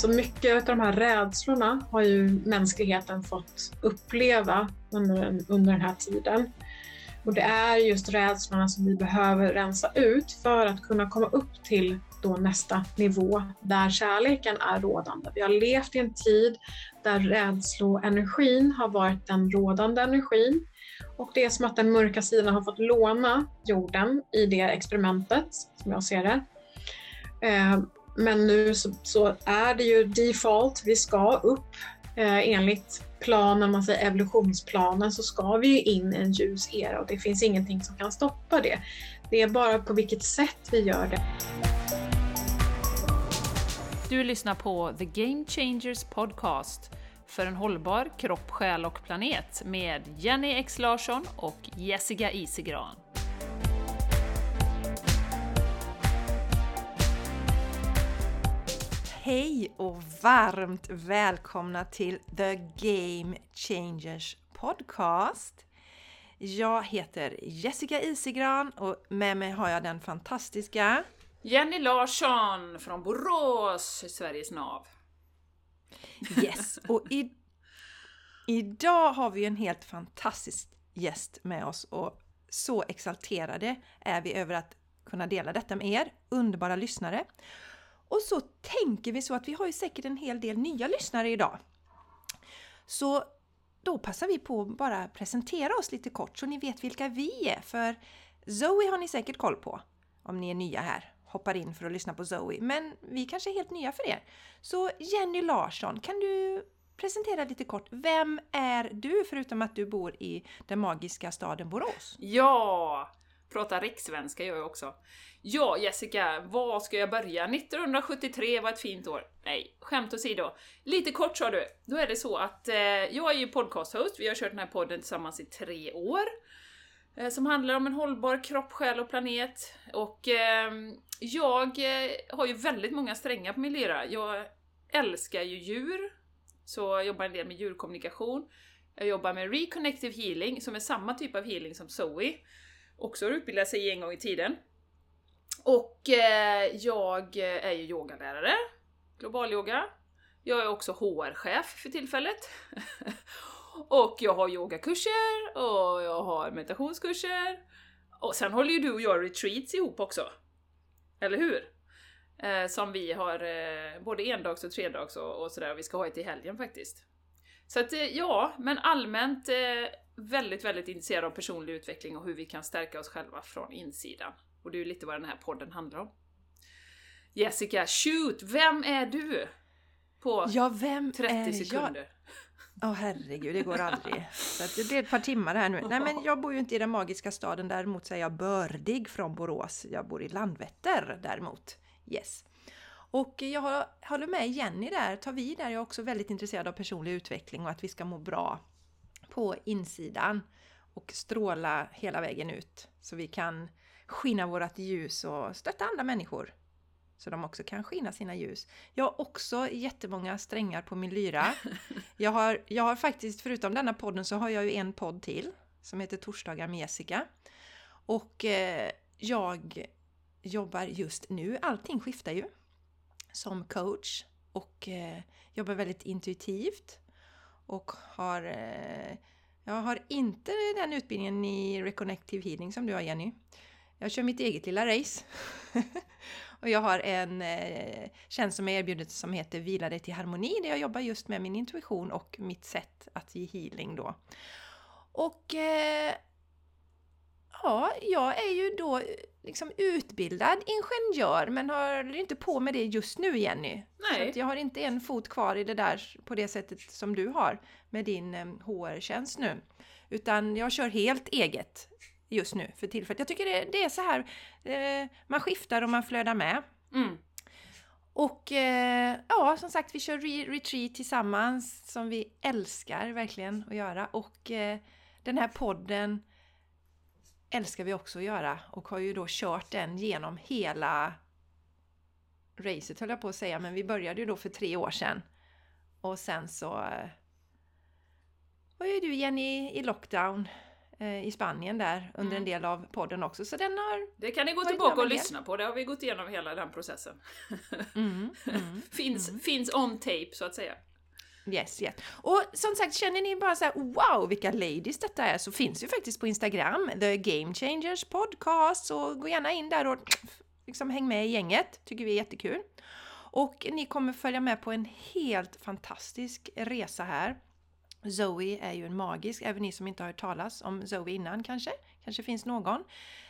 Så mycket av de här rädslorna har ju mänskligheten fått uppleva under, under den här tiden. Och det är just rädslorna som vi behöver rensa ut för att kunna komma upp till då nästa nivå där kärleken är rådande. Vi har levt i en tid där rädsloenergin har varit den rådande energin och det är som att den mörka sidan har fått låna jorden i det experimentet, som jag ser det. Eh, men nu så, så är det ju default, vi ska upp eh, enligt planen, man säger evolutionsplanen, så ska vi ju in i en ljus era och det finns ingenting som kan stoppa det. Det är bara på vilket sätt vi gör det. Du lyssnar på The Game Changers Podcast för en hållbar kropp, själ och planet med Jenny X Larsson och Jessica Isigran. Hej och varmt välkomna till The Game Changers Podcast. Jag heter Jessica Isigran och med mig har jag den fantastiska Jenny Larsson från Borås, Sveriges nav. Yes, och i, idag har vi en helt fantastisk gäst med oss och så exalterade är vi över att kunna dela detta med er, underbara lyssnare. Och så tänker vi så att vi har ju säkert en hel del nya lyssnare idag. Så då passar vi på att bara presentera oss lite kort så ni vet vilka vi är. För Zoe har ni säkert koll på om ni är nya här hoppar in för att lyssna på Zoe. Men vi kanske är helt nya för er. Så Jenny Larsson, kan du presentera lite kort. Vem är du förutom att du bor i den magiska staden Borås? Ja! Pratar rikssvenska gör jag också. Ja, Jessica, var ska jag börja? 1973 var ett fint år. Nej, skämt åsido. Lite kort sa du. Då är det så att eh, jag är ju podcast-host. Vi har kört den här podden tillsammans i tre år. Eh, som handlar om en hållbar kropp, själ och planet. Och eh, jag eh, har ju väldigt många strängar på min lyra. Jag älskar ju djur, så jag jobbar en del med djurkommunikation. Jag jobbar med Reconnective Healing, som är samma typ av healing som Zoe. Också har utbildat sig i en gång i tiden. Och eh, jag är ju yogalärare, global yoga. Jag är också HR-chef för tillfället. och jag har yogakurser och jag har meditationskurser. Och sen håller ju du och jag retreats ihop också. Eller hur? Eh, som vi har eh, både endags och tredags och, och sådär, och vi ska ha ett i helgen faktiskt. Så att eh, ja, men allmänt eh, väldigt, väldigt intresserad av personlig utveckling och hur vi kan stärka oss själva från insidan. Och det är ju lite vad den här podden handlar om. Jessica, shoot! Vem är du? På ja, vem 30 är sekunder. Åh oh, herregud, det går aldrig. Så det blir ett par timmar här nu. Nej men jag bor ju inte i den magiska staden, däremot så är jag bördig från Borås. Jag bor i Landvetter däremot. Yes. Och jag håller med Jenny där, tar vi där. Jag är också väldigt intresserad av personlig utveckling och att vi ska må bra på insidan och stråla hela vägen ut så vi kan skina vårt ljus och stötta andra människor så de också kan skina sina ljus. Jag har också jättemånga strängar på min lyra. Jag har, jag har faktiskt, förutom denna podden, så har jag ju en podd till som heter Torsdagar med Jessica. Och eh, jag jobbar just nu, allting skiftar ju, som coach och eh, jobbar väldigt intuitivt och har eh, jag har inte den utbildningen i Reconnective Healing som du har Jenny. Jag kör mitt eget lilla race. och jag har en eh, tjänst som är erbjudet som heter Vila dig till harmoni där jag jobbar just med min intuition och mitt sätt att ge healing då. Och eh, ja, jag är ju då liksom utbildad ingenjör men håller inte på med det just nu Jenny. Nej. Så jag har inte en fot kvar i det där på det sättet som du har med din eh, HR-tjänst nu. Utan jag kör helt eget just nu för tillfället. Jag tycker det, det är så här, eh, man skiftar och man flödar med. Mm. Och eh, ja, som sagt, vi kör re retreat tillsammans som vi älskar verkligen att göra. Och eh, den här podden älskar vi också att göra och har ju då kört den genom hela racet höll jag på att säga, men vi började ju då för tre år sedan. Och sen så eh, var ju du Jenny i lockdown eh, i Spanien där under en Mm. del av podden också. Så den har... Det kan ni gå tillbaka och lyssna på, det har vi gått igenom hela den processen. Mm, mm. finns, Mm. finns on tape så att säga. Yes, yes. Och som sagt, känner ni bara så här, wow vilka ladies detta är, så finns ju faktiskt på Instagram, The Game Changers Podcast, så gå gärna in där och liksom häng med i gänget, tycker vi är jättekul. Och ni kommer följa med på en helt fantastisk resa här. Zoe är ju en magisk, även ni som inte har hört talas om Zoe innan kanske, kanske finns någon.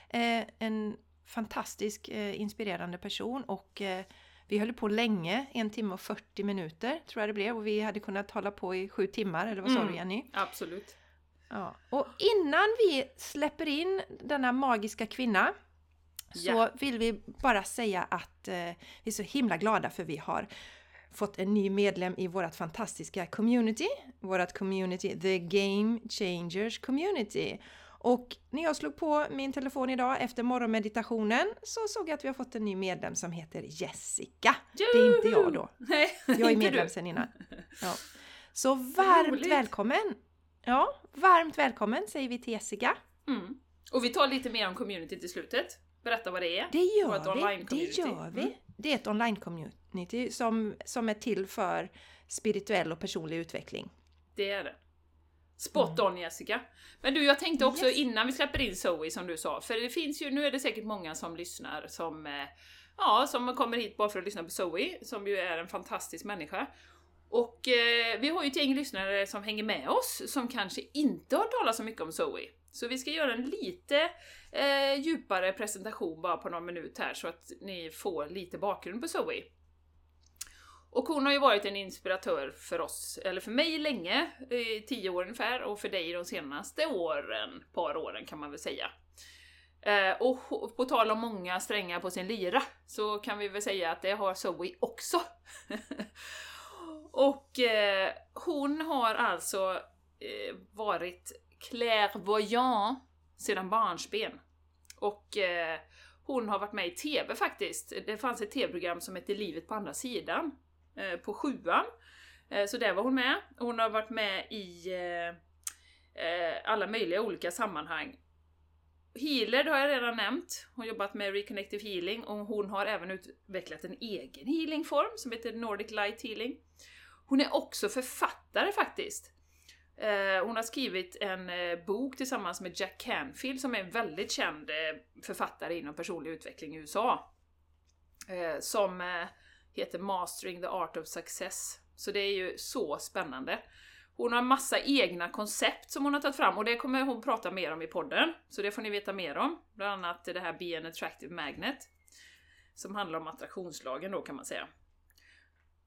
Eh, en fantastisk eh, inspirerande person och eh, vi höll på länge, en timme och 40 minuter tror jag det blev och vi hade kunnat hålla på i sju timmar, eller vad sa Mm. du Jenny? Absolut. Ja. Och innan vi släpper in denna magiska kvinna så Ja. vill vi bara säga att eh, vi är så himla glada för vi har fått en ny medlem i vårt fantastiska community. Vårt community, The Game Changers Community. Och när jag slog på min telefon idag efter morgonmeditationen så såg jag att vi har fått en ny medlem som heter Jessica. Det är inte jag då. Nej, Jag är medlem sen innan. Ja. Så varmt Roligt. välkommen! Ja, varmt välkommen säger vi till Jessica. Mm. Och vi tar lite mer om community till slutet. Berätta vad det är. Det gör vi. Det gör vi. Mm. Det är ett online-community som, som är till för spirituell och personlig utveckling. Det är det. Spot on Jessica. Men du, jag tänkte också Yes. innan vi släpper in Zoe som du sa, för det finns ju, nu är det säkert många som lyssnar som, eh, ja, som kommer hit bara för att lyssna på Zoe, som ju är en fantastisk människa. Och eh, vi har ju ett gäng lyssnare som hänger med oss, som kanske inte har talat så mycket om Zoe. Så vi ska göra en lite eh, djupare presentation bara på någon minut här, så att ni får lite bakgrund på Zoe. Och hon har ju varit en inspiratör för oss, eller för mig länge, i tio år ungefär, och för dig de senaste åren, par åren kan man väl säga. Eh, och på tal om många strängar på sin lyra, så kan vi väl säga att det har Zoe också. och eh, hon har alltså eh, varit clairvoyant sedan barnsben. Och eh, hon har varit med i TV faktiskt. Det fanns ett TV-program som hette Livet på andra sidan Eh, på sjuan. Eh, Så där var hon med. Hon har varit med i eh, eh, alla möjliga olika sammanhang. Healer det har jag redan nämnt. Hon har jobbat med Reconnective Healing och hon har även utvecklat en egen healingform som heter Nordic Light Healing. Hon är också författare faktiskt. Eh, hon har skrivit en bok tillsammans med Jack Canfield som är en väldigt känd författare inom personlig utveckling i USA. Som heter Mastering the Art of Success. Så det är ju så spännande. Hon har massa egna koncept som hon har tagit fram och det kommer hon prata mer om i podden. Så det får ni veta mer om. Bland annat det här Be an Attractive Magnet. Som handlar om attraktionslagen då kan man säga.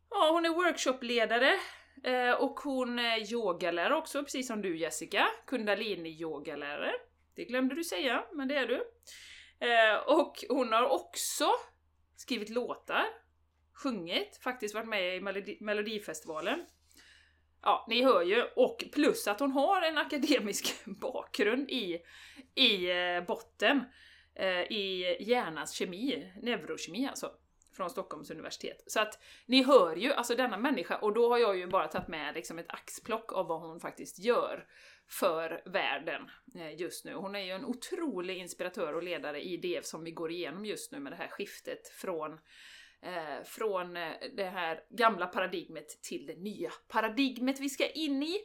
Ja, hon är workshopledare eh, och hon är yogalärare också, precis som du Jessica. Kundalini-yogalärare. Det glömde du säga, men det är du. Eh, och hon har också skrivit låtar, sjungit, faktiskt varit med i Melodi- Melodifestivalen. Ja, ni hör ju. Och plus att hon har en akademisk bakgrund i, i eh, botten. Eh, I hjärnans kemi, neurokemi alltså. Från Stockholms universitet. Så att ni hör ju, alltså denna människa, och då har jag ju bara tagit med liksom ett axplock av vad hon faktiskt gör för världen eh, just nu. Hon är ju en otrolig inspiratör och ledare i det som vi går igenom just nu med det här skiftet från eh, från eh, det här gamla paradigmet till det nya paradigmet vi ska in i.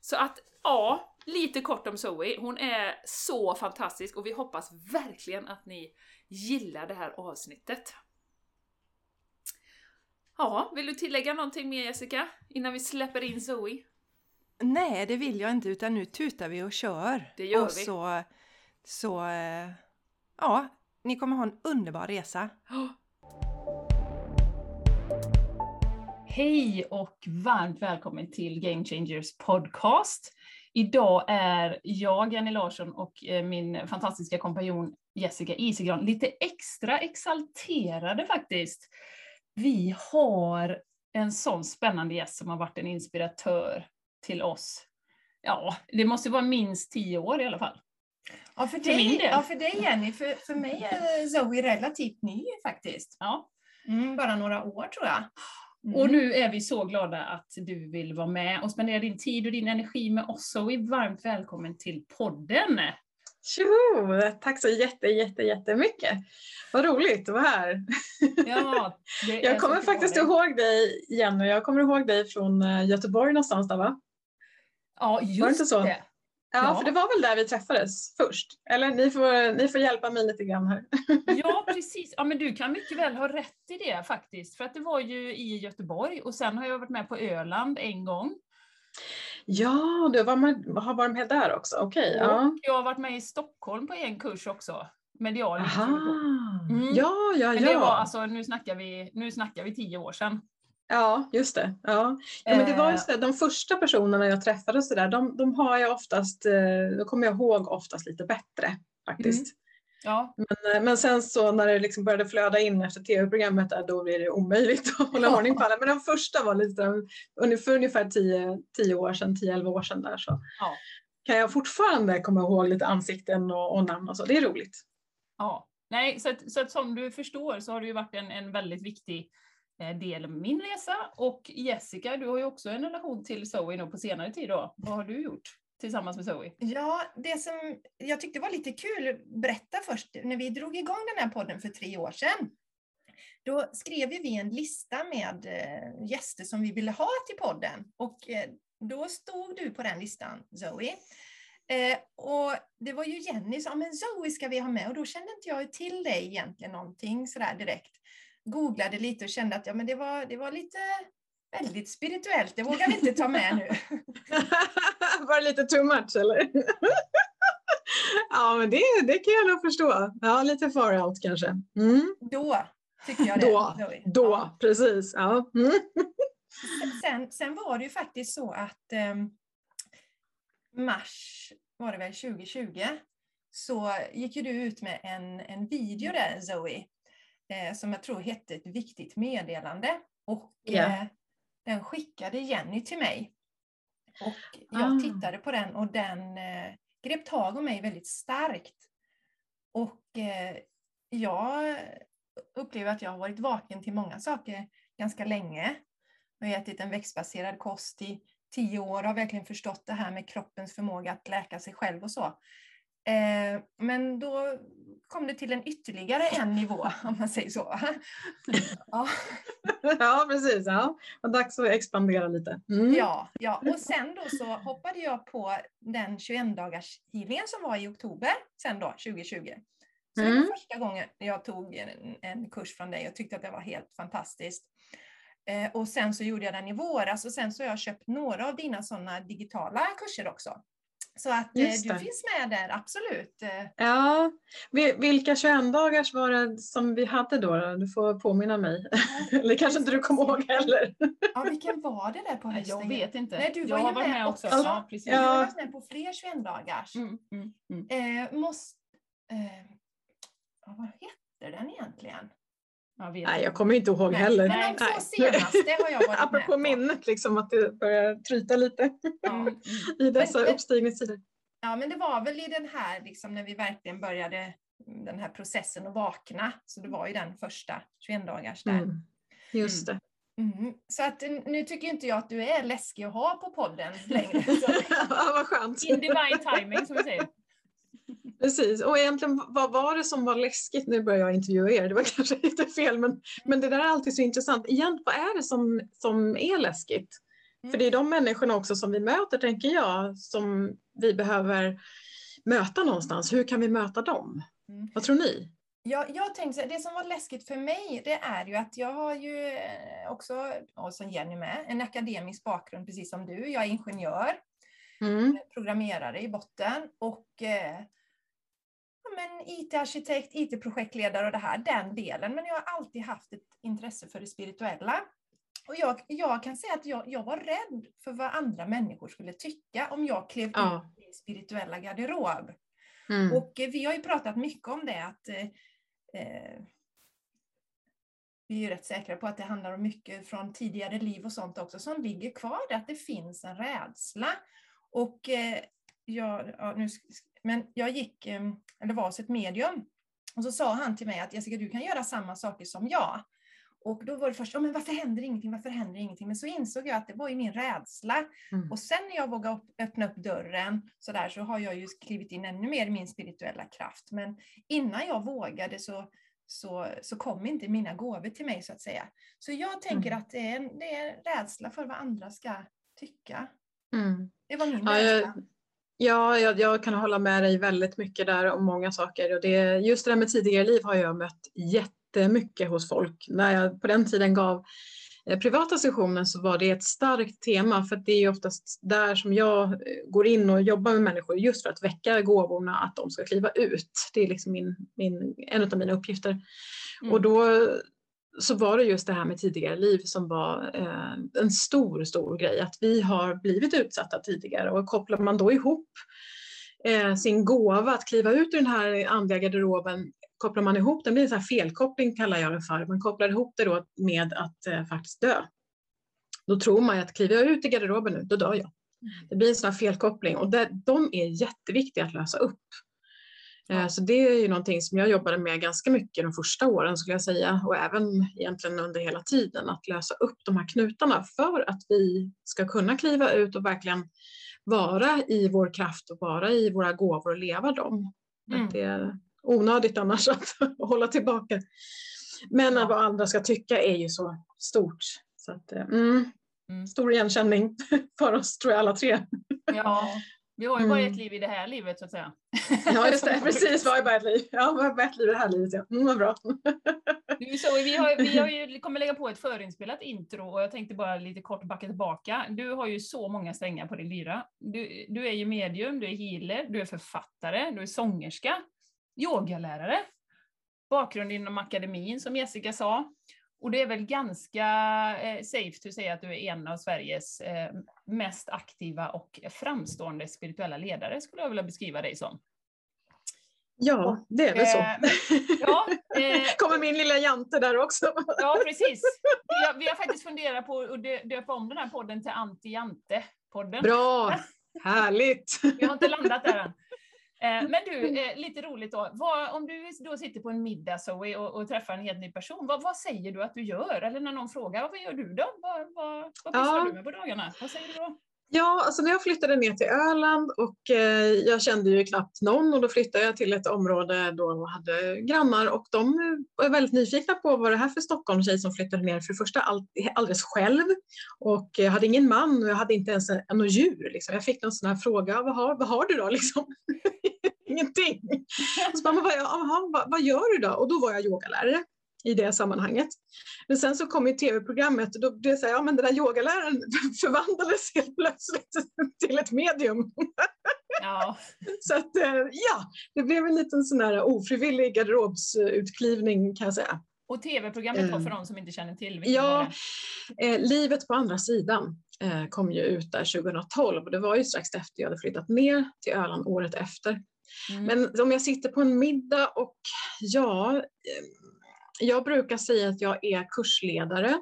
Så att, ja, lite kort om Zoe. Hon är så fantastisk och vi hoppas verkligen att ni gillar det här avsnittet. Ja, vill du tillägga någonting mer Jessica? Innan vi släpper in Zoe? Nej, det vill jag inte utan nu tutar vi och kör. Det gör och vi. så, så, eh, ja, ni kommer ha en underbar resa. Hej och varmt välkommen till Game Changers podcast. Idag är jag, Jenny Larsson, och eh, min fantastiska kompanjon Jessica Isigran lite extra exalterade faktiskt. Vi har en sån spännande gäst som har varit en inspiratör till oss. Ja, det måste vara minst tio år i alla fall. Ja, för För dig, del. ja, för dig Jenny. För, för mig är Zoe relativt ny faktiskt. Ja, Mm, bara några år tror jag. Mm. Och nu är vi så glada att du vill vara med och spendera din tid och din energi med oss Zoe. Varmt välkommen till podden! Tjoho! Tack så jätte, jätte, jättemycket. Vad roligt att vara här. Ja, det är Jag så kommer faktiskt ihåg dig, Jenny. Jag kommer ihåg dig från eh, Göteborg någonstans där va? Ja, just inte så? det. Ja, Ja. för det var väl där vi träffades först. Eller ni får, ni får hjälpa mig lite grann här. Ja, precis. Ja, men du kan mycket väl ha rätt i det faktiskt. För att det var ju i Göteborg och sen har jag varit med på Öland en gång. Ja, du var med, har varit med där också. Okej. ja. Och jag har varit med i Stockholm på en kurs också. Medial Aha. Mm. Ja, ja, Men det ja. var alltså, nu snackar vi, nu snackar vi tio år sedan. Ja, just det. Ja. Ja, men det var Eh. så, de första personerna jag träffade så där, de, de har jag oftast, eh, då kommer jag ihåg oftast lite bättre faktiskt. Ja, Men, eh, men sen så när det liksom började flöda in efter tv-programmet då blir det omöjligt att hålla Ja. ordning på alla. Men de första var lite ungefär, för ungefär 10, 10 år sedan, 10-11 år sedan där så Ja. kan jag fortfarande komma ihåg lite ansikten och, och namn och så. Det är roligt. ja. Nej, så att, så att som du förstår så har det ju varit en, en väldigt viktig Eh, del av min resa. Och Jessica, du har ju också en relation till Zoe nu på senare tid då. Vad har du gjort tillsammans med Zoe? Ja, det som jag tyckte var lite kul, berätta först, när vi drog igång den här podden för tre år sedan, då skrev vi en lista med eh, gäster som vi ville ha till podden. Och eh, då stod du på den listan, Zoe. Eh, och det var ju Jenny som sa, men Zoe ska vi ha med. Och då kände inte jag till dig egentligen någonting sådär direkt. Googlade lite och kände att ja, men det, var, det var lite väldigt spirituellt, det vågar vi inte ta med nu. var det lite too much eller? ja, men det, det kan jag nog förstå. Ja, lite far out kanske. Mm. Då tycker jag det. Då, då, Ja. precis. Ja. Mm. Sen, sen var det ju faktiskt så att ehm, mars var det väl 2020 så gick ju du ut med en, en video där Zoe eh, som jag tror hette ett viktigt meddelande och eh, den skickade Jenny till mig. Och jag Ah. tittade på den och den eh, grep tag om mig väldigt starkt. Och eh, jag upplever att jag har varit vaken till många saker ganska länge. Jag har ätit en växtbaserad kost i tio år och har verkligen förstått det här med kroppens förmåga att läka sig själv och så. Eh, men då kom det till en ytterligare en nivå, om man säger så. ja, ja, precis. Ja. Och dags att expandera lite. Mm. ja, ja, och sen då så hoppade jag på den 21 dagars healingen som var i oktober, sen då 2020. Så det Mm. var första gången jag tog en, en kurs från dig och tyckte att det var helt fantastiskt. Eh, och sen så gjorde jag den i våras och sen så har jag köpt några av dina sådana digitala kurser också. Så att eh, Just du det. finns med där, absolut. Eh, Ja, Vi- vilka 21 dagars var det som vi hade då? Du får påminna mig. Eller kanske inte du kommer ihåg heller. Ja, vilken var det där på hösten? Jag vet inte. Nej, du var jag ju har varit med med också. också. Ja, precis. Du har Ja. varit med på fler 21 dagars. Mm, mm, mm. Eh, måste, eh, ja, vad hette den egentligen? Jag Nej, jag kommer inte ihåg Nej, heller. Men de två senaste har jag varit med Apropå på. minnet, liksom, att det börjar tryta lite Ja. Mm, mm. i dessa Men- uppstigningstider. Ja, men det var väl i den här, liksom, när vi verkligen började den här processen att vakna. Så det var ju den första 21 dagars där. Mm. Just det. Mm. Så att nu tycker inte jag att du är läskig att ha på podden längre. Så, ja, vad skönt. In divine timing som vi säger. Precis. Och egentligen, vad var det som var läskigt? Nu börjar jag intervjua er, det var kanske lite fel, men, men det där är alltid så intressant. Egentligen, vad är det som, som är läskigt? Mm. För det är de människorna också som vi möter, tänker jag, som vi behöver möta någonstans. Hur kan vi möta dem? Mm. Vad tror ni? jag, jag tänkte, det som var läskigt för mig, det är ju att jag har ju eh, också, och som Jenny med, en akademisk bakgrund precis som du. Jag är ingenjör. Mm. programmerare i botten och eh, men IT-arkitekt, IT-projektledare och det här, den delen. Men jag har alltid haft ett intresse för det spirituella. Och jag, jag kan säga att jag, jag var rädd för vad andra människor skulle tycka om jag klev Ja. ut i spirituella garderob. Mm. Och eh, vi har ju pratat mycket om det att eh, eh, vi är ju rätt säkra på att det handlar om mycket från tidigare liv och sånt också som ligger kvar där, att det finns en rädsla. Och eh, jag, ja, nu, men jag gick, eh, eller var hos ett medium och så sa han till mig att Jessica du kan göra samma saker som jag. Och då var det först, oh, men varför händer ingenting, varför händer ingenting? Men så insåg jag att det var ju min rädsla. Mm. Och sen när jag vågade öppna upp dörren så, där, så har jag ju klivit in ännu mer i min spirituella kraft. Men innan jag vågade så, så, så kom inte mina gåvor till mig så att säga. Så jag tänker Mm. att det är, en- det är rädsla för vad andra ska tycka. Mm. Det var min Ja, rädsla. jag, ja jag, jag kan hålla med dig väldigt mycket där om många saker. Och det, just det där med tidigare liv har jag mött jättemycket hos folk. När jag på den tiden gav eh, privata sessioner så var det ett starkt tema för det är oftast där som jag eh, går in och jobbar med människor just för att väcka gåvorna att de ska kliva ut. Det är liksom min, min, en av mina uppgifter. Mm. Och då så var det just det här med tidigare liv som var eh, en stor, stor grej. Att vi har blivit utsatta tidigare och kopplar man då ihop eh, sin gåva att kliva ut ur den här andliga garderoben, kopplar man ihop den, blir en sån här felkoppling kallar jag det för, man kopplar ihop det då med att eh, faktiskt dö. Då tror man att kliver jag ut i garderoben nu, då dör jag. Det blir en sån här felkoppling och det, de är jätteviktiga att lösa upp. Eh, Så det är ju någonting som jag jobbade med ganska mycket de första åren skulle jag säga och även egentligen under hela tiden att lösa upp de här knutarna för att vi ska kunna kliva ut och verkligen vara i vår kraft och vara i våra gåvor och leva dem. Mm. Att det är onödigt annars att hålla tillbaka. Men Ja. vad andra ska tycka är ju så stort. Så att, eh, mm, Mm. Stor igenkänning för oss tror jag alla tre. Ja, vi har ju bara Mm. ett liv i det här livet så att säga. Ja just det, precis. Vad är bara ett liv? Ja, vad är bara ett liv i det här livet? Ja. Mm, vad bra. Så, vi, har, vi har ju, kommer lägga på ett förinspelat intro och jag tänkte bara lite kort backa tillbaka. Du har ju så många strängar på din lyra. Du, du är ju medium, du är healer, du är författare, du är sångerska, yogalärare, bakgrund inom akademin som Jessica sa. Och det är väl ganska eh, safe att säga att du är en av Sveriges eh, mest aktiva och framstående spirituella ledare, skulle jag vilja beskriva dig som. Ja, det är väl så. Eh, ja, eh, Kommer min lilla jante där också? Ja, precis. Vi har, vi har faktiskt funderat på att dö- döpa om den här podden till Anti-Jante-podden. Bra, härligt. Vi har inte landat där än. Eh, Men du, eh, lite roligt då. Vad, om du då sitter på en middag Zoe, och, och träffar en helt ny person, vad, vad säger du att du gör? Eller när någon frågar, vad gör du då? Vad, vad, vad pysslar Ja. du med på dagarna? Vad säger du då? Ja, alltså när jag flyttade ner till Öland och eh, jag kände ju knappt någon och då flyttade jag till ett område då jag hade grannar och de var väldigt nyfikna på vad det här för Stockholmstjej som flyttade ner för det första all, alldeles själv och jag hade ingen man och jag hade inte ens en, något djur. Liksom. Jag fick någon sån här fråga, vad har, vad har du då? Liksom. Ingenting. Så bara, vad, vad, vad gör du då? Och då var jag yogalärare i det sammanhanget. Men sen så kom ju tv-programmet och då blev det så här, ja men den där yogaläraren förvandlades helt plötsligt till ett medium. Ja, Så att eh, ja, det blev en liten sån här ofrivillig garderobsutklivning kan jag säga. och tv-programmet Eh. för de som inte känner till. Ja, var eh, Livet på andra sidan eh, kom ju ut där 2012 och det var ju strax efter jag hade flyttat ner till Öland året efter. Mm. Men om jag sitter på en middag och ja, eh, jag brukar säga att jag är kursledare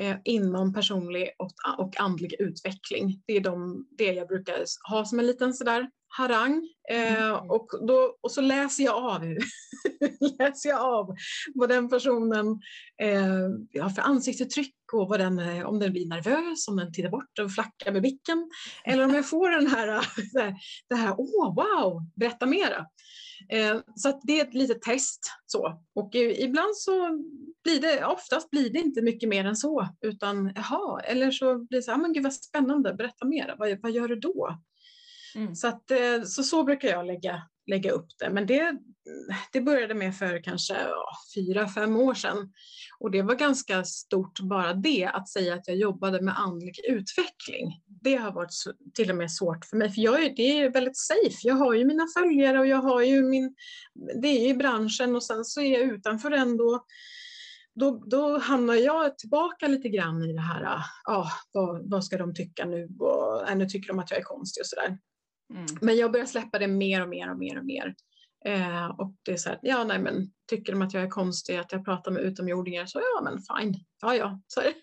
eh, inom personlig och, andlig utveckling. Det är de, det jag brukar ha som en liten sådär harang. Eh, Mm. och, då, och så läser jag av läser jag av vad den personen eh, har för ansiktsuttryck och vad den, eh, om den blir nervös, om den tittar bort och flackar med blicken. Eller om jag får den här, det här, åh wow, berätta mera. Eh, så det är ett litet test. Så. Och ibland så blir det, oftast blir det inte mycket mer än så, utan jaha, eller så blir det så här, "Ah, men gud vad spännande, berätta mera, vad, vad gör du då? Mm. Så, att, eh, så, så brukar jag lägga, lägga upp det. Men det, det började med för kanske fyra, fem år sedan. Och det var ganska stort bara det, att säga att jag jobbade med andlig utveckling. Det har varit så, till och med svårt för mig, för jag är, det är väldigt safe. Jag har ju mina följare och jag har ju min, det är ju branschen och sen så är jag utanför den då. Då, hamnar jag tillbaka lite grann i det här, ja, vad, vad ska de tycka nu? Och, äh, nu tycker de att jag är konstig och sådär. Mm. Men jag börjar släppa det mer och mer och mer och mer. Eh, och det är så här, ja nej men tycker de att jag är konstig, att jag pratar med utomjordingar, så ja men fine, ja ja, så är det.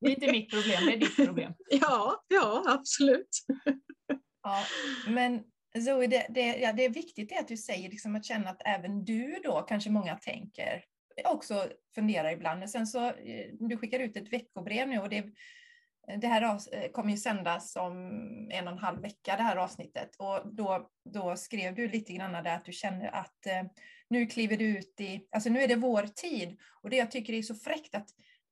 Det är inte mitt problem, det är ditt problem. ja, ja absolut. Ja, men Zoe, det, det, ja, det är viktigt det att du säger liksom att känna att även du då, kanske många tänker, också funderar ibland. Men sen så, eh, du skickar ut ett veckobrev nu och det, det här eh, kommer ju sändas om en och en halv vecka, det här avsnittet. Och då, då skrev du lite grann där att du känner att eh, nu kliver du ut i, alltså nu är det vår tid. Och det jag tycker är så fräckt att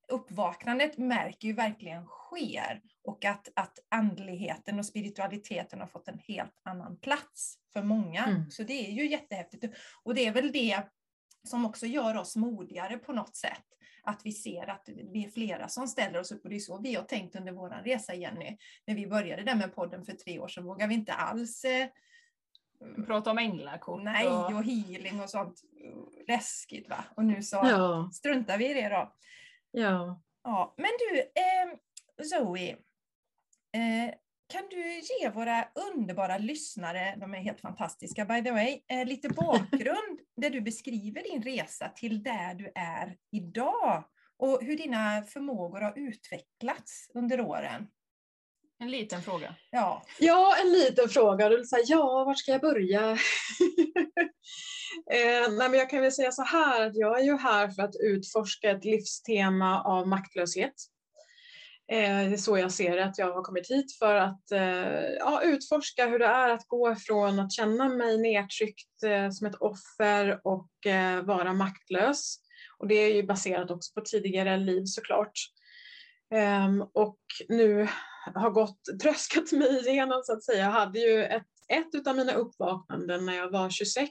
uppvaknandet märker ju verkligen sker och att, att andligheten och spiritualiteten har fått en helt annan plats för många. Mm. Så det är ju jättehäftigt. Och det är väl det som också gör oss modigare på något sätt. Att vi ser att vi är flera som ställer oss upp och det är så vi har tänkt under vår resa Jenny. När vi började där med podden för tre år sedan vågade vi inte alls eh, Prata om änglakort. Nej, och... och healing och sånt. Läskigt va? Och nu så Ja, struntar vi i det då. ja. Ja, men du, eh, Zoe. Eh, kan du ge våra underbara lyssnare, de är helt fantastiska by the way, eh, lite bakgrund där du beskriver din resa till där du är idag och hur dina förmågor har utvecklats under åren? En liten fråga. Ja, Ja, en liten fråga. Du säga, ja, vart ska jag börja? eh, nej, men jag kan väl säga så här att jag är ju här för att utforska ett livstema av maktlöshet. Eh, det är så jag ser det, att jag har kommit hit för att eh, ja, utforska hur det är att gå från att känna mig nedtryckt eh, som ett offer och eh, vara maktlös. Och det är ju baserat också på tidigare liv såklart. Ehm, och nu har gått, tröskat mig igenom så att säga. Jag hade ju ett, ett av mina uppvaknanden när jag var 26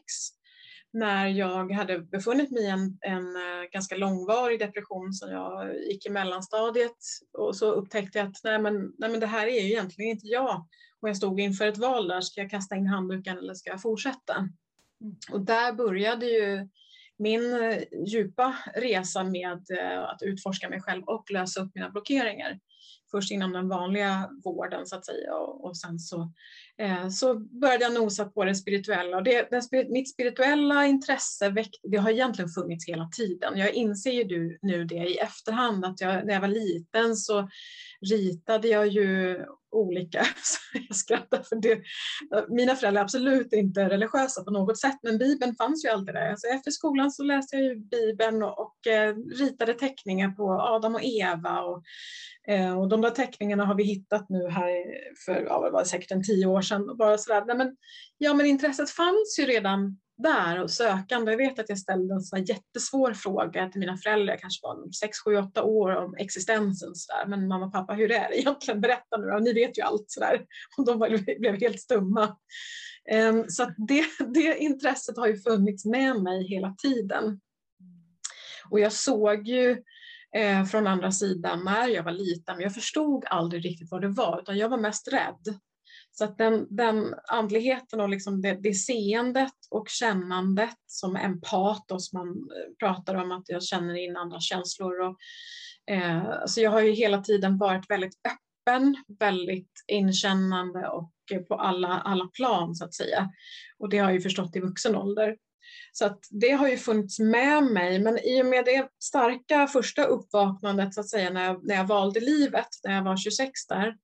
när jag hade befunnit mig i en, en eh, ganska långvarig depression som jag gick i mellanstadiet och så upptäckte jag att nej men, nej men det här är ju egentligen inte jag. Och jag stod inför ett val där, ska jag kasta in handduken eller ska jag fortsätta? Och där började ju min eh, djupa resa med eh, att utforska mig själv och lösa upp mina blockeringar. Först inom den vanliga vården så att säga och, och sen så, eh, så började jag nosa på det spirituella. Och det, den, mitt spirituella intresse väckte, det har egentligen funnits hela tiden. Jag inser ju du, nu det i efterhand att jag, när jag var liten så ritade jag ju olika, så jag skrattar för det. Mina föräldrar är absolut inte religiösa på något sätt men Bibeln fanns ju alltid där. Alltså efter skolan så läste jag ju Bibeln och, och eh, ritade teckningar på Adam och Eva och, eh, och de där teckningarna har vi hittat nu här för, ja det var säkert en tio år sedan. Och bara sådär. Nej, men, ja men intresset fanns ju redan där och sökande. Jag vet att jag ställde en sån här jättesvår fråga till mina föräldrar, jag kanske var 6, 7, 8 år om existensen. Så där. Men mamma och pappa, hur är det egentligen? Berätta nu, då, ni vet ju allt. Så där. Och de var, blev helt stumma. Um, så att det, det intresset har ju funnits med mig hela tiden. Och jag såg ju eh, från andra sidan när jag var liten, men jag förstod aldrig riktigt vad det var, utan jag var mest rädd. Så att den, den andligheten och liksom det, det seendet och kännandet som empatos, man eh, pratar om att jag känner in andras känslor. Och, eh, alltså jag har ju hela tiden varit väldigt öppen, väldigt inkännande och på alla, alla plan så att säga. Och det har jag ju förstått i vuxen ålder. Så att det har ju funnits med mig, men i och med det starka första uppvaknandet så att säga när jag, när jag valde livet, när jag var 26 där,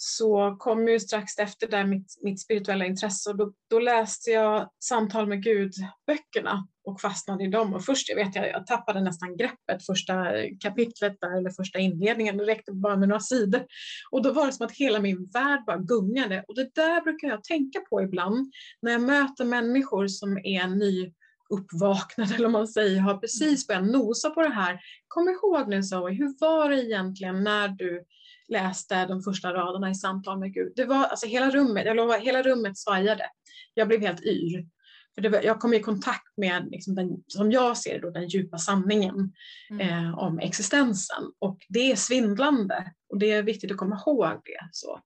så kom ju strax efter där mitt, mitt spirituella intresse och då, då läste jag Samtal med Gud-böckerna och fastnade i dem. Och först, jag vet jag, jag tappade nästan greppet första kapitlet där, eller första inledningen, det räckte bara med några sidor. Och då var det som att hela min värld bara gungade. Och det där brukar jag tänka på ibland när jag möter människor som är ny uppvaknade eller om man säger, har precis börjat nosa på det här. Kom ihåg nu Zoe, hur var det egentligen när du läste de första raderna i Samtal med Gud? Det var alltså hela rummet, jag lovar, hela rummet svajade. Jag blev helt yr. För var, jag kom i kontakt med, liksom den, som jag ser då, den djupa sanningen Mm. eh, om existensen. Och det är svindlande och det är viktigt att komma ihåg det. Så.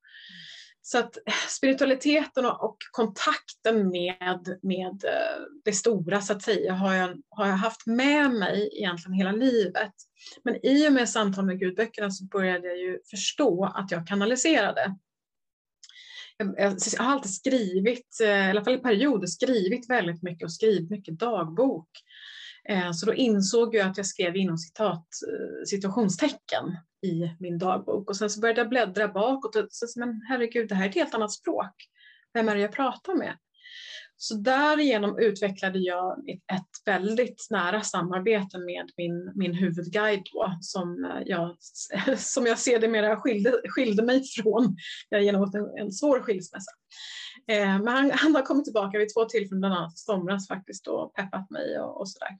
Så att eh, spiritualiteten och, och kontakten med, med eh, det stora så att säga har jag, har jag haft med mig egentligen hela livet. Men i och med samtal med Gudböckerna så började jag ju förstå att jag kanaliserade. Jag, jag, jag har alltid skrivit, eh, i alla fall i perioder, skrivit väldigt mycket och skrivit mycket dagbok. Eh, så då insåg jag att jag skrev inom citat, eh, situationstecken i min dagbok och sen så började jag bläddra bakåt och så, men herregud, det här är ett helt annat språk. Vem är det jag pratar med? Så därigenom utvecklade jag ett väldigt nära samarbete med min, min huvudguide då, som jag, som jag sedermera skilde, skilde mig från Jag har en, en svår skilsmässa. Eh, men han, han, har kommit tillbaka vid två tillfällen, bland annat i somras faktiskt och peppat mig och, och sådär.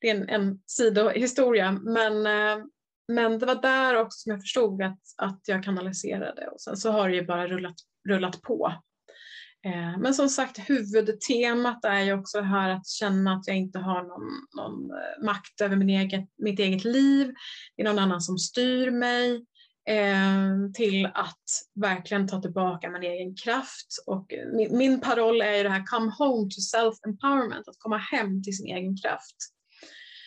Det är en, en sidohistoria men, eh, men det var där också som jag förstod att, att jag kanaliserade och sen så har det ju bara rullat, rullat på. Eh, men som sagt huvudtemat är ju också det här att känna att jag inte har någon, någon eh, makt över min eget, mitt eget liv. Det är någon annan som styr mig till att verkligen ta tillbaka min egen kraft. Och min, min paroll är ju det här come home to self-empowerment, att komma hem till sin egen kraft.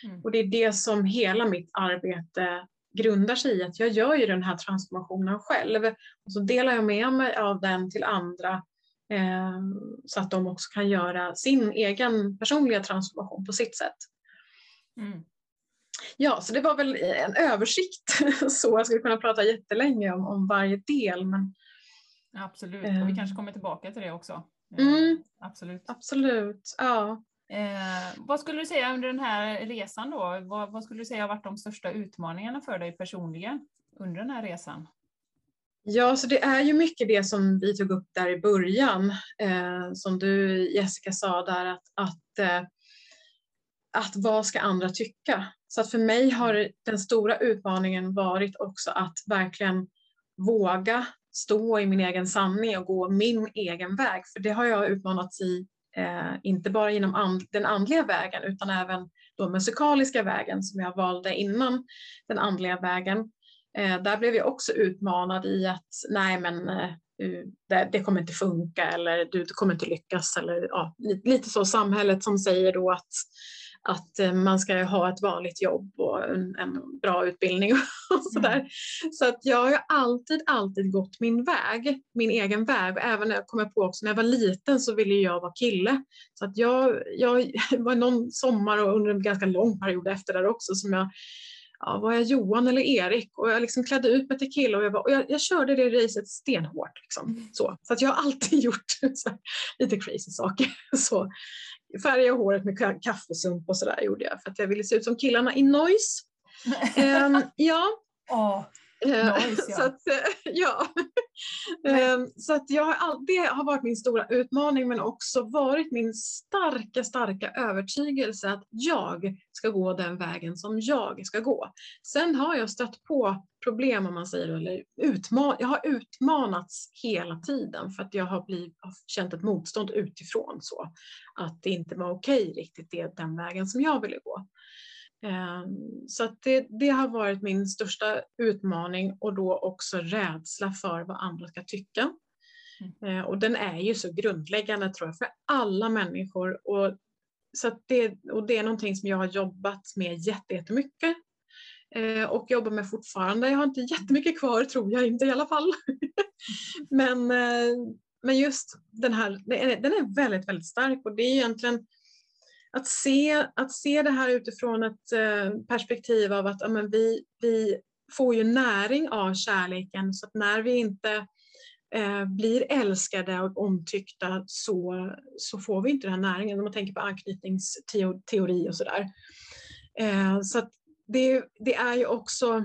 Mm. Och det är det som hela mitt arbete grundar sig i, att jag gör ju den här transformationen själv och så delar jag med mig av den till andra eh, så att de också kan göra sin egen personliga transformation på sitt sätt. Mm. Ja, så det var väl en översikt. så jag skulle kunna prata jättelänge om, om varje del. Men, Absolut, och vi kanske kommer tillbaka till det också. Mm, absolut. Absolut, ja. Eh, vad skulle du säga under den här resan då? Vad, vad, skulle du säga har varit de största utmaningarna för dig personligen under den här resan? Ja, så det är ju mycket det som vi tog upp där i början, eh, som du Jessica sa där att, att, eh, att vad ska andra tycka? Så att för mig har den stora utmaningen varit också att verkligen våga stå i min egen sanning och gå min egen väg. För det har jag utmanats i, eh, inte bara inom and, den andliga vägen utan även den musikaliska vägen som jag valde innan den andliga vägen. Eh, där blev jag också utmanad i att nej men eh, det, det, kommer inte funka eller du, du kommer inte lyckas eller ja, lite så samhället som säger då att att eh, man ska ha ett vanligt jobb och en, en bra utbildning och sådär. Mm. Så att jag har alltid, alltid gått min väg, min egen väg. Även när jag kommer på också, när jag var liten så ville jag vara kille. Så att jag, jag var någon sommar och under en ganska lång period efter där också som jag ja, var jag Johan eller Erik? Och jag liksom klädde ut mig till kille och jag, var, och jag, jag körde det racet stenhårt. Liksom. Mm. Så, så att jag har alltid gjort så, lite crazy saker. Så, färga håret med kaffesump och sådär gjorde jag för att jag ville se ut som killarna i Noise. um, ja. Oh. Nice, ja. så att, eh, ja. um, så att jag har det har varit min stora utmaning men också varit min starka, starka övertygelse att jag ska gå den vägen som jag ska gå. Sen har jag stött på problem om man säger eller utman jag har utmanats hela tiden för att jag har, blivit, har känt ett motstånd utifrån så att det inte var okej riktigt det, den vägen som jag ville gå. Ehm, så det, det, har varit min största utmaning och då också rädsla för vad andra ska tycka. Mm. Ehm, och den är ju så grundläggande tror jag för alla människor. Och, så det, och det är någonting som jag har jobbat med jättemycket ehm, och jobbar med fortfarande. Jag har inte jättemycket kvar tror jag inte i alla fall. men, eh, men just den här, den är väldigt, väldigt stark och det är egentligen att se, att se det här utifrån ett eh, perspektiv av att ja, men vi, vi får ju näring av kärleken så att när vi inte eh, blir älskade och omtyckta så, så får vi inte den här näringen. Om man tänker på anknytningsteori och sådär. Eh, så att det, det är ju också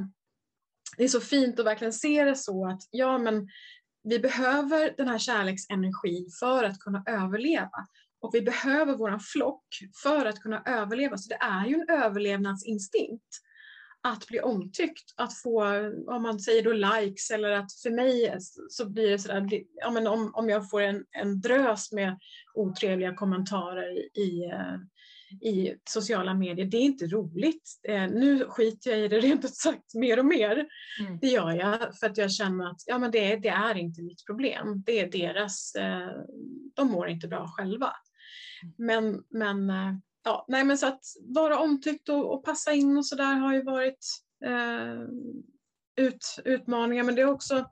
det är så fint att verkligen se det så att ja men vi behöver den här kärleksenergin för att kunna överleva. Och vi behöver vår flock för att kunna överleva. Så det är ju en överlevnadsinstinkt att bli omtyckt, att få, om man säger då likes eller att för mig så blir det sådär, ja men om, om jag får en, en drös med otrevliga kommentarer i, eh, i sociala medier, det är inte roligt. Eh, nu skiter jag i det rent ut sagt mer och mer. Mm. Det gör jag för att jag känner att ja, men det, det är inte mitt problem. Det är deras, eh, de mår inte bra själva. Men, men, eh, ja, nej, men så att vara omtyckt och, och passa in och sådär har ju varit eh, ut, utmaningar. Men det är också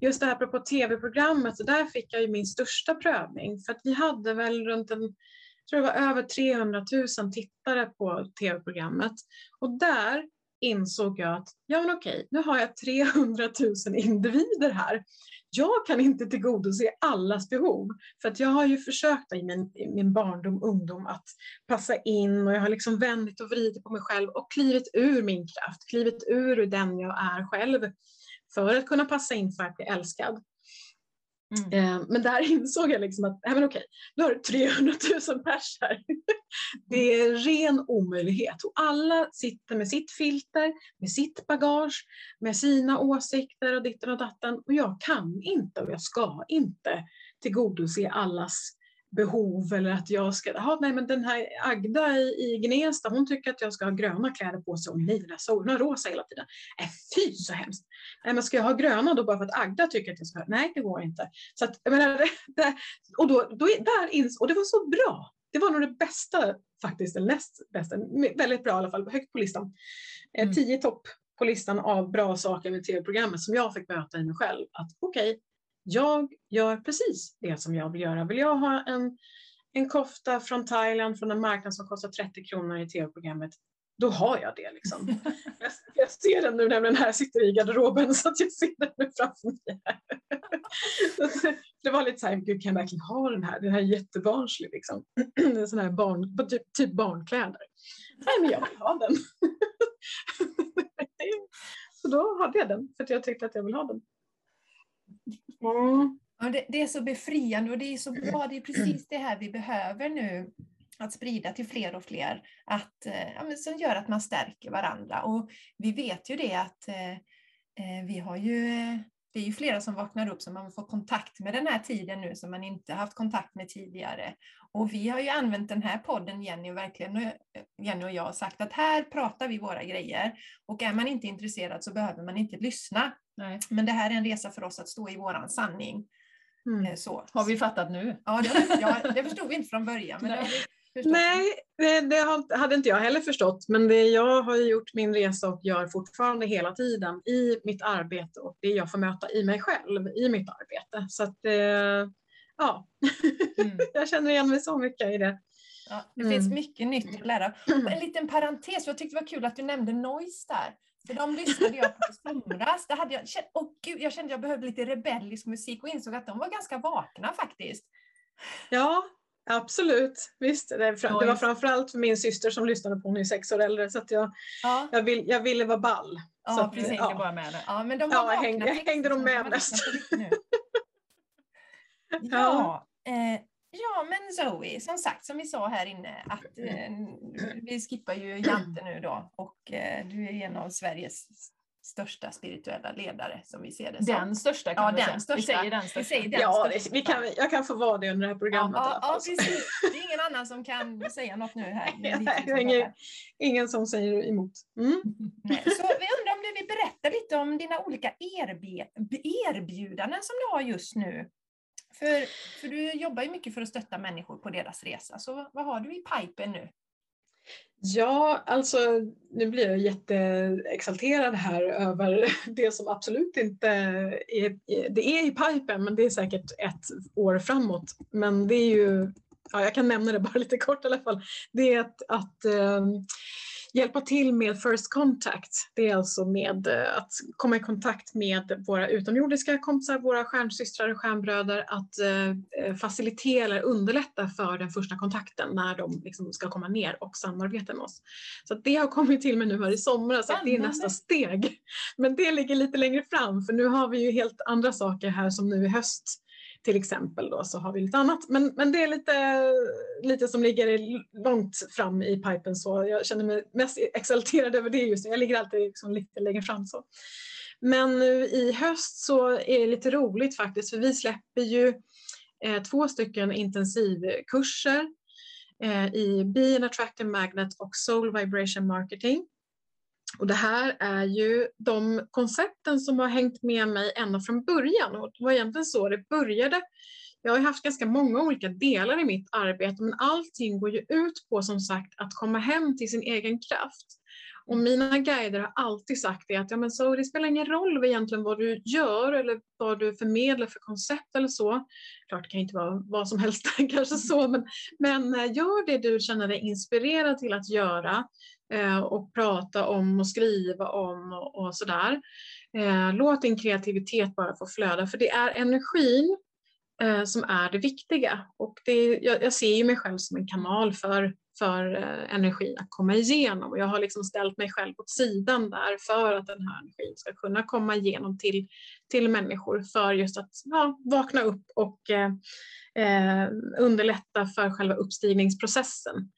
just det här på tv-programmet, så där fick jag ju min största prövning. För att vi hade väl runt en, jag tror det var över 300 000 tittare på tv-programmet. Och där insåg jag att, ja men okej, nu har jag 300 000 individer här. Jag kan inte tillgodose allas behov. För att jag har ju försökt i min, i min barndom, ungdom att passa in och jag har liksom vänt och vridit på mig själv och klivit ur min kraft, klivit ur den jag är själv för att kunna passa in för att bli älskad. Mm. Eh, men där insåg jag liksom att, nej men okej, nu har du 300 000 pers här. Det är ren omöjlighet och alla sitter med sitt filter, med sitt bagage, med sina åsikter och ditten och datten och jag kan inte och jag ska inte tillgodose allas behov eller att jag ska, aha, nej men den här Agda i, i Gnesta hon tycker att jag ska ha gröna kläder på sig och nej den så, hon har rosa hela tiden. Äh, fy så hemskt! Nej men ska jag ha gröna då bara för att Agda tycker att jag ska ha, nej det går inte. Så att, jag menar, det, och, då, då, där ins, och det var så bra. Det var nog det bästa faktiskt, eller näst bästa, väldigt bra i alla fall, högt på listan. Eh, mm. Tio topp på listan av bra saker med tv-programmet som jag fick möta i mig själv. Att okej, okay, jag gör precis det som jag vill göra. Vill jag ha en, en kofta från Thailand från en marknad som kostar 30 kronor i tv-programmet, då har jag det. Liksom. jag, jag ser den nu när här sitter i garderoben så att jag ser den nu framför mig. det var lite så här, gud kan jag verkligen ha den här? Den här är jättebarnslig liksom. sån här barn, typ, typ barnkläder. Nej men jag vill ha den. så då hade jag den för att jag tyckte att jag vill ha den. Mm. Ja, det, det, är så befriande och det är så bra. Det är precis det här vi behöver nu. Att sprida till fler och fler. Att, eh, ja, som gör att man stärker varandra. Och vi vet ju det att eh, eh vi har ju eh, det är ju flera som vaknar upp som man får kontakt med den här tiden nu som man inte haft kontakt med tidigare. Och vi har ju använt den här podden, Jenny och, verkligen, Jenny och jag, har sagt att här pratar vi våra grejer. Och är man inte intresserad så behöver man inte lyssna. Nej. Men det här är en resa för oss att stå i våran sanning. Mm. Eh, så. Har vi fattat nu? Ja, det, ja, det förstod vi inte från början. Men det Nej, det, hade inte jag heller förstått. Men det jag har gjort min resa och gör fortfarande hela tiden i mitt arbete och det jag får möta i mig själv i mitt arbete. Så att, eh, ja, mm. jag känner igen mig så mycket i det. Ja, det mm. finns mycket nytt att lära. En liten parentes, jag tyckte det var kul att du nämnde Noise där. För de lyssnade jag på i somras. Det hade jag, oh, gud, jag kände att jag behövde lite rebellisk musik och insåg att de var ganska vakna faktiskt. Ja, absolut. Visst, det, det var framförallt för min syster som lyssnade på hon är sex år äldre så att jag, ja. jag, vill, jag ville vara ball. Ja, så precis. Ja. Bara med det. Ja, men de ja, vakna. Hängde, jag hängde de med mest. ja, eh, Ja, men Zoe, som sagt, som vi sa här inne, att eh, vi skippar ju Jante nu då och eh, du är en av Sveriges största spirituella ledare som vi ser det som. Den största kan ja, vi den säga. Största. Vi säger den största. Vi säger den ja, största. vi kan, jag kan få vara det under det här programmet. Ja, ja, ja precis. Det är ingen annan som kan säga något nu här. Nej, ingen, ingen som säger emot. Mm. Nej, så vi undrar om du vill berätta lite om dina olika erbjudanden som du har just nu för, för du jobbar ju mycket för att stötta människor på deras resa, så vad har du i pipen nu? Ja, alltså nu blir jag jätteexalterad här över det som absolut inte är, det är i pipen, men det är säkert ett år framåt. Men det är ju, ja, jag kan nämna det bara lite kort i alla fall. Det är att, att eh, hjälpa till med First Contact. Det är alltså med eh, att komma i kontakt med våra utomjordiska kompisar, våra stjärnsystrar och stjärnbröder, att eh, facilitera eller underlätta för den första kontakten när de liksom ska komma ner och samarbeta med oss. Så det har kommit till mig nu här i somras, att det är nästa steg. Men det ligger lite längre fram, för nu har vi ju helt andra saker här som nu i höst till exempel då så har vi lite annat. Men, men det är lite, lite som ligger långt fram i pipen så jag känner mig mest exalterad över det just nu. Jag ligger alltid liksom lite längre fram så. Men nu i höst så är det lite roligt faktiskt för vi släpper ju eh, två stycken intensivkurser eh, i Be an Attractive Magnet och Soul Vibration Marketing. Och det här är ju de koncepten som har hängt med mig ända från början och det var egentligen så det började. Jag har haft ganska många olika delar i mitt arbete men allting går ju ut på som sagt att komma hem till sin egen kraft. Och mina guider har alltid sagt det att ja, men så det spelar ingen roll egentligen vad du gör eller vad du förmedlar för koncept eller så. Klart det kan inte vara vad som helst kanske så men, men eh, gör det du känner dig inspirerad till att göra Eh, och prata om och skriva om och, och sådär. Eh, låt din kreativitet bara få flöda för det är energin eh, som är det viktiga. Och det, jag, jag ser ju mig själv som en kanal för, för energin att komma igenom. Och jag har liksom ställt mig själv åt sidan där för att den här energin ska kunna komma igenom till, till människor för just att ja, vakna upp och eh, eh underlätta för själva uppstigningsprocessen.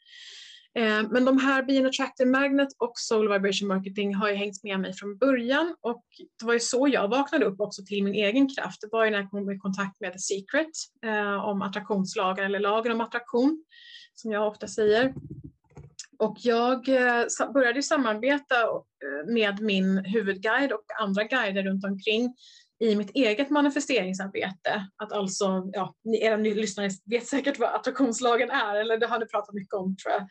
Eh, men de här Be an Attractive Magnet och Soul Vibration Marketing har ju hängt med mig från början och det var ju så jag vaknade upp också till min egen kraft. Det var ju när jag kom i kontakt med The Secret eh, om attraktionslagen eller lagen om attraktion som jag ofta säger. Och jag eh, började samarbeta med min huvudguide och andra guider runt omkring i mitt eget manifesteringsarbete. Att alltså, ja, era lyssnare vet säkert vad attraktionslagen är, eller det har ni pratat mycket om tror jag.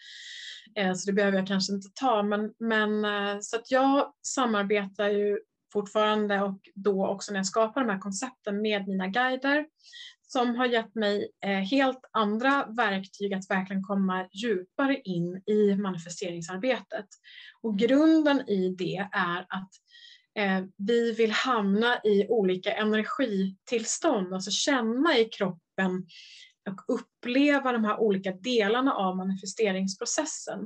Eh, så det behöver jag kanske inte ta. Men, men, eh, så att jag samarbetar ju fortfarande och då också när jag skapar de här koncepten med mina guider som har gett mig eh, helt andra verktyg att verkligen komma djupare in i manifesteringsarbetet. Och grunden i det är att Eh, vi vill hamna i olika energitillstånd, alltså känna i kroppen och uppleva de här olika delarna av manifesteringsprocessen.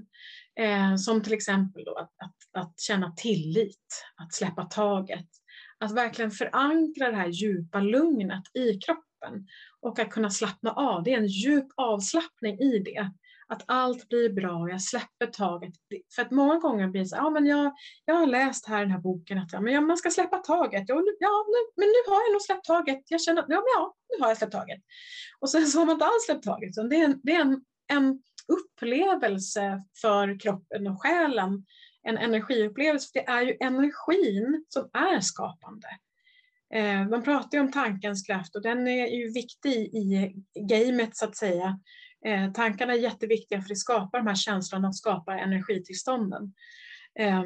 Eh, som till exempel då att, att, att, känna tillit, att släppa taget, att verkligen förankra det här djupa lugnet i kroppen och att kunna slappna av. Det är en djup avslappning i det att allt blir bra och jag släpper taget. För att många gånger blir det så ja men jag, jag har läst här i den här boken att ja, men man ska släppa taget. Ja, ja, men nu har jag nog släppt taget. Jag känner att ja, ja, nu har jag släppt taget. Och sen så har man inte alls släppt taget. Så det är, en, det är en, en upplevelse för kroppen och själen. En energiupplevelse. För det är ju energin som är skapande. Eh, man pratar ju om tankens kraft och den är ju viktig i gamet så att säga. Eh, tankarna är jätteviktiga för det skapar de här känslorna och skapar energitillstånden. Eh,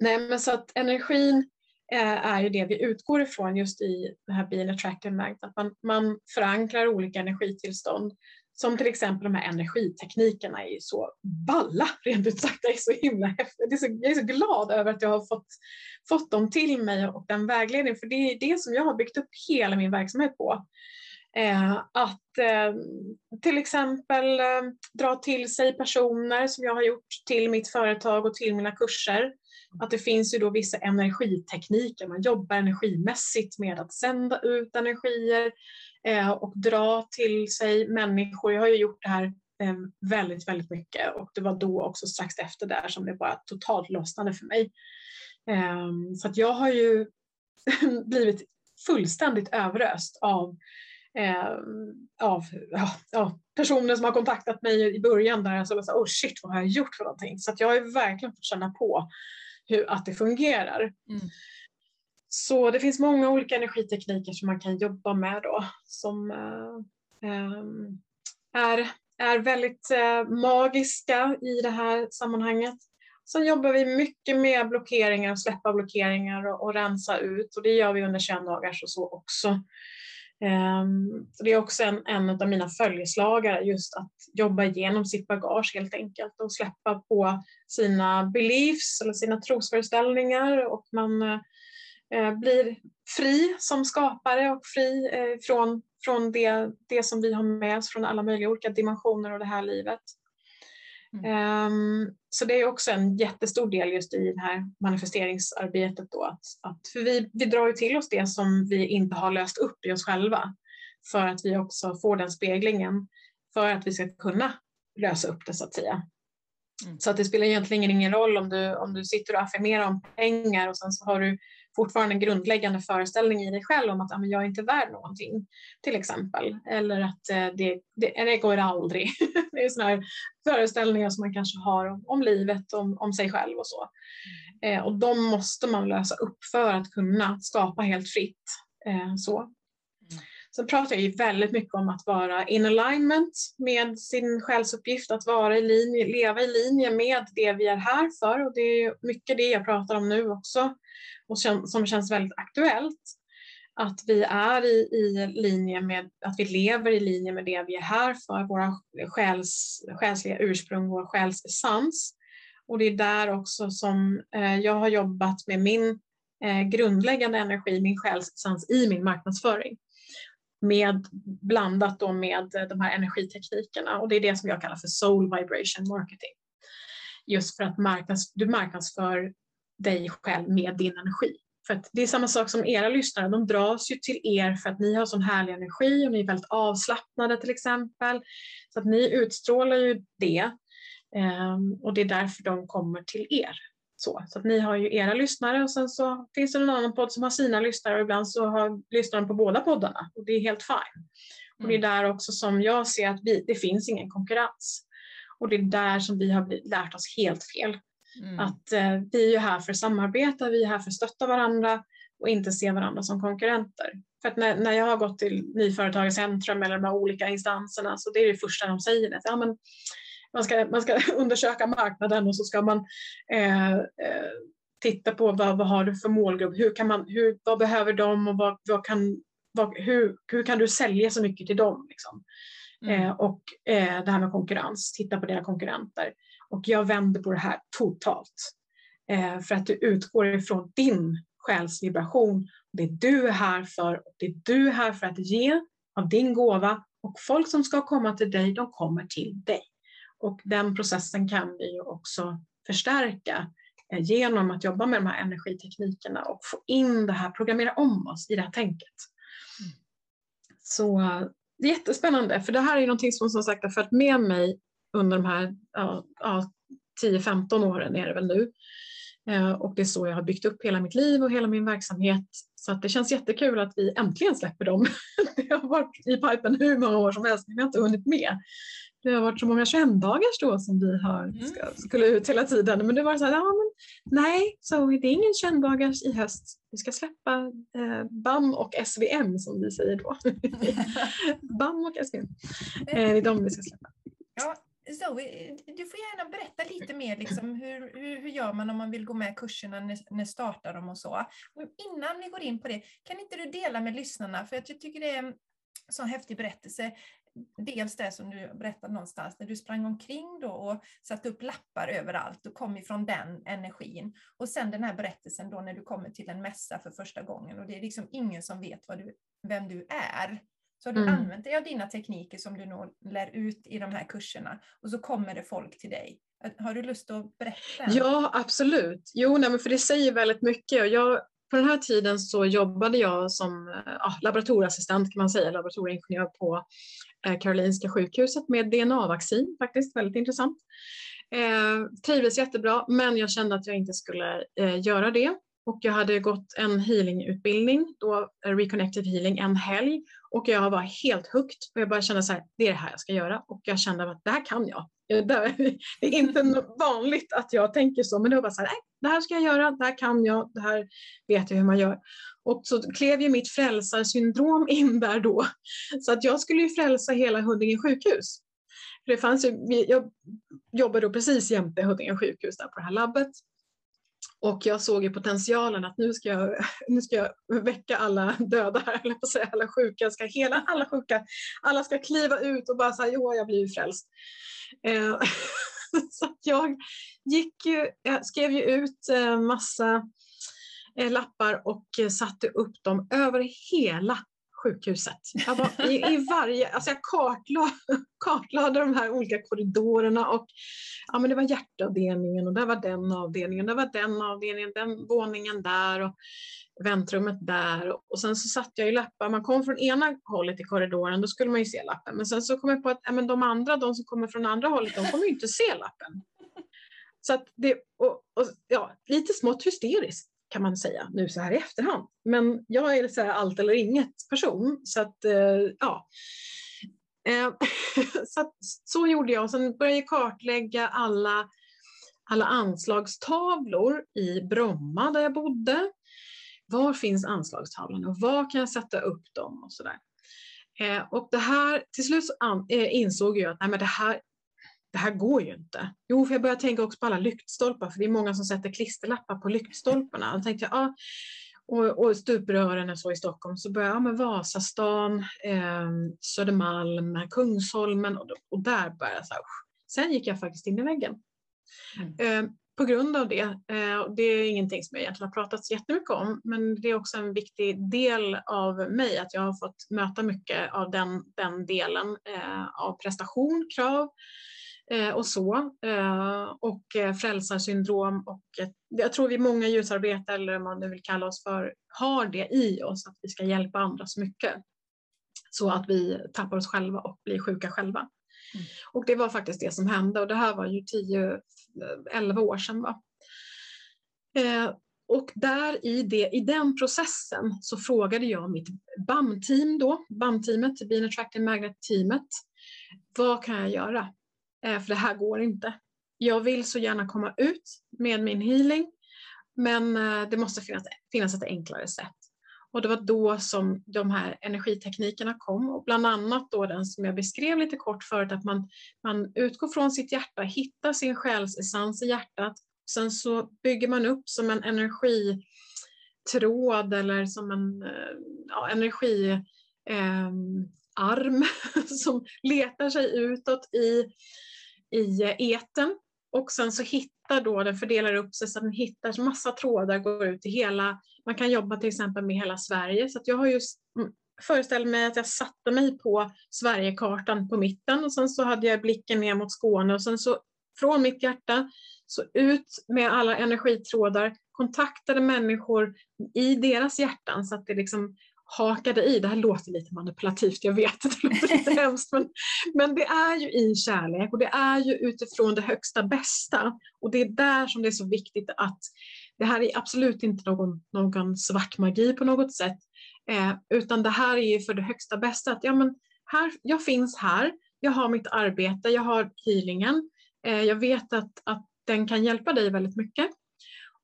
nej, men så att energin eh, är ju det vi utgår ifrån just i det här Being Attractive Magnet, att man, man förankrar olika energitillstånd som till exempel de här energiteknikerna är ju så balla, rent ut sagt. Jag är så himla häftigt. Jag är så glad över att jag har fått, fått dem till mig och den vägledningen, för det är det som jag har byggt upp hela min verksamhet på. Eh, att eh, till exempel eh, dra till sig personer som jag har gjort till mitt företag och till mina kurser. Att det finns ju då vissa energitekniker, man jobbar energimässigt med att sända ut energier och dra till sig människor. Jag har ju gjort det här väldigt, väldigt mycket och det var då också strax efter där som det bara totalt lossnade för mig. Så att jag har ju blivit fullständigt överöst av eh, av ja, ja, personer som har kontaktat mig i början där jag så oh shit vad har jag gjort för någonting? Så jag har verkligen fått känna på hur, att det fungerar. Mm. Så det finns många olika energitekniker som man kan jobba med då som eh, eh är, är väldigt eh, magiska i det här sammanhanget. Sen jobbar vi mycket med blockeringar, släppa blockeringar och, och rensa ut och det gör vi under 21 dagar och så också. Ehm, det är också en, en av mina följeslagare, just att jobba igenom sitt bagage helt enkelt och släppa på sina beliefs eller sina trosföreställningar och man eh, blir fri som skapare och fri eh, från, från det, det som vi har med oss från alla möjliga olika dimensioner av det här livet. Mm. Um, så det är också en jättestor del just i det här manifesteringsarbetet då. Att, att, för vi, vi drar ju till oss det som vi inte har löst upp i oss själva för att vi också får den speglingen för att vi ska kunna lösa upp det så att säga. Mm. Så att det spelar egentligen ingen roll om du, om du sitter och affirmerar om pengar och sen så har du fortfarande en grundläggande föreställning i dig själv om att ah, jag är inte värd någonting, till exempel. Eller att eh, det, det, det går aldrig. det är sådana här föreställningar som man kanske har om, om livet, om, om sig själv och så. Eh, och de måste man lösa upp för att kunna skapa helt fritt. Eh, så. Sen pratar jag ju väldigt mycket om att vara in alignment med sin själsuppgift, att vara i linje, leva i linje med det vi är här för och det är mycket det jag pratar om nu också och som känns väldigt aktuellt. Att vi är i, i linje med, att vi lever i linje med det vi är här för, våra själs, själsliga ursprung, vår själsessens. Och det är där också som eh, jag har jobbat med min eh, grundläggande energi, min själsessens i min marknadsföring. Med, blandat då med eh, de här energiteknikerna och det är det som jag kallar för soul vibration marketing. Just för att marknads, du marknadsför dig själv med din energi. För att det är samma sak som era lyssnare, de dras ju till er för att ni har sån härlig energi och ni är väldigt avslappnade till exempel. Så att ni utstrålar ju det ehm, och det är därför de kommer till er. Så, så att ni har ju era lyssnare och sen så finns det någon annan podd som har sina lyssnare och ibland så har lyssnaren på båda poddarna och det är helt fine. Och det är mm. där också som jag ser att vi, det finns ingen konkurrens. Och det är där som vi har lärt oss helt fel. Mm. Att eh, vi är ju här för att samarbeta, vi är här för att stötta varandra och inte se varandra som konkurrenter. För att när, när jag har gått till Nyföretagarcentrum eller de här olika instanserna så det är det första de säger. Att, ja, men man, ska, man ska undersöka marknaden och så ska man eh, eh, titta på vad, vad har du för målgrupp, hur kan man, hur, vad behöver de och vad, vad kan, vad, hur, hur kan du sälja så mycket till dem? Liksom? Mm. Eh, och eh, det här med konkurrens, titta på dina konkurrenter. Och jag vänder på det här totalt. Eh, för att du utgår ifrån din själsvibration. Det du är här för och det du är här för att ge av din gåva och folk som ska komma till dig, de kommer till dig. Och den processen kan vi ju också förstärka eh, genom att jobba med de här energiteknikerna och få in det här, programmera om oss i det här tänket. Mm. Så det är jättespännande, för det här är någonting som som sagt har följt med mig under de här ja, ja, 10-15 åren är det väl nu. Eh, och det är så jag har byggt upp hela mitt liv och hela min verksamhet. Så att det känns jättekul att vi äntligen släpper dem. det har varit i pipen hur många år som helst, men vi har inte hunnit med. Det har varit så många 21-dagars då som vi har, mm. ska, skulle ut hela tiden. Men det var så här, ja, men, nej, så det är ingen 21-dagars i höst. Vi ska släppa eh, BAM och SVM som vi säger då. BAM och SVM. Eh, det är de vi ska släppa. Ja, Zoe, du får gärna berätta lite mer, liksom, hur, hur, hur gör man om man vill gå med kurserna, när, när startar de och så. innan vi går in på det, kan inte du dela med lyssnarna, för jag tycker det är en så häftig berättelse. Dels det som du berättade någonstans, när du sprang omkring då och satte upp lappar överallt och kom ifrån den energin. Och sen den här berättelsen då när du kommer till en mässa för första gången och det är liksom ingen som vet vad du, vem du är. Så har du mm. använt dig av dina tekniker som du nog lär ut i de här kurserna och så kommer det folk till dig. Har du lust att berätta? Ja, absolut. Jo, nej, men för det säger väldigt mycket. Och jag, på den här tiden så jobbade jag som ja, laboratorieassistent kan man säga, laboratorieingenjör på eh, Eh, Karolinska sjukhuset med DNA-vaccin faktiskt, väldigt intressant. Eh, trivdes jättebra men jag kände att jag inte skulle eh, göra det och jag hade gått en healingutbildning, då eh, Reconnected healing, en helg och jag var helt hooked och jag bara kände så här, det är det här jag ska göra och jag kände att det här kan jag. Det är inte vanligt att jag tänker så, men det var bara så här, nej, det här ska jag göra, det här kan jag, det här vet jag hur man gör. Och så klev ju mitt frälsarsyndrom in där då, så att jag skulle ju frälsa hela Huddinge sjukhus. det fanns ju, jag jobbade då precis jämte Huddinge sjukhus där på det här labbet och jag såg ju potentialen att nu ska jag, nu ska jag väcka alla döda eller på säga alla sjuka, ska hela alla sjuka, alla ska kliva ut och bara säga jo, jag blir frälst. Eh, så jag gick ju, jag skrev ju ut eh, massa eh, lappar och eh, satte upp dem över hela sjukhuset. Jag var, i, i, varje, alltså jag kartlade, kartlade de här olika korridorerna och ja, men det var hjärtavdelningen och där var den avdelningen, där var den avdelningen, den våningen där och väntrummet där. Och sen så satt jag i lappar, man kom från ena hållet i korridoren, då skulle man ju se lappen. Men sen så kom jag på att ja, men de andra, de som kommer från andra hållet, de kommer ju inte se lappen. Så att det, och, och, ja, lite smått hysteriskt kan man säga nu så här i efterhand. Men jag är så här allt eller inget person så att eh, ja. Eh, så, att, så gjorde jag. Sen började jag kartlägga alla, alla anslagstavlor i Bromma där jag bodde. Var finns anslagstavlorna och var kan jag sätta upp dem och sådär. Eh, och det här, till slut så an, eh, insåg jag att nej, men det här det här går ju inte. Jo, för jag började tänka också på alla lyktstolpar, för det är många som sätter klisterlappar på lyktstolparna. Då tänkte jag, ja, och, och stuprören och så i Stockholm, så började jag, ja men Vasastan, eh, Södermalm, Kungsholmen och, och där började jag så här, Sen gick jag faktiskt in i väggen. Mm. Eh, på grund av det, eh, det är ingenting som jag egentligen har pratat så jättemycket om, men det är också en viktig del av mig att jag har fått möta mycket av den, den delen eh, av prestation, krav och så. Och frälsarsyndrom och jag tror vi många ljusarbetare, eller vad man nu vill kalla oss för, har det i oss att vi ska hjälpa andra så mycket. Så att vi tappar oss själva och blir sjuka själva. Mm. Och det var faktiskt det som hände och det här var ju 10-11 år sedan. Va? Eh, och där i, det, i den processen så frågade jag mitt BAM-team då, BAM-teamet, Bean Attractive Magnet-teamet, vad kan jag göra? Eh, för det här går inte. Jag vill så gärna komma ut med min healing, men eh, det måste finnas, finnas ett enklare sätt. Och det var då som de här energiteknikerna kom och bland annat då den som jag beskrev lite kort förut att man, man utgår från sitt hjärta, hittar sin själsessens i hjärtat. Sen så bygger man upp som en energitråd eller som en eh, ja, energi... eh, arm som letar sig utåt i, i eten och sen så hittar då den, fördelar upp sig så att den hittar massa trådar, går ut i hela, man kan jobba till exempel med hela Sverige. Så jag har just föreställt mig att jag satte mig på Sverigekartan på mitten och sen så hade jag blicken ner mot Skåne och sen så från mitt hjärta så ut med alla energitrådar, kontaktade människor i deras hjärtan så att det liksom hakade i. Det här låter lite manipulativt, jag vet det låter lite hemskt, men, men det är ju i kärlek och det är ju utifrån det högsta bästa. Och det är där som det är så viktigt att det här är absolut inte någon, någon svart magi på något sätt, eh, utan det här är ju för det högsta bästa. Att ja, men här, jag finns här, jag har mitt arbete, jag har healingen, eh, jag vet att, att den kan hjälpa dig väldigt mycket.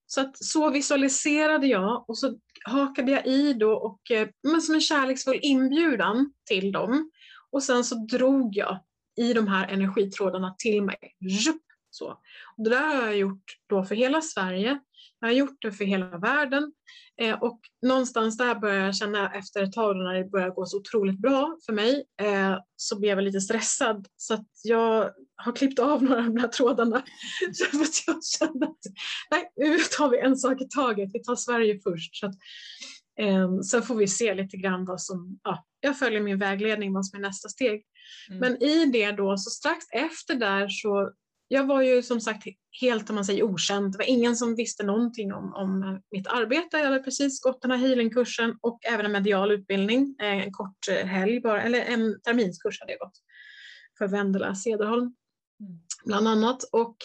Så, att, så visualiserade jag och så hakade jag i då och, eh, men som en kärleksfull inbjudan till dem. Och sen så drog jag i de här energitrådarna till mig. Så. Och det där har jag gjort då för hela Sverige. Jag har gjort det för hela världen. Eh, och någonstans där började jag känna efter ett tag när det började gå så otroligt bra för mig eh, så blev jag lite stressad så att jag har klippt av några av de här trådarna. för att jag kände att nej, nu tar vi en sak i taget, vi tar Sverige först. Så att, eh, sen får vi se lite grann vad som, ja, jag följer min vägledning vad som är nästa steg. Mm. Men i det då, så strax efter där så jag var ju som sagt helt om man säger okänd. Det var ingen som visste någonting om, om mitt arbete. Jag hade precis gått den här healingkursen och även en medial utbildning, eh, en kort eh, helg bara, eller en terminskurs hade jag gått för Vendela Cederholm mm. bland annat. Och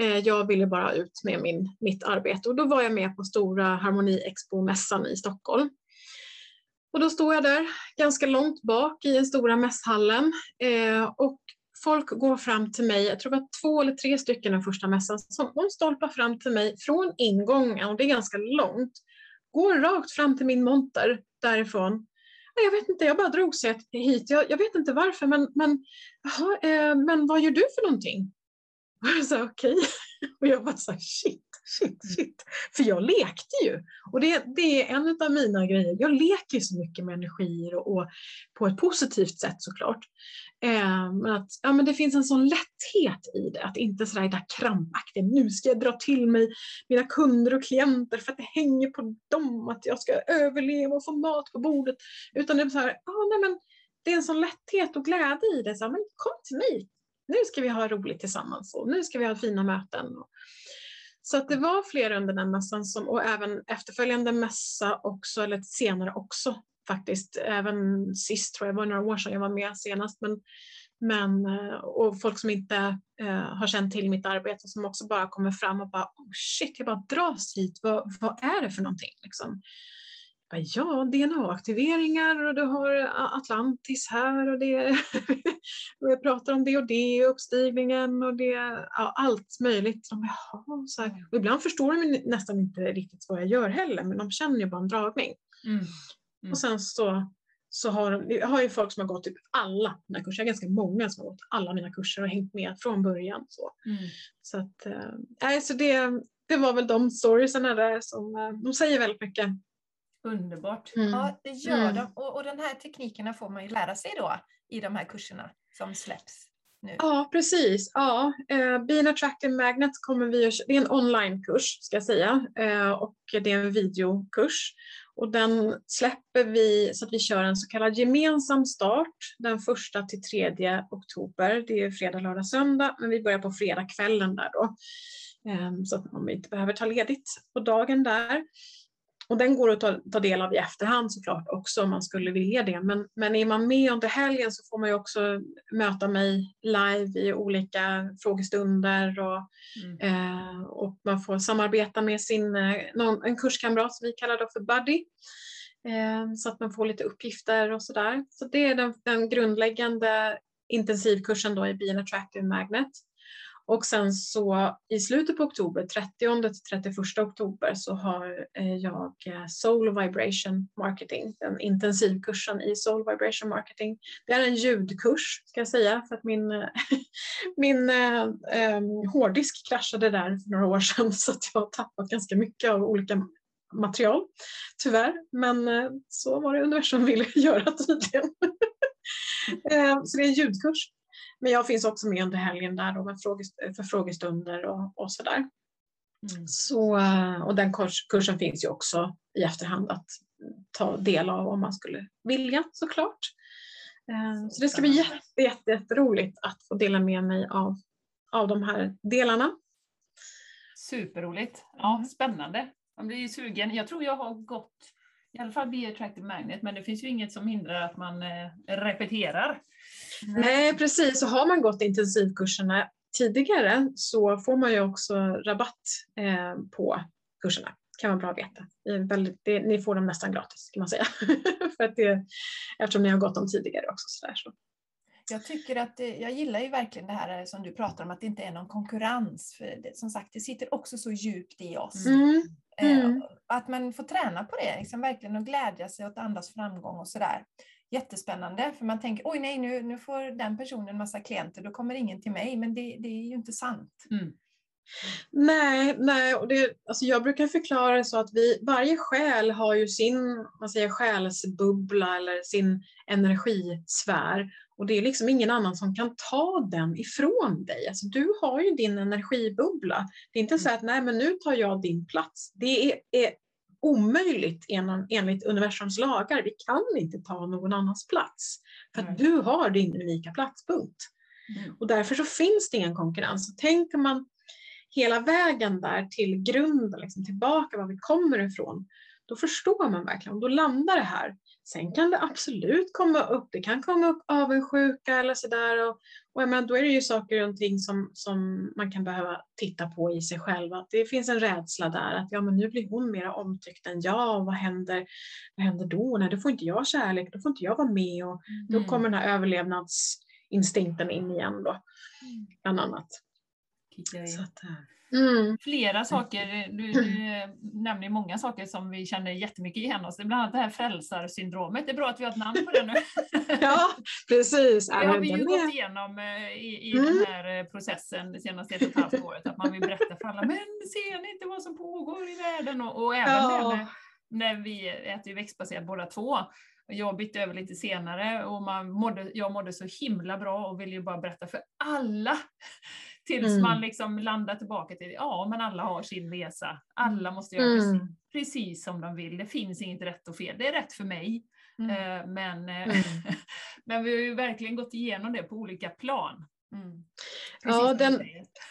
eh, jag ville bara ut med min, mitt arbete och då var jag med på stora Harmoni Expo-mässan i Stockholm. Och då stod jag där ganska långt bak i den stora mässhallen eh, och folk går fram till mig, jag tror det var två eller tre stycken den första mässan, som hon stolpar fram till mig från ingången, och det är ganska långt, går rakt fram till min monter därifrån. Jag vet inte, jag bara drog sig hit. Jag, jag vet inte varför, men, men, aha, eh, men vad gör du för någonting? Och jag sa okej. Okay. Och jag bara så shit, shit, mm. shit. För jag lekte ju. Och det, det är en av mina grejer. Jag leker så mycket med energier och, och på ett positivt sätt såklart. Eh, men att ja, men det finns en sån lätthet i det. Att inte sådär där krampaktigt, nu ska jag dra till mig mina kunder och klienter för att det hänger på dem att jag ska överleva och få mat på bordet. Utan det är så här, ah, nej, men det är en sån lätthet och glädje i det. Så här, men kom till mig, nu ska vi ha roligt tillsammans och nu ska vi ha fina möten. Så att det var flera under den mässan som, och även efterföljande mässa också, eller senare också faktiskt. Även sist tror jag, det var några år sedan jag var med senast. Men, men, eh, och folk som inte eh, har känt till mitt arbete som också bara kommer fram och bara oh shit, jag bara dras hit, vad, vad är det för någonting? Liksom. Ja, DNA-aktiveringar och du har Atlantis här och det och jag pratar om det och det, uppstigningen och det, ja, allt möjligt. De, jaha, så här. Och ibland förstår de nästan inte riktigt vad jag gör heller, men de känner ju bara en dragning. Mm. Mm. Och sen så, så har jag har ju folk som har gått typ alla mina kurser, jag har ganska många som har gått alla mina kurser och hängt med från början. Så, mm. så, att, äh, så det, det var väl de storiesarna där som, äh, de säger väldigt mycket. Underbart. Mm. Ja, det gör mm. de. Och, och de här teknikerna får man ju lära sig då i de här kurserna som släpps. nu. Ja, precis. Ja, eh, Being Attractive Magnet kommer vi att, det är en onlinekurs ska jag säga eh, och det är en videokurs. Och den släpper vi så att vi kör en så kallad gemensam start den första till tredje oktober. Det är fredag, lördag, söndag men vi börjar på fredagskvällen där då. Eh, så att man inte behöver ta ledigt på dagen där. Och den går att ta, ta, del av i efterhand såklart också om man skulle vilja det. Men, men är man med under helgen så får man ju också möta mig live i olika frågestunder och, mm. eh, och man får samarbeta med sin, eh, någon, en kurskamrat som vi kallar då för Buddy. Eh, så att man får lite uppgifter och sådär. Så det är den, den grundläggande intensivkursen då i Be an Attractive Magnet. Och sen så i slutet på oktober, 30 till 31 oktober, så har eh, jag eh, Soul Vibration Marketing, den intensivkursen i Soul Vibration Marketing. Det är en ljudkurs ska jag säga för att min, min eh, ehm, hårddisk kraschade där för några år sedan så att jag har tappat ganska mycket av olika material, tyvärr. Men eh, så var det universum ville göra tydligen. Ehm, så det är en ljudkurs men jag finns också med under helgen där då med frågest för frågestunder och, och sådär. Mm. Så, och den kurs, kursen finns ju också i efterhand att ta del av om man skulle vilja såklart. Eh, så det ska bli jätte, jätte, jätteroligt att få dela med mig av, av de här delarna. Superroligt. Ja, spännande. Man blir ju sugen. Jag tror jag har gått i alla fall Be Attractive Magnet, men det finns ju inget som hindrar att man eh, repeterar. Nej, precis. Så har man gått intensivkurserna tidigare så får man ju också rabatt eh, på kurserna. kan vara bra att veta. Väldigt, det, ni får dem nästan gratis kan man säga. För att det, eftersom ni har gått dem tidigare också. Så där, så. Jag tycker att jag gillar ju verkligen det här som du pratar om att det inte är någon konkurrens. För det, som sagt, det sitter också så djupt i oss. Mm. Mm. Att man får träna på det, liksom verkligen och glädja sig åt andras framgång och sådär. Jättespännande, för man tänker oj nej nu, nu får den personen massa klienter, då kommer ingen till mig, men det, det är ju inte sant. Mm. Nej, nej och det, alltså jag brukar förklara det så att vi, varje själ har ju sin man säger, själsbubbla eller sin energisfär och det är liksom ingen annan som kan ta den ifrån dig. Alltså, du har ju din energibubbla. Det är inte så att nej men nu tar jag din plats. Det är, är omöjligt enligt universums lagar. Vi kan inte ta någon annans plats. För att du har din unika platspunkt. Mm. Och därför så finns det ingen konkurrens. Så tänker man hela vägen där till grunden, liksom tillbaka var vi kommer ifrån, då förstår man verkligen, då landar det här. Sen kan det absolut komma upp, det kan komma upp avundsjuka eller sådär. Och, och jag menar, då är det ju saker och ting som, som man kan behöva titta på i sig själv. Att det finns en rädsla där att ja, men nu blir hon mer omtyckt än jag. Vad händer, vad händer då? Nej, då får inte jag kärlek, då får inte jag vara med. Och då mm. kommer den här överlevnadsinstinkten in igen då, mm. bland annat. Så att, eh, Mm. Flera saker, du, du nämner många saker som vi känner jättemycket igen oss. Bland annat det här frälsarsyndromet. Det är bra att vi har ett namn på det nu. ja, precis. Det har vi ju gått igenom eh, i, i mm. den här eh, processen det senaste ett och ett halvt året. Att man vill berätta för alla, men ser ni inte vad som pågår i världen? Och, och även ja. när, när vi äter växtbaserat båda två. Jag bytte över lite senare och man mådde, jag mådde så himla bra och ville ju bara berätta för alla Tills mm. man liksom landar tillbaka till, ja men alla har sin resa. Alla måste göra mm. precis, precis, som de vill. Det finns inget rätt och fel. Det är rätt för mig. Mm. Eh, men, eh, mm. men vi har ju verkligen gått igenom det på olika plan. Mm. Ja, den,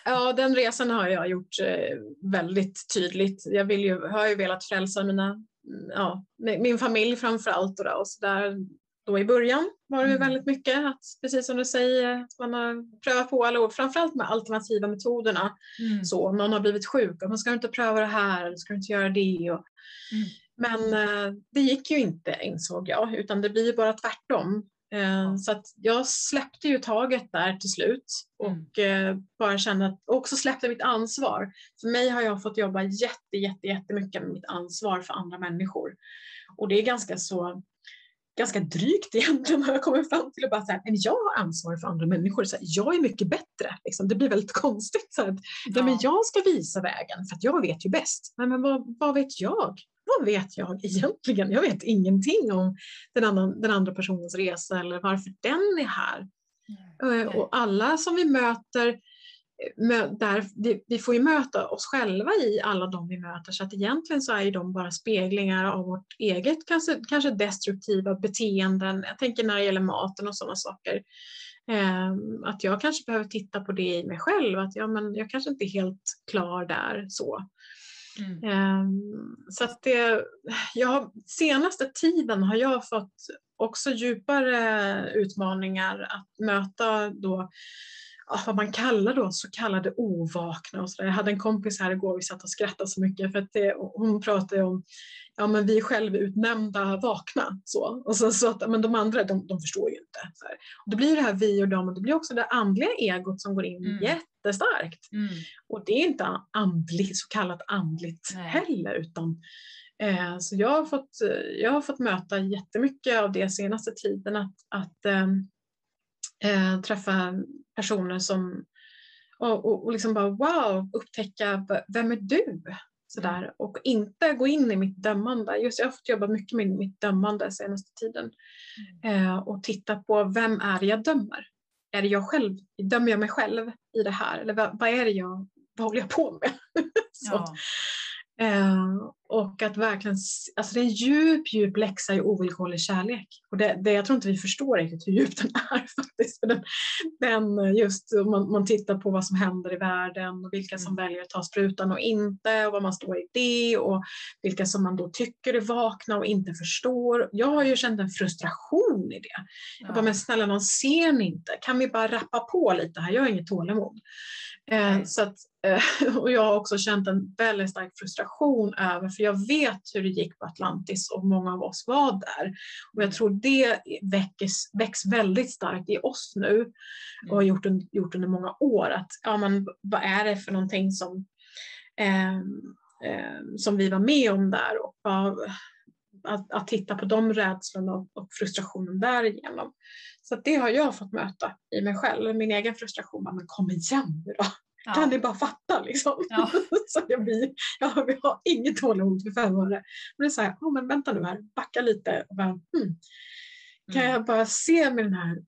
ja, den resan har jag gjort eh, väldigt tydligt. Jag vill ju, har ju velat frälsa mina, ja, min familj framför allt och, och så där då i början var det mm. väldigt mycket att precis som du säger, att man har prövat på alla ord, framförallt med alternativa metoderna. Mm. Så om någon har blivit sjuk, och man ska inte pröva det här eller ska inte göra det. Och, mm. Men eh, det gick ju inte insåg jag, utan det blir bara tvärtom. Eh, så att jag släppte ju taget där till slut och mm. eh, bara kände att, och också släppte mitt ansvar. För mig har jag fått jobba jätte, jätte, jättemycket med mitt ansvar för andra människor. Och det är ganska så ganska drygt egentligen har jag kommit fram till. Och bara så här, men jag har ansvar för andra människor. Så här, jag är mycket bättre. Liksom. Det blir väldigt konstigt. Så här, ja. men jag ska visa vägen för att jag vet ju bäst. Nej, men vad, vad vet jag? Vad vet jag egentligen? Jag vet ingenting om den andra, den andra personens resa eller varför den är här. Eh, Och alla som vi möter, mö- där, vi, vi får ju möta oss själva i alla de vi möter så att egentligen så är ju de bara speglingar av vårt eget kanske, kanske destruktiva beteenden. Jag tänker när det gäller maten och sådana saker. Eh, att jag kanske behöver titta på det i mig själv, att ja, men jag kanske inte är helt klar där så. Mm. Ehm, Så att det, jag senaste tiden har jag fått också djupare utmaningar att möta då vad man kallar då så kallade ovakna. Och så där. Jag hade en kompis här igår, vi satt och skrattade så mycket för att det, hon pratade om ja men vi är självutnämnda vakna. Så. Och så, så att, men de andra de, de förstår ju inte. Så här. Och det blir det här vi och dem och det blir också det andliga egot som går in Mm. jättestarkt. Mm. Och det är inte andligt, så kallat andligt Nej. heller. Utan, eh, så jag har, fått, eh, jag har fått möta jättemycket av det senaste tiden. Att, att eh, eh, träffa personer som och, och, och liksom bara wow, upptäcka vem är du? Sådär. Och inte gå in i mitt dömande. Just jag har fått jobba mycket med mitt dömande senaste tiden. Eh, och titta på vem är det jag dömer? Är det jag själv? Dömer jag mig själv i det här? Eller vad, vad är det jag, vad håller jag på med? Så. Ja. Eh, och att verkligen, alltså det är en djup, djup läxa i ovillkorlig kärlek. Och det, det, jag tror inte vi förstår riktigt hur djup den är faktiskt. För den, den eh, just om man, man tittar på vad som händer i världen och vilka som väljer att ta sprutan och inte och vad man står i det och vilka som man då tycker är vakna och inte förstår. Jag har ju känt en frustration i det. Jag bara, men snälla någon ser ni inte? Kan vi bara rappa på lite här? Jag har inget tålamod. Eh, så att, eh, och jag har också känt en väldigt stark frustration över, för jag vet hur det gick på Atlantis och många av oss var där. Och jag tror det väcks, väcks väldigt starkt i oss nu och har gjort, un, gjort under många år. Att, ja, men, vad är det för någonting som, eh, eh, som vi var med om där? Och vad, att, att titta på de rädslorna och, och frustrationen därigenom. Så det har jag fått möta i mig själv, min egen frustration. Men kom igen nu då, Ja. kan ni bara fatta liksom? Ja. så jag, blir, ja, vi har inget tålamod för fem år. Men det är så här, oh, men vänta nu här, backa lite. Och bara, hmm, kan Mm. jag bara se med den här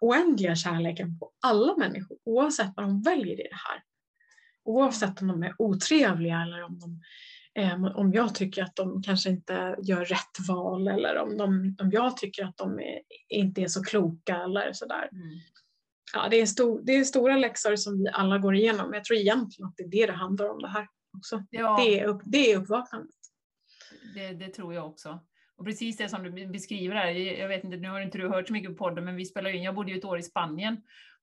oändliga kärleken på alla människor, oavsett vad de väljer i det här. Oavsett om de är otrevliga eller om, de, eh, om jag tycker att de kanske inte gör rätt val eller om, de, om jag tycker att de är, inte är så kloka eller sådär. Mm. Ja, det, är stor, det är stora läxor som vi alla går igenom. Jag tror egentligen att det är det det handlar om det här också. Ja. Det, är upp, det är uppvaknandet. Det, det tror jag också. Och precis det som du beskriver här, jag vet inte, nu har inte du hört så mycket på podden, men vi spelar in, jag bodde ju ett år i Spanien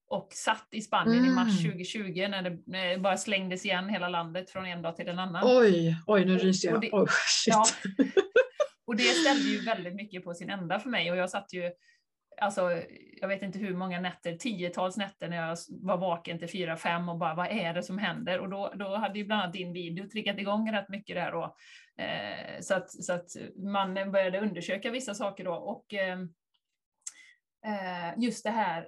och satt i Spanien i mars Mm. 2020 när det, när det bara slängdes igen hela landet från en dag till en annan. Oj, oj nu ryser Och jag. det- Oj, shit. Ja. Och det ställde ju väldigt mycket på sin ända för mig och jag satt ju, alltså jag vet inte hur många nätter, tiotals nätter när jag var vaken till fyra, fem och bara vad är det som händer? Och då, då hade ju bland annat din video triggat igång rätt mycket där då. Eh, så, att, så att man började undersöka vissa saker då och eh, eh, just det här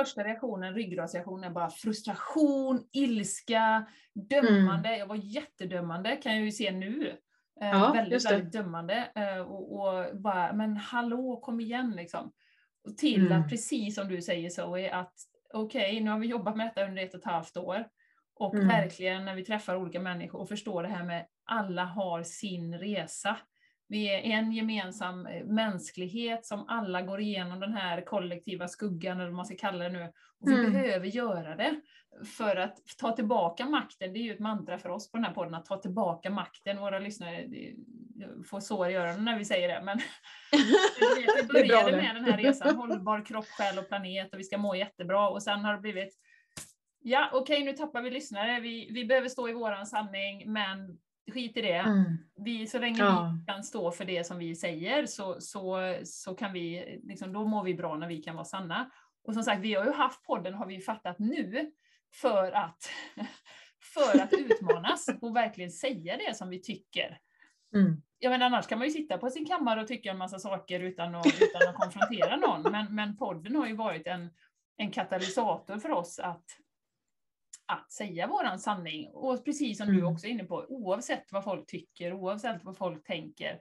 Första reaktionen, ryggradsreaktionen, bara frustration, ilska, dömande. Jag var jättedömande kan jag ju se nu. Eh, Ja, väldigt, väldigt dömande. Eh, och, och bara, men hallå, kom igen liksom. Och till Mm. att precis som du säger Zoe, att okej, nu har vi jobbat med detta under ett och ett halvt år. Och Mm. verkligen när vi träffar olika människor och förstår det här med alla har sin resa. Vi är en gemensam eh, mänsklighet som alla går igenom den här kollektiva skuggan, eller vad man ska kalla det nu. Och vi Mm. behöver göra det för att ta tillbaka makten. Det är ju ett mantra för oss på den här podden, att ta tillbaka makten. Våra lyssnare får sår i öronen när vi säger det, men vi började med den här resan, hållbar kropp, själ och planet och vi ska må jättebra och sen har det blivit Ja, okej, nu tappar vi lyssnare. Vi, vi behöver stå i våran sanning, men skit i det. Mm. Vi, så länge Ja. vi kan stå för det som vi säger så, så, så kan vi, liksom, då mår vi bra när vi kan vara sanna. Och som sagt, vi har ju haft podden, har vi fattat nu, för att, för att utmanas och verkligen säga det som vi tycker. Mm. Jag menar, annars kan man ju sitta på sin kammare och tycka en massa saker utan att, utan att konfrontera någon. Men, men podden har ju varit en, en katalysator för oss att, att säga våran sanning. Och precis som du Mm. också är inne på, oavsett vad folk tycker, oavsett vad folk tänker.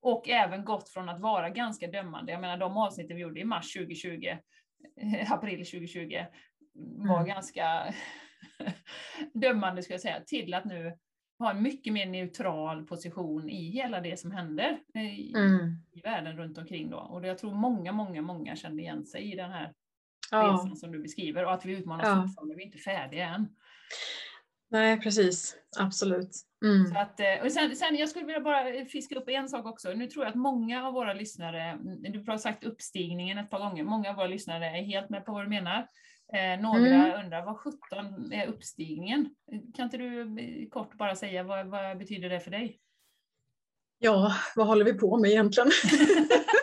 Och även gått från att vara ganska dömande. Jag menar de avsnitten vi gjorde i mars 2020, eh, april 2020 var Mm. ganska dömande, ska jag säga, till att nu ha en mycket mer neutral position i hela det som händer eh, i, Mm. i världen runt omkring då. Och jag tror många, många, många kände igen sig i den här Ja, resan som du beskriver och att vi utmanas Ja. fortfarande, vi är inte färdiga än. nej precis. Absolut. Mm. Så att, eh, och sen, sen, jag skulle vilja bara fiska upp en sak också. Nu tror jag att många av våra lyssnare, du har sagt uppstigningen ett par gånger, många av våra lyssnare är helt med på vad du menar. Eh, några Mm. undrar, vad sjutton är uppstigningen? Kan inte du eh, kort bara säga, vad, vad betyder det för dig? Ja, vad håller vi på med egentligen?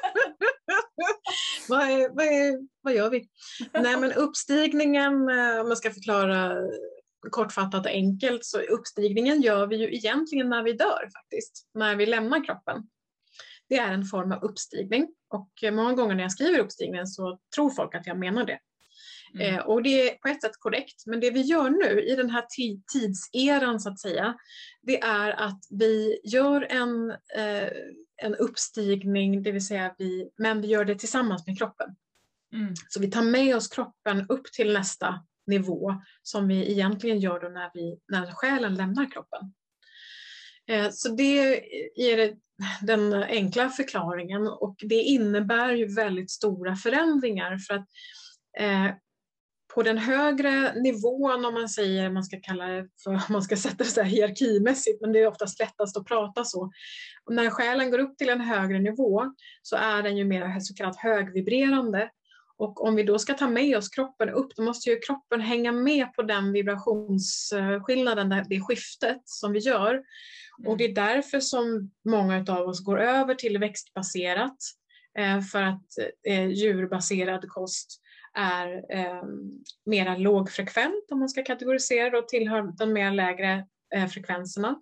vad, är, vad, är, vad gör vi? Nej men uppstigningen, eh, om jag ska förklara kortfattat och enkelt, så uppstigningen gör vi ju egentligen när vi dör faktiskt, när vi lämnar kroppen. Det är en form av uppstigning och många gånger när jag skriver uppstigningen så tror folk att jag menar det. Mm. Eh, och det är på ett sätt korrekt, men det vi gör nu i den här ti- tidseran så att säga, det är att vi gör en, eh, en uppstigning, det vill säga vi, men vi gör det tillsammans med kroppen. Mm. Så vi tar med oss kroppen upp till nästa nivå som vi egentligen gör då när, vi, när själen lämnar kroppen. Eh, Så det är den enkla förklaringen och det innebär ju väldigt stora förändringar för att eh, på den högre nivån, om man säger, man ska kalla det för, man ska sätta det så här hierarkimässigt, men det är oftast lättast att prata så. Och när själen går upp till en högre nivå så är den ju mer så kallat högvibrerande. Och om vi då ska ta med oss kroppen upp, då måste ju kroppen hänga med på den vibrationsskillnaden, det det skiftet som vi gör. Och det är därför som många av oss går över till växtbaserat, eh, för att eh, djurbaserad kost är eh, mera lågfrekvent om man ska kategorisera och tillhör de mer lägre eh, frekvenserna.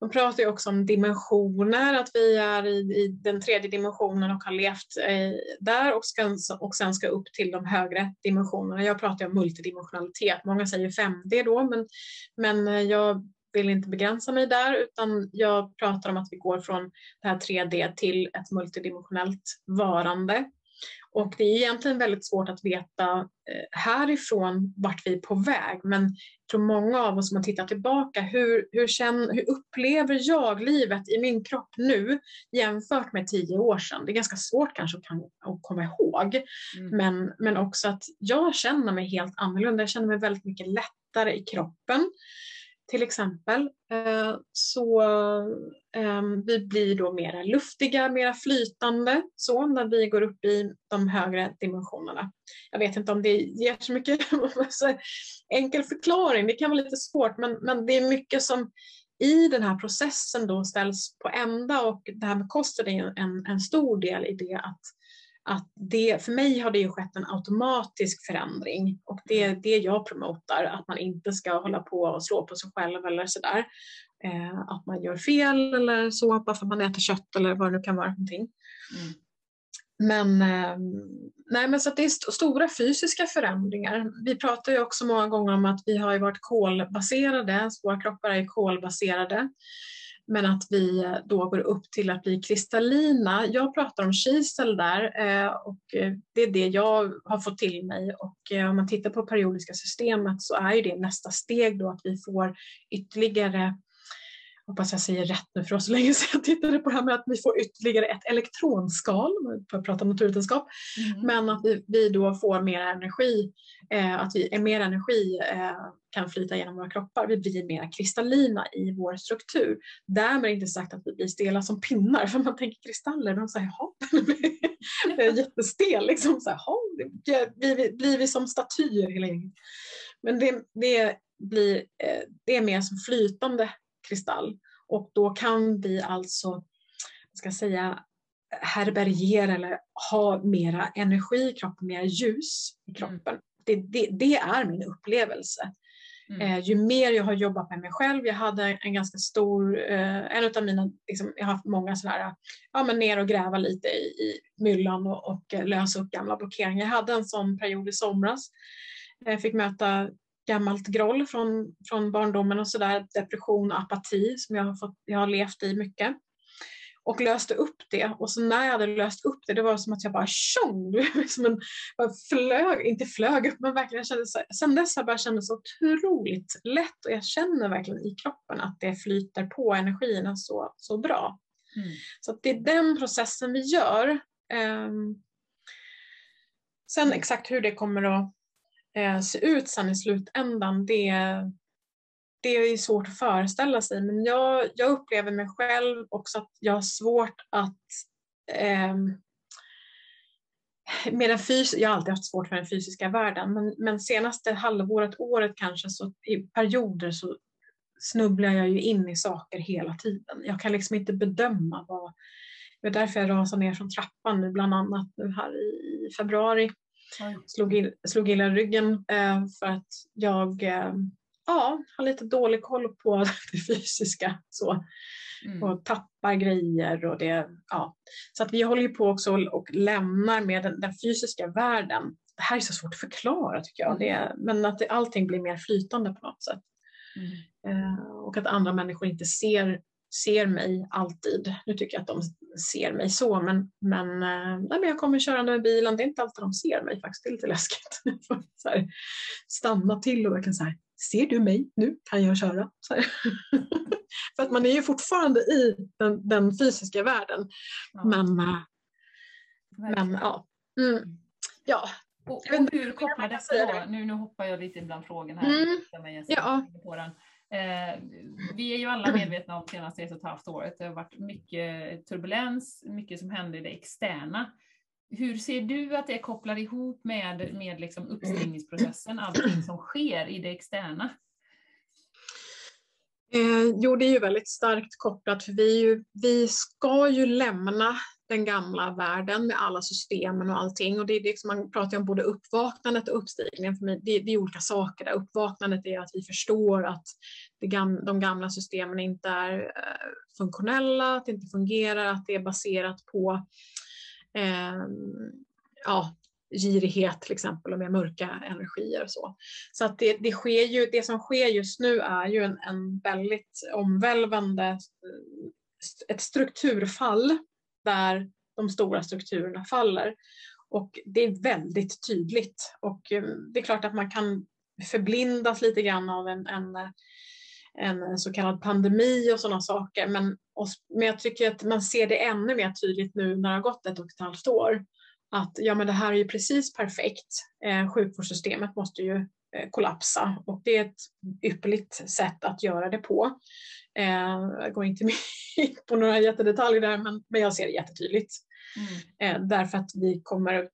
Man pratar ju också om dimensioner, att vi är i, i den tredje dimensionen och har levt eh, där och, ska, och sen ska upp till de högre dimensionerna. Jag pratar om multidimensionalitet, många säger 5D då, men, men eh, jag vill inte begränsa mig där utan jag pratar om att vi går från det här 3D till ett multidimensionellt varande. Och det är egentligen väldigt svårt att veta eh, härifrån vart vi är på väg men jag tror många av oss som har tittat tillbaka, hur, hur, känner, hur upplever jag livet i min kropp nu jämfört med tio år sedan? Det är ganska svårt kanske att, komma ihåg Mm. men, men också att jag känner mig helt annorlunda. Jag känner mig väldigt mycket lättare i kroppen. Till exempel eh, så ehm, vi blir då mera luftiga, mera flytande så när vi går upp i de högre dimensionerna. Jag vet inte om det ger så mycket enkel förklaring, det kan vara lite svårt men, men det är mycket som i den här processen då ställs på ända och det här med kosten är en, en stor del i det att att det, för mig har det ju skett en automatisk förändring och det är det jag promotar, att man inte ska hålla på och slå på sig själv eller sådär. Eh, att man gör fel eller så bara för att man äter kött eller vad det nu kan vara. Någonting. Mm. Men, eh, nej, men så det är st stora fysiska förändringar. Vi pratar ju också många gånger om att vi har varit kolbaserade, våra kroppar är kolbaserade. Men att vi eh, då går upp till att bli kristallina. Jag pratar om kisel där eh, och eh, det är det jag har fått till mig. Och om man tittar på periodiska systemet så är ju det nästa steg då att vi får ytterligare hoppas jag säger rätt nu för det var så länge sedan jag tittade på det här med att vi får ytterligare ett elektronskal, för att prata naturvetenskap, Mm. men att vi, vi då får mer energi, eh, att vi är mer energi eh, kan flyta genom våra kroppar. Vi blir mer kristallina i vår struktur. Därmed inte sagt att vi blir stela som pinnar, för man tänker kristaller, de säger jaha, det är jättestel liksom. Så här, "Jaha, det- blir, vi, blir vi som statyer hela gänget? Men det, det, blir, eh, det är mer som flytande kristall och då kan vi alltså, jag ska säga, härbärgera eller ha mera energi i kroppen, mera ljus i kroppen. Det, det, det är min upplevelse. Mm. Eh, ju mer jag har jobbat med mig själv, jag hade en ganska stor, eh, en av mina, liksom, jag har haft många sådär, ja men ner och gräva lite i, i myllan och, och eh, lösa upp gamla blockeringar. Jag hade en sån period i somras. Jag fick möta gammalt groll från, från barndomen och sådär, depression, apati som jag har, fått, jag har levt i mycket. och löste upp det. Och så när jag hade löst upp det, det var som att jag bara tjong, som en, bara flög, inte flög upp, men verkligen kände så, sen dess har jag bara känt så otroligt lätt och jag känner verkligen i kroppen att det flyter på energierna så, så bra. Mm. Så det är den processen vi gör. Um, sen exakt hur det kommer att Eh, se ut sen i slutändan, det, det är svårt att föreställa sig men jag, jag upplever mig själv också att jag har svårt att eh, med den fys jag har alltid haft svårt för den fysiska världen men, men senaste halvåret, året kanske, så i perioder så snubblar jag ju in i saker hela tiden. Jag kan liksom inte bedöma vad... Det är därför jag rasar ner från trappan nu bland annat nu här i februari. Slog, in, slog illa ryggen eh, för att jag eh, ja, har lite dålig koll på det fysiska så. Mm. och tappar grejer och det, ja. Så att vi håller ju på också och lämnar med den, den fysiska världen. Det här är så svårt att förklara tycker jag, det, mm. men att det, allting blir mer flytande på något sätt. Mm. Eh, och att andra människor inte ser, ser mig alltid. Nu tycker jag att de ser mig så, men, men, eh, nej, men jag kommer körande med bilen, det är inte alltid de ser mig faktiskt, det är lite läskigt. så här, stanna till och verkligen så här, ser du mig nu? Kan jag köra? För att man är ju fortfarande i den, den fysiska världen. Ja. Men, äh, men ja. Mm. ja. Och, och hur kopplar detta då? Nu, nu hoppar jag lite bland frågorna här. Mm. ja. på den. Eh, vi är ju alla medvetna om senaste ett och ett halvt året. Det har varit mycket turbulens, mycket som händer i det externa. Hur ser du att det kopplar ihop med, med liksom uppstigningsprocessen, allting som sker i det externa? Eh, jo, det är ju väldigt starkt kopplat för vi, ju, vi ska ju lämna den gamla världen med alla systemen och allting. Och det är liksom, man pratar ju om både uppvaknandet och uppstigningen. För mig, det, det, är olika saker där. Uppvaknandet är att vi förstår att gam, de gamla systemen inte är eh, funktionella, att det inte fungerar, att det är baserat på eh, ja, girighet till exempel och mer mörka energier och så. Så att det, det, sker ju, det som sker just nu är ju en, en väldigt omvälvande, eh, ett strukturfall där de stora strukturerna faller. Och det är väldigt tydligt och eh, det är klart att man kan förblindas lite grann av en, en en så kallad pandemi och sådana saker. Men, men jag tycker att man ser det ännu mer tydligt nu när det har gått ett och ett halvt år. Att ja, men det här är ju precis perfekt. Eh, sjukvårdssystemet måste ju eh, kollapsa och det är ett ypperligt sätt att göra det på. Eh, jag går inte in på några jättedetaljer där men, men jag ser det jättetydligt. Mm. Eh, därför att vi kommer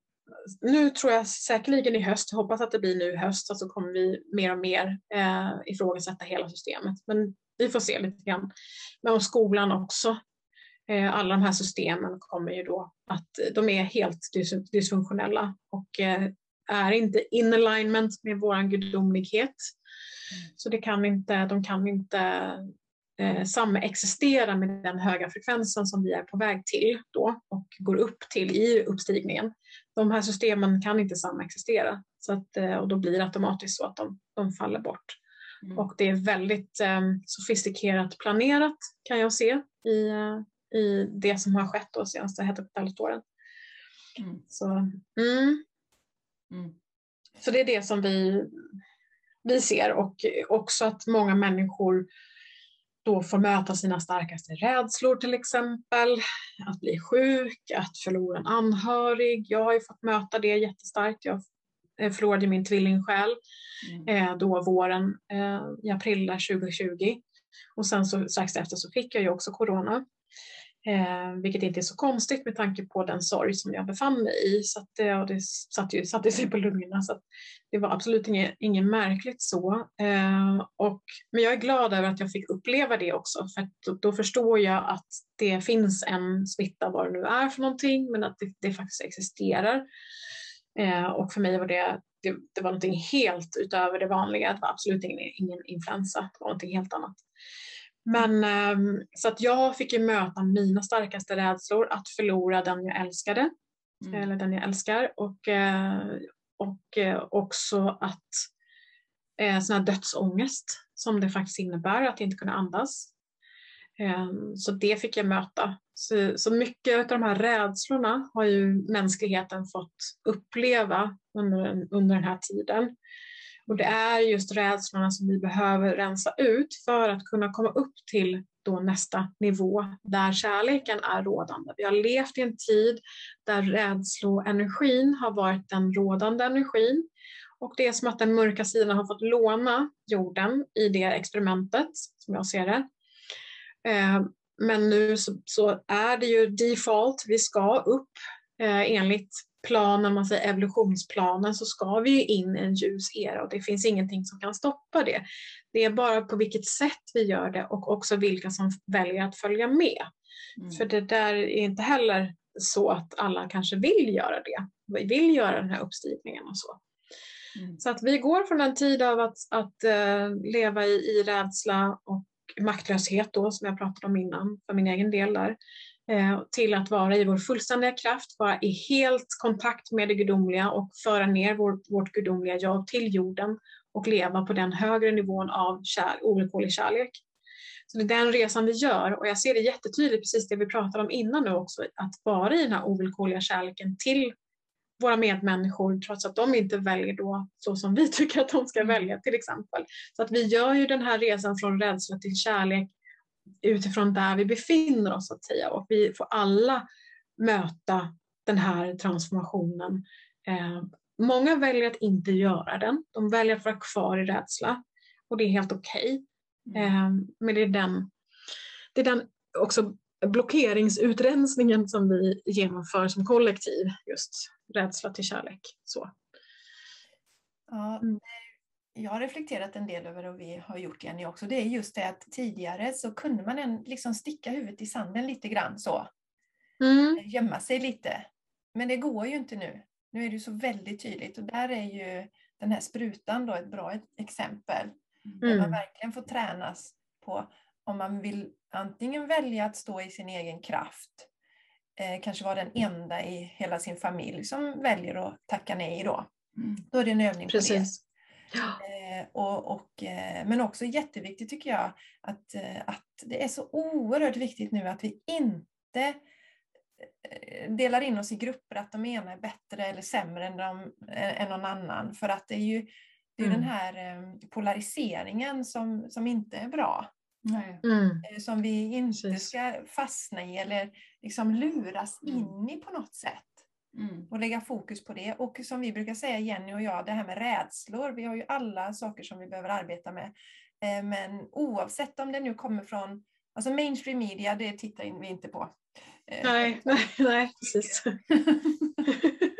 nu tror jag säkerligen i höst, hoppas att det blir nu i höst, så alltså kommer vi mer och mer eh, ifrågasätta hela systemet. Men vi får se lite grann. Men om skolan också, alla de här systemen kommer ju då att de är helt dysfunktionella och eh, är inte in alignment med våran gudomlighet. Mm. Så det kan inte, de kan inte eh, samexistera med den höga frekvensen som vi är på väg till då och går upp till i uppstigningen de här systemen kan inte samexistera så att, eh, och då blir det automatiskt så att de, de faller bort. Mm. Och det är väldigt eh, sofistikerat planerat kan jag se i, eh, i det som har skett de senaste ett och ett halvt åren. Mm. Så, mm. mm. så det är det som vi, vi ser och också att många människor då får möta sina starkaste rädslor till exempel, att bli sjuk, att förlora en anhörig. Jag har ju fått möta det jättestarkt. Jag eh, förlorade min tvillingsjäl mm. Eh, då våren eh, i april 2020 och sen så strax efter så fick jag ju också corona. Eh, vilket inte är så konstigt med tanke på den sorg som jag befann mig i. Så att, eh, och det satte, ju, satte sig på lungorna så det var absolut inget, inget märkligt så. Eh, och, men jag är glad över att jag fick uppleva det också för då, då, förstår jag att det finns en smitta vad det nu är för någonting men att det, det faktiskt existerar. Eh, och för mig var det, det, det var någonting helt utöver det vanliga. Det var absolut ingen, ingen influensa, det var någonting helt annat. Men ehm, så att jag fick ju möta mina starkaste rädslor, att förlora den jag älskade, mm. eller den jag älskar och, eh, och eh, också att eh, sån här dödsångest som det faktiskt innebär att inte kunna andas. Ehm, så det fick jag möta. Så, så mycket av de här rädslorna har ju mänskligheten fått uppleva under, under den här tiden. Och det är just rädslorna som vi behöver rensa ut för att kunna komma upp till då nästa nivå där kärleken är rådande. Vi har levt i en tid där rädsloenergin har varit den rådande energin och det är som att den mörka sidan har fått låna jorden i det experimentet, som jag ser det. Eh, men nu så, är det ju default, vi ska upp eh, enligt planen, man säger evolutionsplanen, så ska vi in i en ljus era och det finns ingenting som kan stoppa det. Det är bara på vilket sätt vi gör det och också vilka som väljer att följa med. Mm. För det där är inte heller så att alla kanske vill göra det, Vi vill göra den här uppstigningen och så. Mm. Så att vi går från en tid av att, att uh, leva i, i rädsla och maktlöshet då, som jag pratade om innan, för min egen del där, till att vara i vår fullständiga kraft, vara i helt kontakt med det gudomliga och föra ner vår, vårt gudomliga jag till jorden och leva på den högre nivån av kär, ovillkorlig kärlek. Så det är den resan vi gör och jag ser det jättetydligt, precis det vi pratade om innan nu också, att vara i den här ovillkorliga kärleken till våra medmänniskor trots att de inte väljer då så som vi tycker att de ska mm. välja till exempel. Så att vi gör ju den här resan från rädsla till kärlek utifrån där vi befinner oss att säga och vi får alla möta den här transformationen. Eh, många väljer att inte göra den, de väljer att vara kvar i rädsla och det är helt okej. Okay. Mm. Eh, men det är den, det är den också blockeringsutrensningen som vi genomför som kollektiv, just rädsla till kärlek. Så. Ja, mm. Jag har reflekterat en del över och vi har gjort Jenny också. Det är just det att tidigare så kunde man en, liksom sticka huvudet i sanden lite grann så. Mm. Gömma sig lite. Men det går ju inte nu. Nu är det så väldigt tydligt och där är ju den här sprutan då ett bra exempel. Mm. Där man verkligen får tränas på om man vill antingen välja att stå i sin egen kraft, eh, kanske vara den enda i hela sin familj som väljer att tacka nej då. Mm. Då är det en övning Precis. på det. Ja. Eh, och, och, eh, men också jätteviktigt tycker jag att, eh, att det är så oerhört viktigt nu att vi inte eh, delar in oss i grupper att de ena är bättre eller sämre än, de, än någon annan. För att det är ju det är mm. den här polariseringen som, som inte är bra. Mm. Som vi inte ska fastna i eller liksom luras mm. in i på något sätt. Mm. Och lägga fokus på det. Och som vi brukar säga, Jenny och jag, det här med rädslor. Vi har ju alla saker som vi behöver arbeta med. Eh, men oavsett om det nu kommer från Alltså mainstream media, det tittar vi inte på. Eh, nej, nej, nej precis.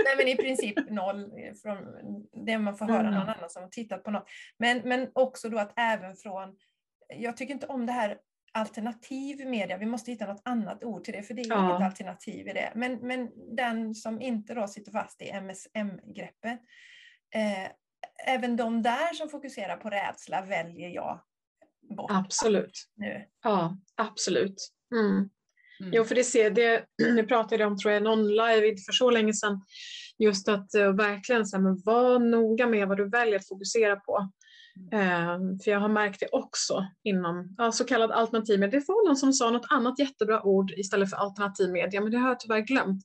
nej men i princip noll från det man får höra mm. någon annan som har tittat på något. Men, men också då att även från jag tycker inte om det här alternativ media, vi måste hitta något annat ord till det, för det är ja. inget alternativ i det. Men, men den som inte då sitter fast i MSM-greppet, eh, även de där som fokuserar på rädsla väljer jag bort. Absolut. Nu. Ja, absolut. Mm. Mm. Jo, för det ser det, nu pratade jag om tror jag någon live för så länge sedan, just att uh, verkligen så här, men var noga med vad du väljer att fokusera på. Um, för jag har märkt det också inom ja, så kallad alternativmedia. Det var någon som sa något annat jättebra ord istället för alternativmedia, men det har jag tyvärr glömt.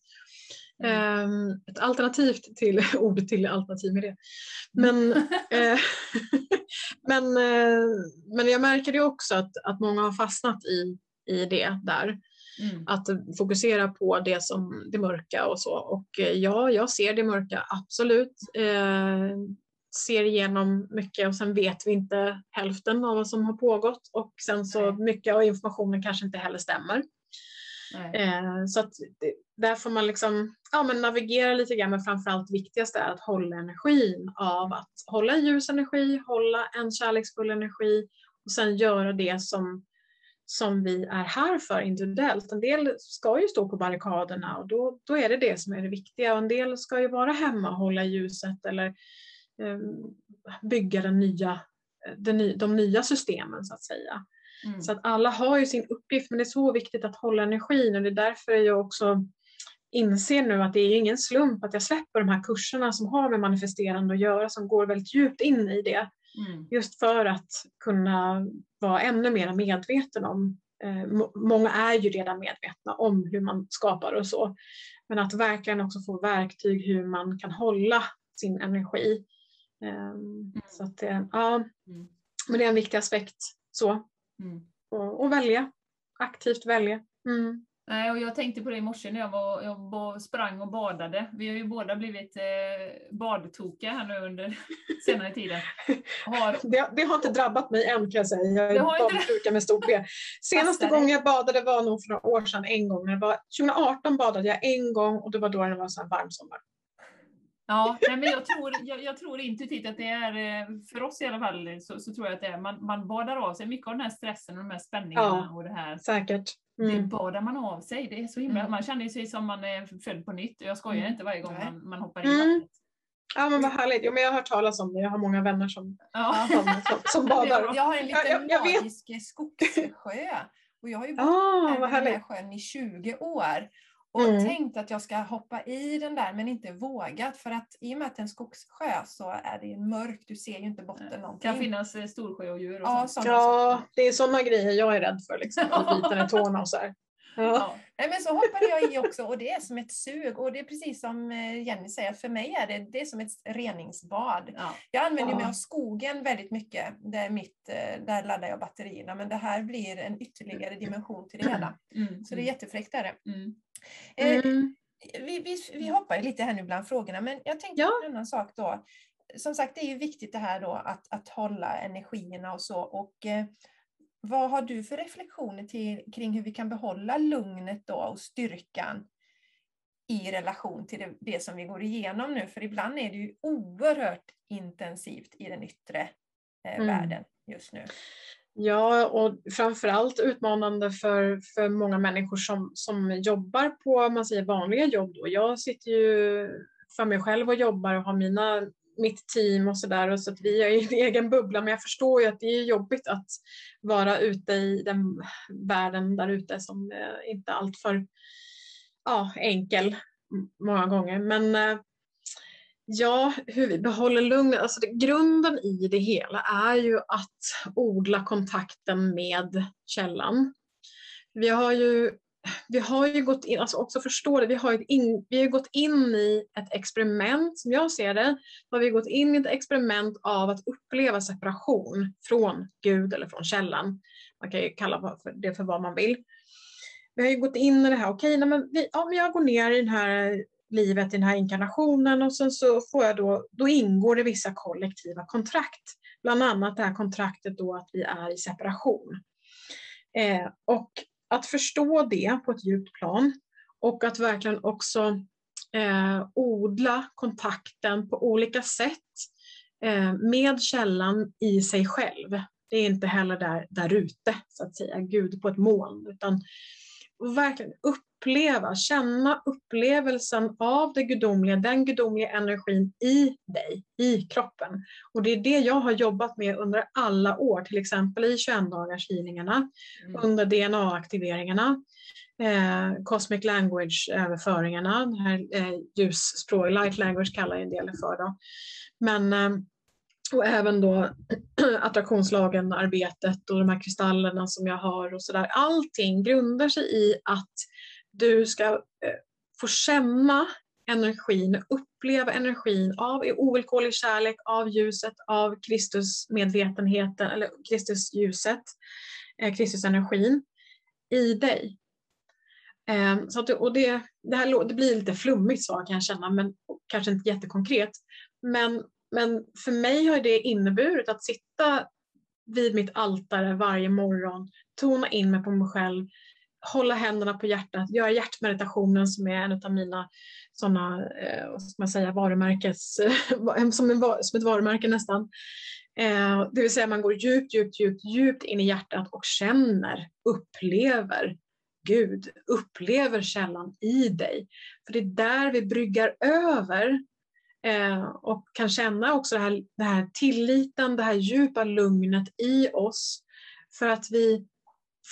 Mm. Um, ett alternativ till ord till alternativmedia. Men, uh, men, uh, men jag märker det också att, att många har fastnat i, i det där. Mm. Att fokusera på det som det mörka och så. Och eh, ja, jag ser det mörka, absolut. Eh, ser igenom mycket och sen vet vi inte hälften av vad som har pågått och sen så mycket av informationen kanske inte heller stämmer. Eh, så att där får man liksom ja, men navigera lite grann men framförallt viktigast är att hålla energin av att hålla ljus energi, hålla en kärleksfull energi och sen göra det som som vi är här för individuellt. En del ska ju stå på barrikaderna och då, då är det det som är det viktiga. En del ska ju vara hemma och hålla ljuset eller bygga den nya, den, de nya systemen så att säga. Mm. Så att alla har ju sin uppgift men det är så viktigt att hålla energin och det är därför jag också inser nu att det är ingen slump att jag släpper de här kurserna som har med manifesterande att göra som går väldigt djupt in i det. Mm. Just för att kunna vara ännu mer medveten om eh, må- många är ju redan medvetna om hur man skapar och så. Men att verkligen också få verktyg hur man kan hålla sin energi. Ehm, Så att ja, Mm. men det är en viktig aspekt. Så. Mm. Och, och välja. Aktivt välja. Mm. Nej, och jag tänkte på det i morse när jag, var, jag var, sprang och badade. Vi har ju båda blivit eh, badtokiga här nu under senare tiden. Har, Det, det har inte drabbat mig än kan jag säga. Jag är har inte med stort B. Senaste gången jag badade var nog för några år sedan en gång. Det var, 2018 badade jag en gång och det var då det var här varm sommar. Ja, nej, men jag tror, jag, jag tror intuitivt att det är, eh, för oss i alla fall, så, så tror jag att det är, man, man badar av sig mycket av den här stressen och de här spänningarna Ja. och det här. Säkert. Det Mm. badar man av sig. Det är så himla, Mm. man känner sig som man är född på nytt. Jag skojar Mm. inte varje gång man, man hoppar i Mm. Ja men vad härligt. Jo, men jag har hört talas om det. Jag har många vänner som, Ja. som, som, badar. Jag har en liten jag- jag magisk skogssjö. Och jag har ju bott Ah, vid den här sjön i 20 år. Och Mm. tänkt att jag ska hoppa i den där men inte vågat. För att i och med att det är en skogssjö så är det mörkt. Du ser ju inte botten Det någonting. kan finnas eh, storsjöodjur och Ja, sånt. Ja, det är sådana grejer jag är rädd för. Liksom, att bita i tårna och så här. Ja. Nej, men så hoppade jag i också och det är som ett sug. Och det är precis som eh, Jenny säger, för mig är det, det är som ett reningsbad. Ja. Jag använder mig Ja. av skogen väldigt mycket. Det är mitt, eh, där laddar jag batterierna. Men det här blir en ytterligare dimension till det hela. Mm. Så det är jättefräckt. Är det. mm. Eh, Mm. vi, vi, vi hoppar lite här nu bland frågorna, men jag tänkte på en annan sak då. Som sagt, det är ju viktigt det här då att, att hålla energierna och så. Och eh, vad har du för reflektioner till, kring hur vi kan behålla lugnet då och styrkan i relation till det, det som vi går igenom nu? För ibland är det ju oerhört intensivt i den yttre eh, Mm. världen just nu. Ja, och framförallt utmanande för, för många människor som, som jobbar på man säger, vanliga jobb. Då. Jag sitter ju för mig själv och jobbar och har mina, mitt team och sådär. Så att vi är i en egen bubbla. Men jag förstår ju att det är jobbigt att vara ute i den världen där ute som eh, inte är alltför ja, enkel många gånger. Men eh, Ja, hur vi behåller lugnet. Alltså det, grunden i det hela är ju att odla kontakten med källan. Vi har ju, vi har ju gått in, alltså också förstå det, vi har, ju in, vi har gått in i ett experiment, som jag ser det, har vi gått in i ett experiment av att uppleva separation från Gud eller från källan. Man kan ju kalla det för vad man vill. Vi har ju gått in i det här, okej, okay, men vi, ja, men jag går ner i den här livet i den här inkarnationen och sen så får jag då, då ingår det vissa kollektiva kontrakt. Bland annat det här kontraktet då att vi är i separation. Eh, och att förstå det på ett djupt plan och att verkligen också eh, odla kontakten på olika sätt eh, med källan i sig själv. Det är inte heller där, där ute, så att säga, Gud på ett moln, utan verkligen uppleva, känna upplevelsen av det gudomliga, den gudomliga energin i dig, i kroppen. Och det är det jag har jobbat med under alla år, till exempel i 21-dagars healingarna, Mm. under DNA-aktiveringarna, eh, Cosmic Language-överföringarna, det här eh, ljusspråk, light language kallar en del för. Då. Men, eh, och även då attraktionslagen, arbetet och de här kristallerna som jag har och sådär. Allting grundar sig i att du ska eh, få känna energin, uppleva energin av ovillkorlig kärlek, av ljuset, av Kristusmedvetenheten eller Kristusljuset, Kristus Kristusenergin i dig. Ehm, så att, och det, det, här, det blir lite flummigt svar kan jag känna, men kanske inte jättekonkret. Men, men för mig har det inneburit att sitta vid mitt altare varje morgon, tona in mig på mig själv, hålla händerna på hjärtat, göra hjärtmeditationen som är en av mina sådana, eh, vad ska man säga, varumärkes, som, en, som ett varumärke nästan. Eh, det vill säga man går djupt, djupt, djupt, djupt in i hjärtat och känner, upplever Gud, upplever källan i dig. För det är där vi bryggar över eh, och kan känna också det här, det här tilliten, det här djupa lugnet i oss. För att vi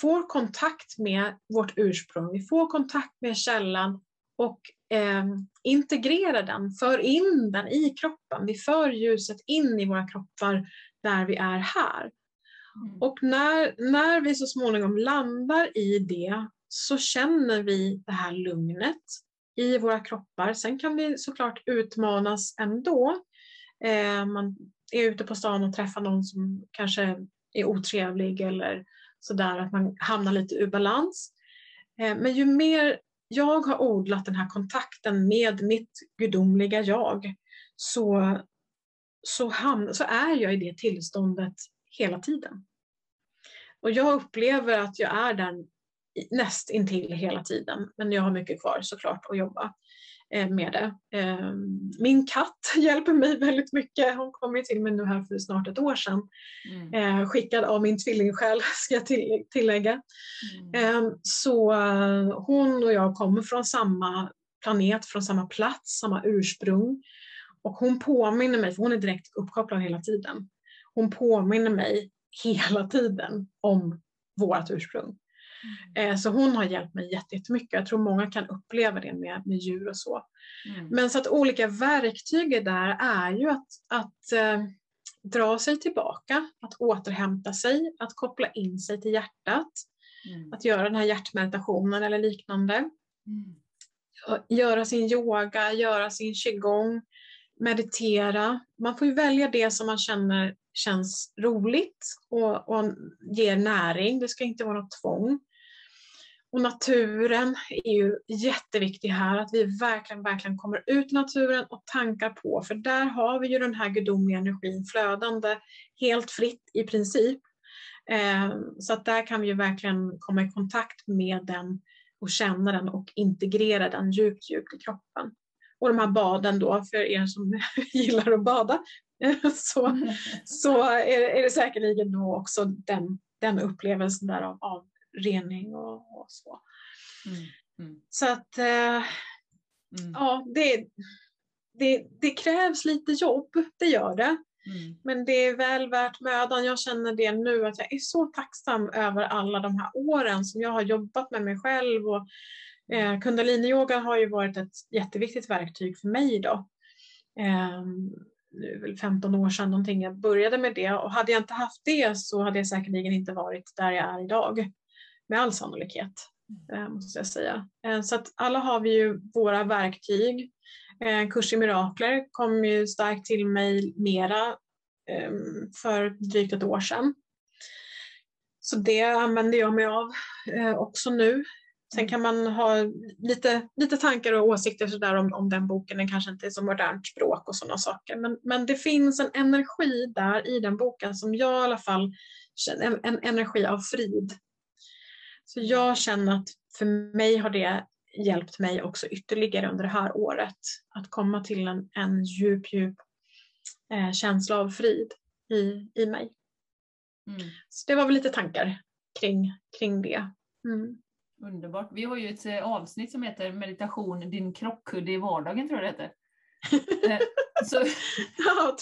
får kontakt med vårt ursprung, vi får kontakt med källan och eh, integrerar den, för in den i kroppen. Vi för ljuset in i våra kroppar där vi är här. Mm. Och när, när vi så småningom landar i det så känner vi det här lugnet i våra kroppar. Sen kan vi såklart utmanas ändå. Eh, man är ute på stan och träffar någon som kanske är otrevlig eller sådär, att man hamnar lite ur balans. Eh, men ju mer jag har odlat den här kontakten med mitt gudomliga jag så, så, hamn, så är jag i det tillståndet hela tiden. Och jag upplever att jag är där näst intill hela tiden, men jag har mycket kvar såklart att jobba eh, med det. Eh, Min katt hjälper mig väldigt mycket. Hon kom ju till mig nu här för snart ett år sedan. Mm. Eh, Skickad av min tvillingsjäl ska jag till- tillägga. Mm. Eh, Så eh, hon och jag kommer från samma planet, från samma plats, samma ursprung. Och hon påminner mig, för hon är direkt uppkopplad hela tiden. Hon påminner mig hela tiden om vårt ursprung. Eh, Så hon har hjälpt mig jätte- jättemycket. Jag tror många kan uppleva det med, med djur och så. Mm. Men så att olika verktyg där är ju att, att eh, dra sig tillbaka, att återhämta sig, att koppla in sig till hjärtat, Mm. att göra den här hjärtmeditationen eller liknande. Mm. Göra sin yoga, göra sin qigong, meditera. Man får ju välja det som man känner känns roligt och, och ger näring. Det ska inte vara något tvång. Och naturen är ju jätteviktig här, att vi verkligen, verkligen kommer ut i naturen och tankar på, för där har vi ju den här gudomliga energin flödande helt fritt i princip. Eh, så att där kan vi ju verkligen komma i kontakt med den och känna den och integrera den djupt, djupt i kroppen. Och de här baden då, för er som gillar att bada, så, så är, är det säkerligen då också den, den upplevelsen där av, av rening och, och så. Mm. Mm. Så att eh, Mm. ja, det, det, det krävs lite jobb, det gör det. Mm. Men det är väl värt mödan. Jag känner det nu att jag är så tacksam över alla de här åren som jag har jobbat med mig själv. Och, eh, Kundaliniyoga har ju varit ett jätteviktigt verktyg för mig då. Eh, nu väl 15 år sedan någonting jag började med det och hade jag inte haft det så hade jag säkerligen inte varit där jag är idag. Med all sannolikhet, eh, måste jag säga. Eh, så att alla har vi ju våra verktyg. Eh, Kurs i mirakler kom ju starkt till mig mera för drygt ett år sedan. Så det använder jag mig av också nu. Sen kan man ha lite, lite tankar och åsikter sådär om, om den boken. Den kanske inte är så modernt språk och sådana saker. Men, men det finns en energi där i den boken som jag i alla fall känner, en, en energi av frid. Så jag känner att för mig har det hjälpt mig också ytterligare under det här året. Att komma till en, en djup, djup eh, känsla av frid i, i mig. Mm. Så det var väl lite tankar kring, kring det. Mm. Underbart. Vi har ju ett eh, avsnitt som heter Meditation, din krockkudde i vardagen, tror jag det heter. Eh, så, Ja,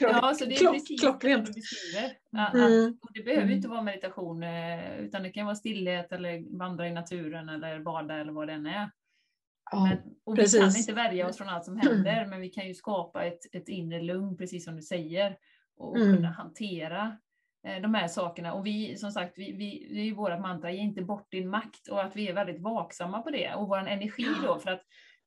ja, så det är klock, precis det klockrent. du beskriver. Att, Mm. och det behöver Mm. inte vara meditation, eh, utan det kan vara stillhet eller vandra i naturen eller bada eller vad det än är. Ja, Men, och vi kan precis. inte värja oss från allt som händer, men vi kan ju skapa ett, ett inre lugn, precis som du säger, och Mm. kunna hantera eh, de här sakerna. Och vi, som sagt, vi, vi, det är ju vårt mantra, ge inte bort din makt, och att vi är väldigt vaksamma på det, och vår energi då, för att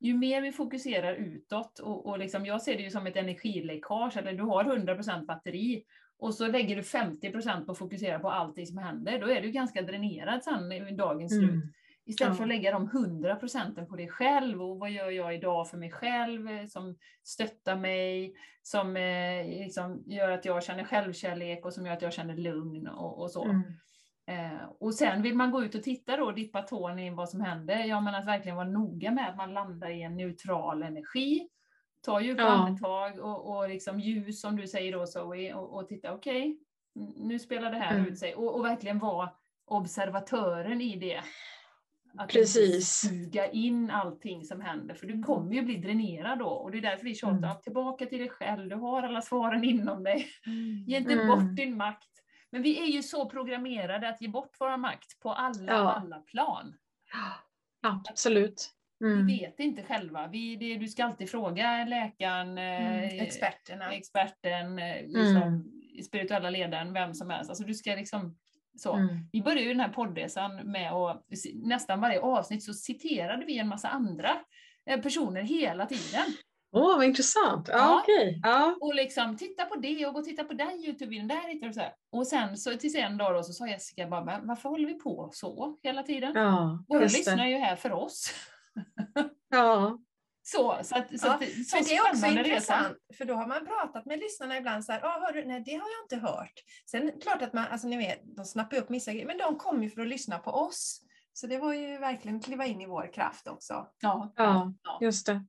ju mer vi fokuserar utåt, och, och liksom, jag ser det ju som ett energiläckage, eller du har 100% batteri, och så lägger du 50% på att fokusera på allting som händer, då är du ganska dränerad sen i dagens slut. Mm. Istället Ja. för att lägga de 100 procenten på dig själv och vad gör jag idag för mig själv eh, som stöttar mig, som eh, liksom gör att jag känner självkärlek och som gör att jag känner lugn och, och så. Mm. Eh, och sen vill man gå ut och titta då, dippa tån i vad som händer. Ja, men att verkligen vara noga med att man landar i en neutral energi. Ta djupa Ja. andetag och, och liksom ljus som du säger då Zoe och, och titta, okej, nu spelar det här Mm. ut sig. Och, och verkligen vara observatören i det. Att Precis. suga in allting som händer, för du kommer ju bli dränerad då. Och det är därför vi tjatar, Mm. tillbaka till dig själv, du har alla svaren inom dig. Ge inte Mm. bort din makt. Men vi är ju så programmerade att ge bort vår makt på alla, Ja. alla plan. Absolut. Mm. Vi vet inte själva. Vi, det, du ska alltid fråga läkaren, eh, Mm, experterna. experten, eh, liksom, Mm. spirituella ledaren, vem som helst. Alltså du ska liksom så. Mm. Vi började ju den här poddresan med att nästan varje avsnitt så citerade vi en massa andra eh, personer hela tiden. Åh, vad intressant. Ja, Ja. okej. Ja. Och liksom titta på det och gå och titta på den Youtube-videon, där hittar du så här. Och sen så tills en dag då så sa Jessica bara, men varför håller vi på så hela tiden? Ja, Våra är ju här för oss. Ja, Så, så, att, så, Ja, att, så Men det är också intressant, för då har man pratat med lyssnarna ibland så här, ah, hör du, nej det har jag inte hört. Sen klart att man, alltså ni vet, de snappar upp vissa grejer, men de kommer ju för att lyssna på oss. Så det var ju verkligen att kliva in i vår kraft också. Ja, Ja. ja. just det.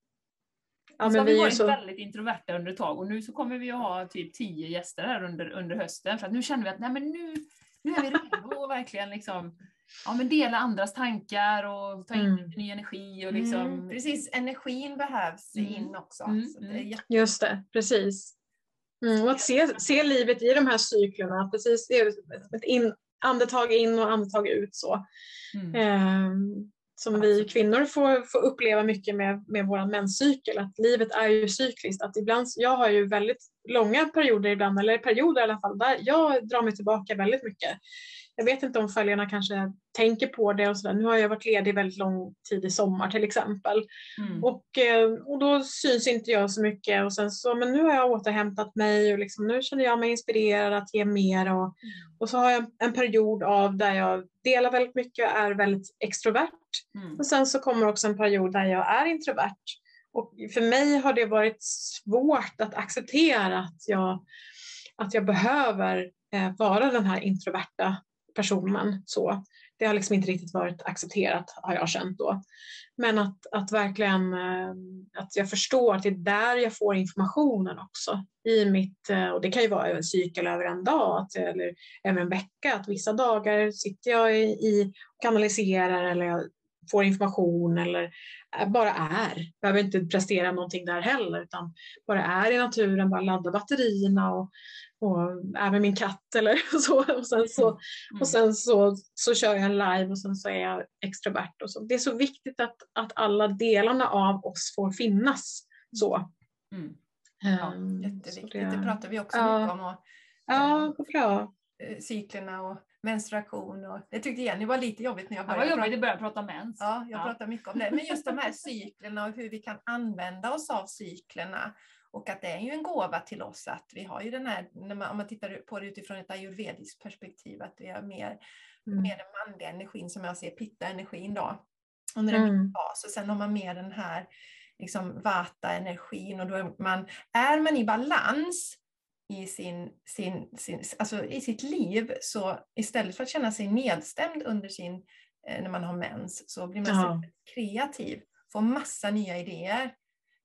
Ja, så men har vi varit så... väldigt introverta under ett tag och nu så kommer vi att ha typ tio gäster här under, under hösten för att nu känner vi att nej, men nu, nu är vi redo att verkligen liksom, ja, men dela andras tankar och ta in Mm. ny energi och liksom, Mm, precis, energin behövs Mm. in också. Mm, Så det är mm. jätte... Just det, precis. Mm, och att se, se livet i de här cyklerna, precis, det är ett in, andetag in och andetag ut så. mm. Som vi kvinnor får, får uppleva mycket med, med vår menscykel, att livet är ju cykliskt. Att ibland, jag har ju väldigt långa perioder ibland, eller perioder i alla fall, där jag drar mig tillbaka väldigt mycket. Jag vet inte om följarna kanske tänker på det och sådär. Nu har jag varit ledig väldigt lång tid i sommar till exempel. Mm. Och, eh, och då syns inte jag så mycket och sen så, men nu har jag återhämtat mig och liksom, nu känner jag mig inspirerad att ge mer och, och så har jag en period av där jag delar väldigt mycket och är väldigt extrovert. Mm. Och sen så kommer också en period där jag är introvert. Och för mig har det varit svårt att acceptera att jag, att jag behöver eh, vara den här introverta personen. Så. Det har liksom inte riktigt varit accepterat har jag känt då. Men att, att verkligen eh, att jag förstår att det är där jag får informationen också. I mitt, eh, och det kan ju vara en cykel över en dag eller över en vecka. Att vissa dagar sitter jag i, i kanaliserar eller jag får information eller eh, bara är. Behöver inte prestera någonting där heller utan bara är i naturen, bara ladda batterierna och, och är med min katt eller så. Och sen, så, Mm. och sen så, så kör jag en live och sen så är jag extrovert. Och så. Det är så viktigt att, att alla delarna av oss får finnas så. Mm. Ja, Ehm, så jätteviktigt. Det... pratar vi också Ja. mycket om. Och, Ja, bra. eh, cyklerna och menstruation. Och, det tyckte Jenny var lite jobbigt när jag började jobbigt prata. att börja prata mens. Ja, jag Ja. pratar mycket om det. Men just de här cyklerna och hur vi kan använda oss av cyklerna. Och att det är ju en gåva till oss att vi har ju den här, när man, om man tittar på det utifrån ett ayurvediskt perspektiv, att vi har mer, Mm. mer den manliga energin som jag ser, pitta-energin då. Under en Mm. fas. Och sen har man mer den här liksom vata-energin och då är man, är man i balans i, sin, sin, sin, alltså i sitt liv så istället för att känna sig nedstämd under sin, eh, när man har mens så blir man Ja. kreativ, får massa nya idéer.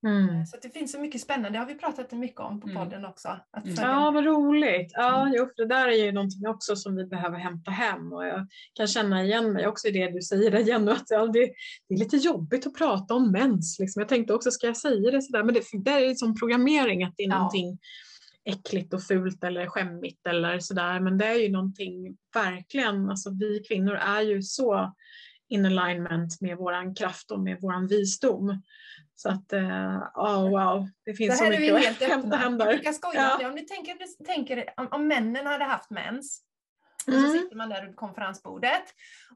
Mm. Så det finns så mycket spännande, det har vi pratat mycket om på Mm. podden också. Mm. Ja, vad roligt. Ja, Mm. jo, det där är ju någonting också som vi behöver hämta hem och jag kan känna igen mig också i det du säger där Jenny, att ja, det, det är lite jobbigt att prata om mens. Liksom. Jag tänkte också, ska jag säga det sådär? Men det, det är ju som programmering att det är Ja. någonting äckligt och fult eller skämmigt eller sådär. Men det är ju någonting verkligen, alltså vi kvinnor är ju så in alignment med våran kraft och med våran visdom. Så att, oh, wow, det finns Det så mycket helt att hämta hem Jag där. brukar skoja Ja. om ni tänker, tänker om, om männen hade haft mens, och så Mm. sitter man där runt konferensbordet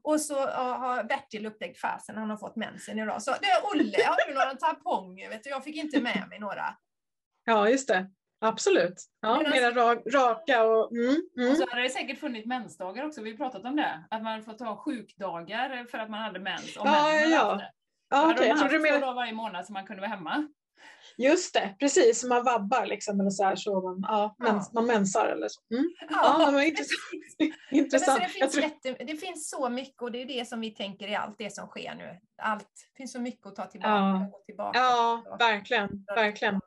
och så har Bertil upptäckt fasen, han har fått mensen idag. Så det är Olle, har du några tamponger? Vet du, jag fick inte med mig några. Ja, just det. Absolut. Ja, Medan- mera ra raka och... Mm, mm. Och så hade det säkert funnits mensdagar också, vi har pratat om det. Att man får ta sjukdagar för att man hade mens. Om Ja, ja. Ja, Okej, hade jag trodde du två dagar varje månad så man kunde vara hemma. Just det, precis. Man vabbar liksom eller så här så man, ja, Ja. mens, man mensar eller så. Mm. Ja, det intressant. Ja, men så intressant. det, Jag finns tror... jätte, det finns så mycket och det är det som vi tänker i allt det som sker nu. Allt. Det finns så mycket att ta tillbaka Ja. och gå tillbaka. Ja, verkligen, verkligen.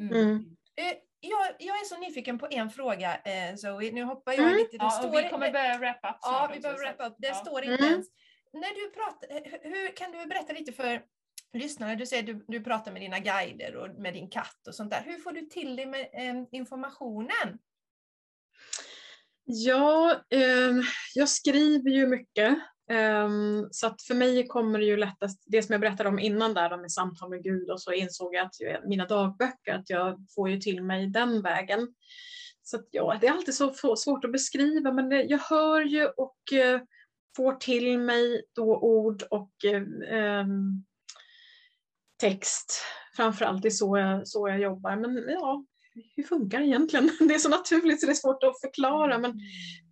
Mm. Eh, Jag, jag är så nyfiken på en fråga eh, Zoe. Nu hoppar jag Mm. lite. Det Ja, står och vi kommer börja wrap up Ja, snart vi också, behöver att- upp. Det ja. står Mm. inte ens. När du pratar, eh, hur- kan du berätta lite för lyssnarna? Du säger att du, du pratar med dina guider och med din katt och sånt där. Hur får du till dig med eh, informationen? Ja, eh, jag skriver ju mycket. Eh, så att för mig kommer det ju lättast, det som jag berättade om innan där, med samtal med Gud och så insåg jag att jag- mina dagböcker, att jag får ju till mig den vägen. så att, ja, det är alltid så svårt att beskriva men det, jag hör ju och eh, får till mig då ord och eh, text. Framförallt det är så jag, så jag jobbar. Men ja, hur funkar det egentligen? Det är så naturligt så det är svårt att förklara. Men,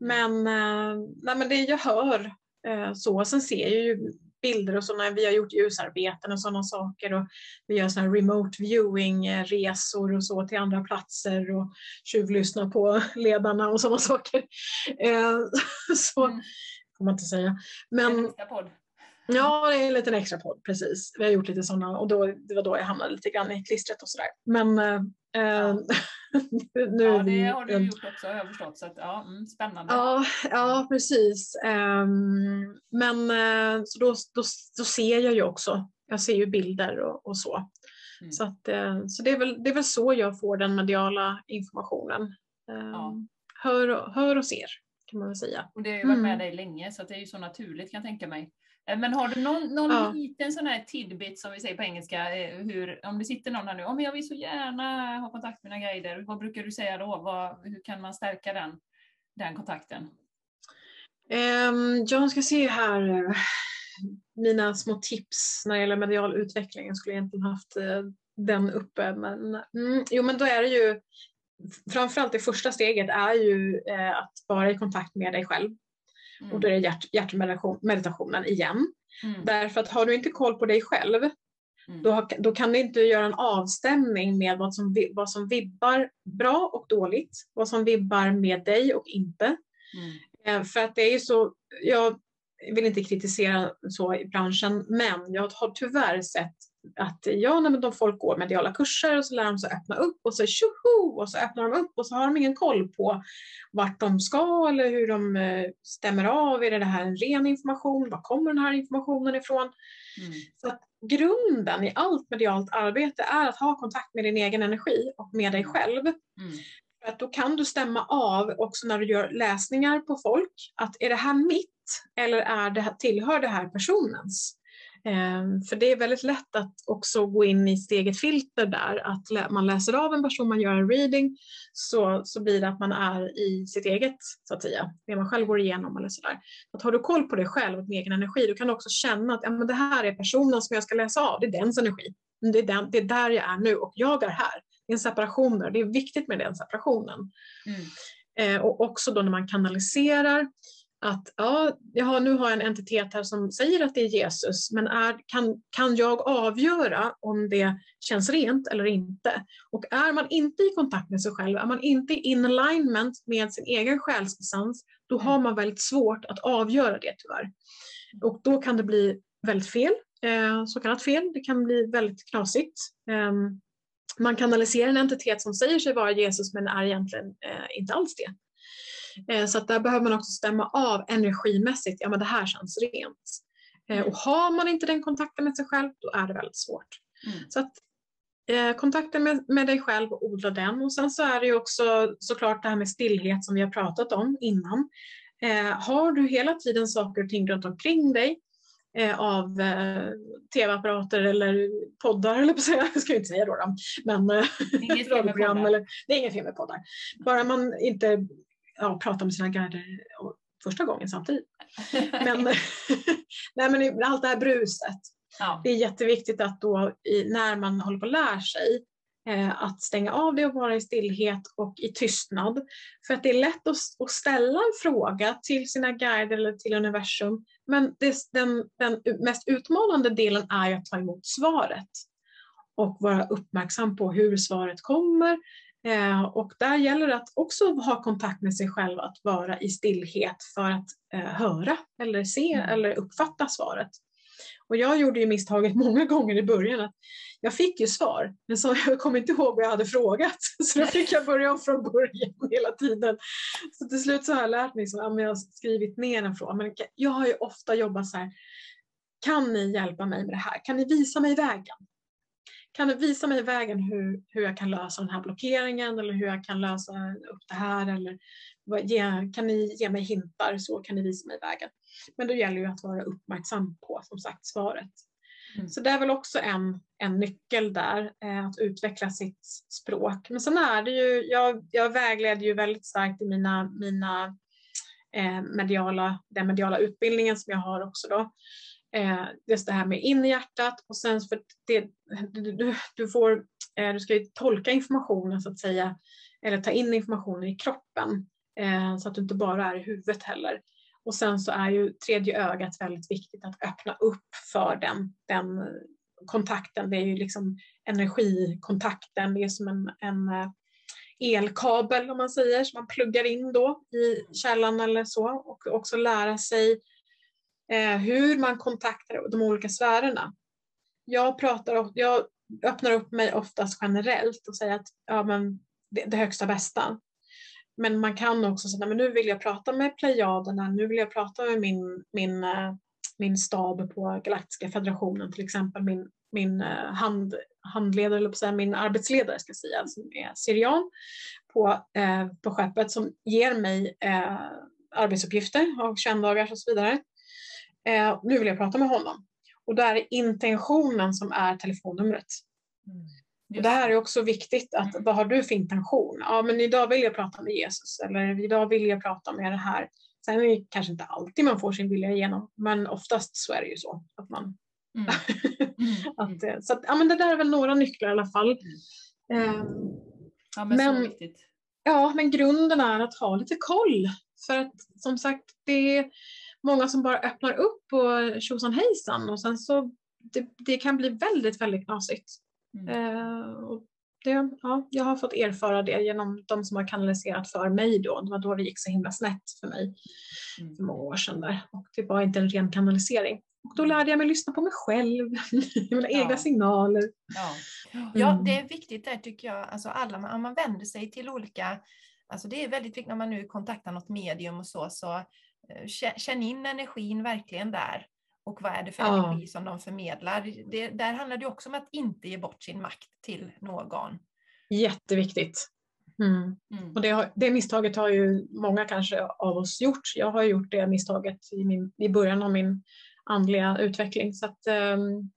men, eh, nej, men det jag hör eh, så. Sen ser jag ju bilder och så när vi har gjort ljusarbeten och sådana saker. Och vi gör sådana remote viewing-resor eh, och så till andra platser och tjuvlyssnar på ledarna och sådana saker. Eh, så Mm får man inte säga. En Men podd. Ja, det är en liten extra podd, precis. Vi har gjort lite sådana och då, det var då jag hamnade lite grann i klistret och sådär. Men eh, eh, nu Ja, det har du gjort också har jag förstått. Så att, ja, mm, spännande. Ja, ja precis. Ehm, men eh, så då, då, då ser jag ju också, jag ser ju bilder och, och så. Mm. Så, att, eh, så det, är väl, det är väl så jag får den mediala informationen. Ehm, Ja. hör, och, hör och ser, kan man väl säga. Och det har ju varit med Mm. dig länge så det är ju så naturligt kan jag tänka mig. Eh, Men har du någon, någon Ja. liten sån här tidbit som vi säger på engelska, eh, hur, om det sitter någon här nu, om jag vill så gärna ha kontakt med mina guider, vad brukar du säga då? Vad, hur kan man stärka den, den kontakten? Um, jag ska se här. eh, Mina små tips när det gäller medial utveckling. Jag skulle egentligen haft den uppe. Men, mm, jo, men då är det ju framförallt det första steget är ju eh, att vara i kontakt med dig själv. Mm. Och då är det hjärt, hjärtmeditationen igen. Mm. Därför att har du inte koll på dig själv Mm. då, då kan du inte göra en avstämning med vad som, vad som vibbar bra och dåligt. Vad som vibbar med dig och inte. Mm. Eh, För att det är ju så, jag vill inte kritisera så i branschen, men jag har tyvärr sett att ja, när de folk går mediala kurser och så lär de sig öppna upp och så tjoho och så öppnar de upp och så har de ingen koll på vart de ska eller hur de eh, stämmer av. Är det här en ren information? Var kommer den här informationen ifrån? Mm. Så att grunden i allt medialt arbete är att ha kontakt med din egen energi och med dig själv. Mm. För att då kan du stämma av också när du gör läsningar på folk. Att är det här mitt eller är det här, tillhör det här personens? Ehm, för det är väldigt lätt att också gå in i sitt eget filter där. Att man läser av en person, man gör en reading. Så, så blir det att man är i sitt eget, så att säga. Det man själv går igenom eller sådär. Att har du koll på dig själv och din egen energi, då kan du också känna att ja, men det här är personen som jag ska läsa av. Det är dens energi. Det är, den, det är där jag är nu och jag är här. Det är en separation där. Det är viktigt med den separationen. Mm. Eh, och också då när man kanaliserar att ja, jaha, nu har jag en entitet här som säger att det är Jesus, men är, kan, kan jag avgöra om det känns rent eller inte? Och är man inte i kontakt med sig själv, är man inte in alignment med sin egen själsessens, då har man väldigt svårt att avgöra det tyvärr. Och då kan det bli väldigt fel, eh, så kallat fel, det kan bli väldigt knasigt. Eh, man kanaliserar en entitet som säger sig vara Jesus men är egentligen eh, inte alls det. Eh, så att där behöver man också stämma av energimässigt, ja men det här känns rent. Eh, och har man inte den kontakten med sig själv, då är det väldigt svårt. Mm. Så att eh, kontakten med, med dig själv och odla den. Och sen så är det ju också såklart det här med stillhet som vi har pratat om innan. Eh, har du hela tiden saker och ting runt omkring dig eh, av eh, tv-apparater eller poddar, eller på säga, jag ska inte säga då, då men radioprogram eller det är inget fel med poddar. Bara man inte ja, pratar med sina guider första gången samtidigt. Men, nej, men allt det här bruset, ja. det är jätteviktigt att då i, när man håller på att lära sig eh, att stänga av det och vara i stillhet och i tystnad. För att det är lätt att, att ställa en fråga till sina guider eller till universum. Men det, den, den mest utmanande delen är att ta emot svaret och vara uppmärksam på hur svaret kommer. Eh, och där gäller det att också ha kontakt med sig själv, att vara i stillhet för att eh, höra eller se Mm. eller uppfatta svaret. Och jag gjorde ju misstaget många gånger i början att jag fick ju svar, men så jag kom inte ihåg vad jag hade frågat. Så då fick jag börja om från början hela tiden. Så till slut så har jag lärt mig, så, ja, men jag har skrivit ner en fråga. Men jag har ju ofta jobbat så här, kan ni hjälpa mig med det här? Kan ni visa mig vägen? Kan du visa mig vägen hur, hur jag kan lösa den här blockeringen eller hur jag kan lösa upp det här? Eller vad, ge, kan ni ge mig hintar så kan ni visa mig vägen? Men då gäller ju att vara uppmärksam på som sagt svaret. Mm. Så det är väl också en, en nyckel där, eh, att utveckla sitt språk. Men sen är det ju, jag, jag vägleder ju väldigt starkt i mina, mina eh, mediala, den mediala utbildningen som jag har också då. Eh, just det här med in i hjärtat och sen för det, du, du, får, eh, du ska ju tolka informationen så att säga, eller ta in informationen i kroppen eh, så att du inte bara är i huvudet heller. Och sen så är ju tredje ögat väldigt viktigt att öppna upp för den, den kontakten. Det är ju liksom energikontakten, det är som en, en eh, elkabel om man säger, som man pluggar in då i källan eller så och också lära sig eh, hur man kontaktar de olika sfärerna. Jag, pratar, jag öppnar upp mig oftast generellt och säger att ja, men det, det högsta bästa. Men man kan också säga, men nu vill jag prata med Plejaderna, nu vill jag prata med min, min, eh, min stab på Galaktiska federationen, till exempel min, min eh, hand, handledare, eller säga, min arbetsledare ska jag säga, som är syrian på, eh, på skeppet som ger mig eh, arbetsuppgifter av 21 dagar och så vidare. Eh, nu vill jag prata med honom. Och då är det intentionen som är telefonnumret. Mm. Och det här är också viktigt, att mm. vad har du för intention? Ja, men idag vill jag prata med Jesus eller idag vill jag prata med det här. Sen är det kanske inte alltid man får sin vilja igenom, men oftast så är det ju så att man... Mm. Mm. att, eh, så att, ja, men det där är väl några nycklar i alla fall. Mm. Um, ja, men, men, så viktigt. Ja, men grunden är att ha lite koll. För att som sagt, det är många som bara öppnar upp och tjosan hejsan och sen så det, det kan bli väldigt, väldigt knasigt. Mm. Eh, och det, ja, jag har fått erfara det genom de som har kanaliserat för mig då. Det var då det gick så himla snett för mig mm. för många år sedan där. Och det var inte en ren kanalisering. Och då lärde jag mig lyssna på mig själv, mina ja. egna signaler. Ja. ja, mm. det är viktigt där tycker jag. Alltså alla, om man vänder sig till olika, alltså det är väldigt viktigt när man nu kontaktar något medium och så, så känn in energin verkligen där. Och vad är det för ja. energi som de förmedlar? Det, där handlar det också om att inte ge bort sin makt till någon. Jätteviktigt. Mm. Mm. Och det, har, det misstaget har ju många kanske av oss gjort. Jag har gjort det misstaget i, min, i början av min andliga utveckling. Så, att, um,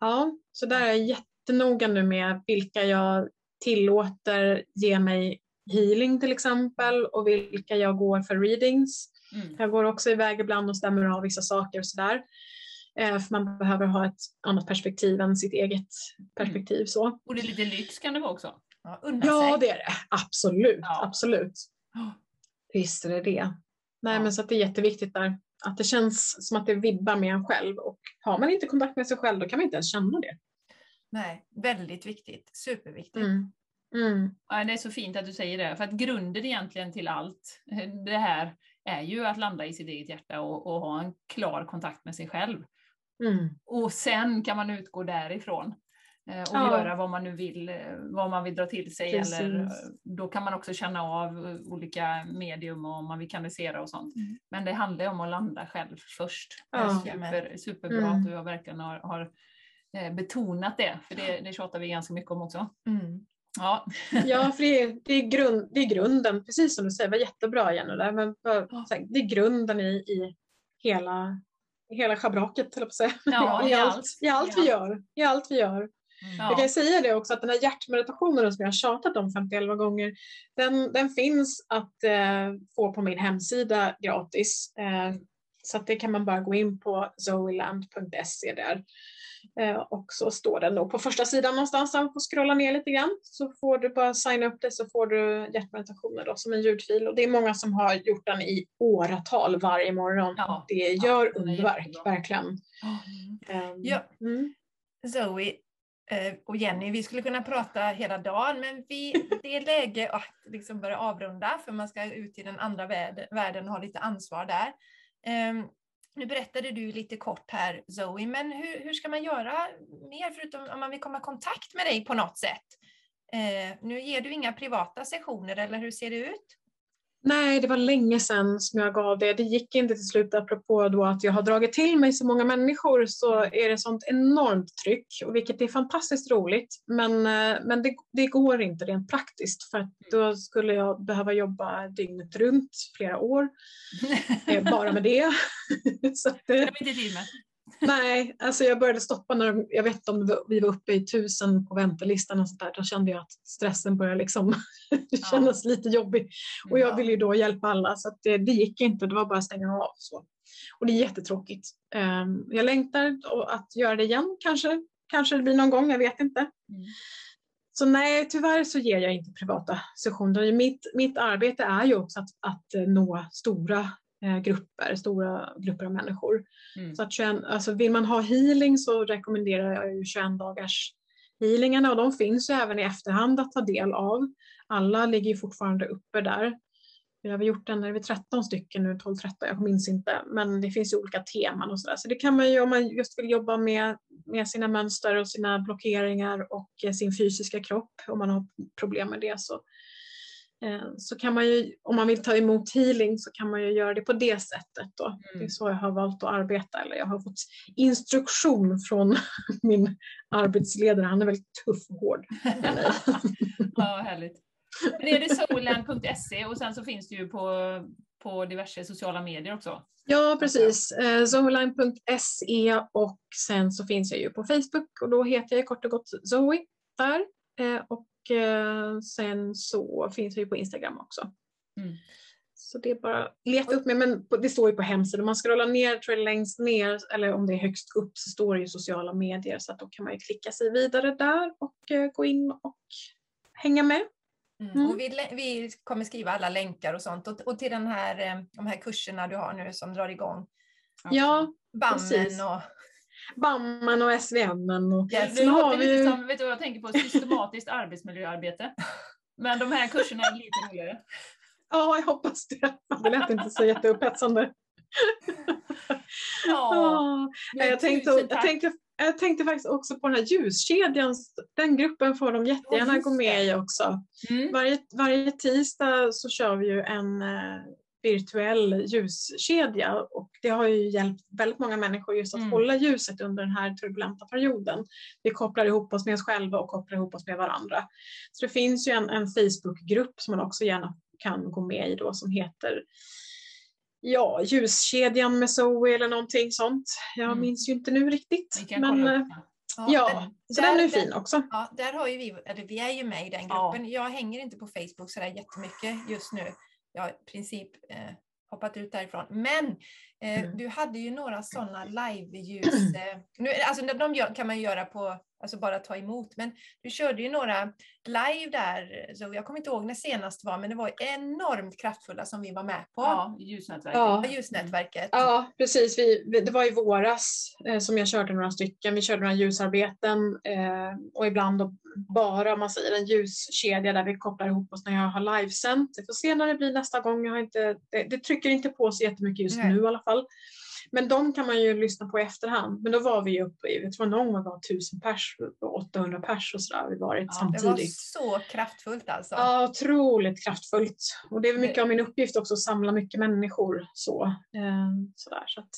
ja, så där är jag jättenoga nu med vilka jag tillåter ge mig healing till exempel och vilka jag går för readings. Mm. Jag går också iväg ibland och stämmer av vissa saker och sådär. Eh, för man behöver ha ett annat perspektiv än sitt eget perspektiv. Mm. Så. Och det är lite lyx kan det vara också? Ja, ja det är det. Absolut. Ja. absolut. Visst är det det. Nej, ja. men så att det är jätteviktigt där. Att det känns som att det vibbar med en själv. Och har man inte kontakt med sig själv då kan man inte ens känna det. Nej, väldigt viktigt. Superviktigt. Mm. Mm. Ja, det är så fint att du säger det, för att grunden egentligen till allt det här är ju att landa i sitt eget hjärta och, och ha en klar kontakt med sig själv. Mm. Och sen kan man utgå därifrån eh, och ja. göra vad man nu vill, eh, vad man vill dra till sig. Eller, eh, då kan man också känna av olika medium och om man vill kanalisera och sånt. Mm. Men det handlar om att landa själv först. Ja. Super, superbra mm. att du verkligen har, har betonat det, för det, det tjatar vi ganska mycket om också. Mm. Ja, ja för det är, det, är grund, det är grunden, precis som du säger, det var jättebra Jenny där, men för, det är grunden i, i hela, hela schabraket, eller på säga. Ja, I, allt, allt, i allt vi gör. I allt vi gör. Mm. Jag kan säga det också att den här hjärtmeditationen som jag har tjatat om 51 gånger, den, den finns att eh, få på min hemsida gratis. Eh, så att det kan man bara gå in på zoeland.se där. Eh, och så står den nog på första sidan någonstans, man får scrolla ner lite grann. Så får du bara signa upp det så får du hjärtmeditationer då, som en ljudfil. Och det är många som har gjort den i åratal varje morgon. Ja. Det gör ja, underverk, verkligen. Mm. Um, ja. Mm. Zoe eh, och Jenny, vi skulle kunna prata hela dagen, men vi, det är läge att liksom börja avrunda, för man ska ut i den andra världen och ha lite ansvar där. Um, nu berättade du lite kort här Zoe, men hur, hur ska man göra mer förutom om man vill komma i kontakt med dig på något sätt? Eh, nu ger du inga privata sessioner eller hur ser det ut? Nej, det var länge sedan som jag gav det. Det gick inte till slut apropå då att jag har dragit till mig så många människor så är det sånt enormt tryck, vilket är fantastiskt roligt. Men, eh, men det, det går inte rent praktiskt för att då skulle jag behöva jobba dygnet runt flera år. Bara med det. så att, det har vi inte tid med. Nej, alltså jag började stoppa när jag vet om vi var uppe i tusen på väntelistan och sånt där. Då kände jag att stressen började liksom kännas lite jobbig. Och jag Ja. ville ju då hjälpa alla så att det, det gick inte. Det var bara att stänga av. Så. Och det är jättetråkigt. Ehm, jag längtar att göra det igen kanske. Kanske det blir någon gång, jag vet inte. Mm. Så nej, tyvärr så ger jag inte privata sessioner. Mitt, mitt arbete är ju också att, att eh, nå stora grupper, stora grupper av människor. Mm. Så att 21, alltså vill man ha healing så rekommenderar jag ju 21 dagars healingarna och de finns ju även i efterhand att ta del av. Alla ligger ju fortfarande uppe där. Vi har gjort en, är vi 13 stycken nu, 12-13, jag minns inte. Men det finns ju olika teman och sådär. Så det kan man ju om man just vill jobba med, med sina mönster och sina blockeringar och eh, sin fysiska kropp, om man har problem med det så, eh, så kan man ju, om man vill ta emot healing så kan man ju göra det på det sättet då. Det är så jag har valt att arbeta, eller jag har fått instruktion från min arbetsledare, han är väldigt tuff och hård. Ja, härligt. Men är det soulland.se och sen så finns det ju på, på diverse sociala medier också. Ja, precis. Eh, Zoeline.se och sen så finns jag ju på Facebook och då heter jag kort och gott Zoe där. Eh, och eh, sen så finns ju på Instagram också. Mm. Så det är bara leta upp mig, men det står ju på hemsidan. Om man scrollar ner, tror jag längst ner, eller om det är högst upp så står det ju sociala medier så att då kan man ju klicka sig vidare där och eh, gå in och hänga med. Mm. Mm. Och vi, vi kommer skriva alla länkar och sånt. Och, och till den här, eh, de här kurserna du har nu som drar igång. Ja, Bammen Precis. och... Bamman och SVN och Yes. Det låter vi lite som, vet du vad jag tänker på? Systematiskt arbetsmiljöarbete. Men de här kurserna är lite roligare. Ja, jag hoppas det. Det lät inte så jätteupphetsande. Ja, Jag, tänkte, jag, tänkte, jag tänkte faktiskt också på den här ljuskedjan. Den gruppen får de jättegärna gå med i också. Mm. Varje, varje tisdag så kör vi ju en eh, virtuell ljuskedja och det har ju hjälpt väldigt många människor just att Mm. hålla ljuset under den här turbulenta perioden. Vi kopplar ihop oss med oss själva och kopplar ihop oss med varandra. Så det finns ju en, en Facebookgrupp som man också gärna kan gå med i då som heter Ja, ljuskedjan med Zoe eller någonting sånt. Jag Mm. minns ju inte nu riktigt. Men eh, ja, så där- den är ju där- fin också. Ja, där har ju vi, eller vi är ju med i den Ja. gruppen. Jag hänger inte på Facebook sådär jättemycket just nu. Jag har i princip eh, hoppat ut därifrån. Men eh, Mm. du hade ju några sådana live-ljus. Eh, nu, alltså de- gör, kan man göra på, alltså bara ta emot. Men du körde ju några live där, så jag kommer inte ihåg när senast var, men det var enormt kraftfulla som vi var med på. Ja, ljusnätverket. Ja. Ljusnätverket. Ja, precis. Vi, det var i våras eh, som jag körde några stycken. Vi körde några ljusarbeten eh, och ibland då bara, om man säger en ljuskedja där vi kopplar ihop oss när jag har livesänt. Vi får se när det blir nästa gång. Jag har inte, det, det trycker inte på så jättemycket just Nej. nu i alla fall. Men de kan man ju lyssna på i efterhand. Men då var vi ju uppe i, jag tror någon gång var 1000 pers och 800 pers och sådär. Vi varit Ja, det Det var samtidigt. så kraftfullt alltså. Ja, otroligt kraftfullt. Och det är mycket av min uppgift också att samla mycket människor. Så, eh, sådär, så, att,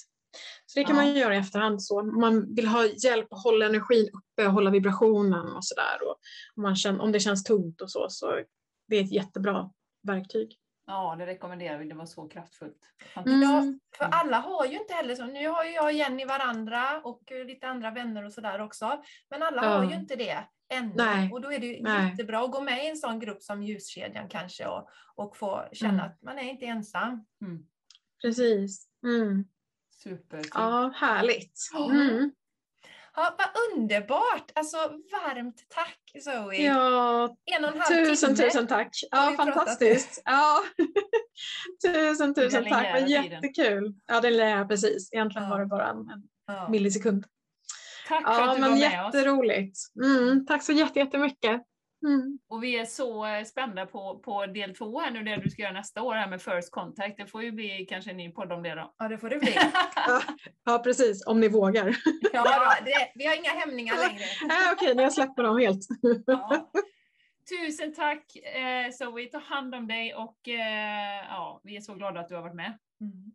så det kan Ja. man ju göra i efterhand. Så. Man vill ha hjälp att hålla energin uppe och hålla vibrationen och sådär. och Om, man känner, om det känns tungt och så, så det är ett jättebra verktyg. Ja, det rekommenderar vi. Det var så kraftfullt. Mm. Ja, för alla har ju inte heller så. Nu har ju jag och Jenny varandra och eh, lite andra vänner och sådär också. Men alla Ja. har ju inte det ännu. Nej. Och då är det ju Nej. jättebra att gå med i en sån grupp som ljuskedjan kanske och, och få känna Mm. att man är inte ensam. Mm. Precis. Mm. Super. Ja, härligt. Mm. Ja, vad underbart! Alltså varmt tack Zoe! Ja, En och en halv tusen timme. tusen tack. Ja, fantastiskt. Ja. tusen tusen tack, vad jättekul. Ja, den linjära precis. Egentligen Ja. var det bara en, Ja. millisekund. Tack för Ja, att du men var med oss. jätteroligt. Mm, tack så jätte- jättemycket. Mm. Och vi är så eh, spända på, på del två här nu, det du ska göra nästa år här med First Contact. Det får ju bli kanske en ny podd om det då. ja, det får det bli. Ja, ja, precis. Om ni vågar. Ja, det, vi har inga hämningar längre. Nej, Okej, när jag släpper dem helt. Ja. Tusen tack eh, Zoe, ta hand om dig och eh, ja, vi är så glada att du har varit med. Mm.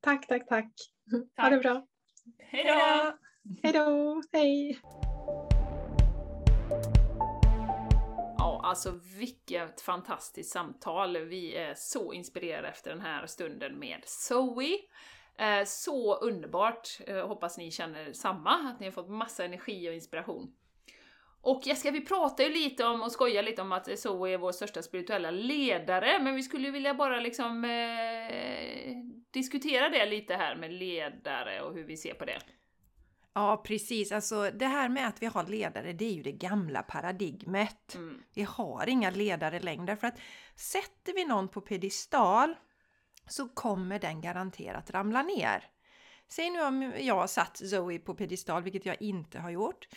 Tack, tack, tack. Ha Tack. det bra. Hej då! Hej då. Hej. Ja, alltså vilket fantastiskt samtal. Vi är så inspirerade efter den här stunden med Zoe. Eh, så underbart! Eh, hoppas ni känner samma, att ni har fått massa energi och inspiration. Och Jessica, vi pratar ju lite om och skojar lite om att Zoe är vår största spirituella ledare, men vi skulle ju vilja bara liksom eh, diskutera det lite här med ledare och hur vi ser på det. Ja, precis. Alltså det här med att vi har ledare, det är ju det gamla paradigmet. Mm. Vi har inga ledare längre för att sätter vi någon på pedestal så kommer den garanterat ramla ner. Säg nu om jag har satt Zoe på pedestal, vilket jag inte har gjort.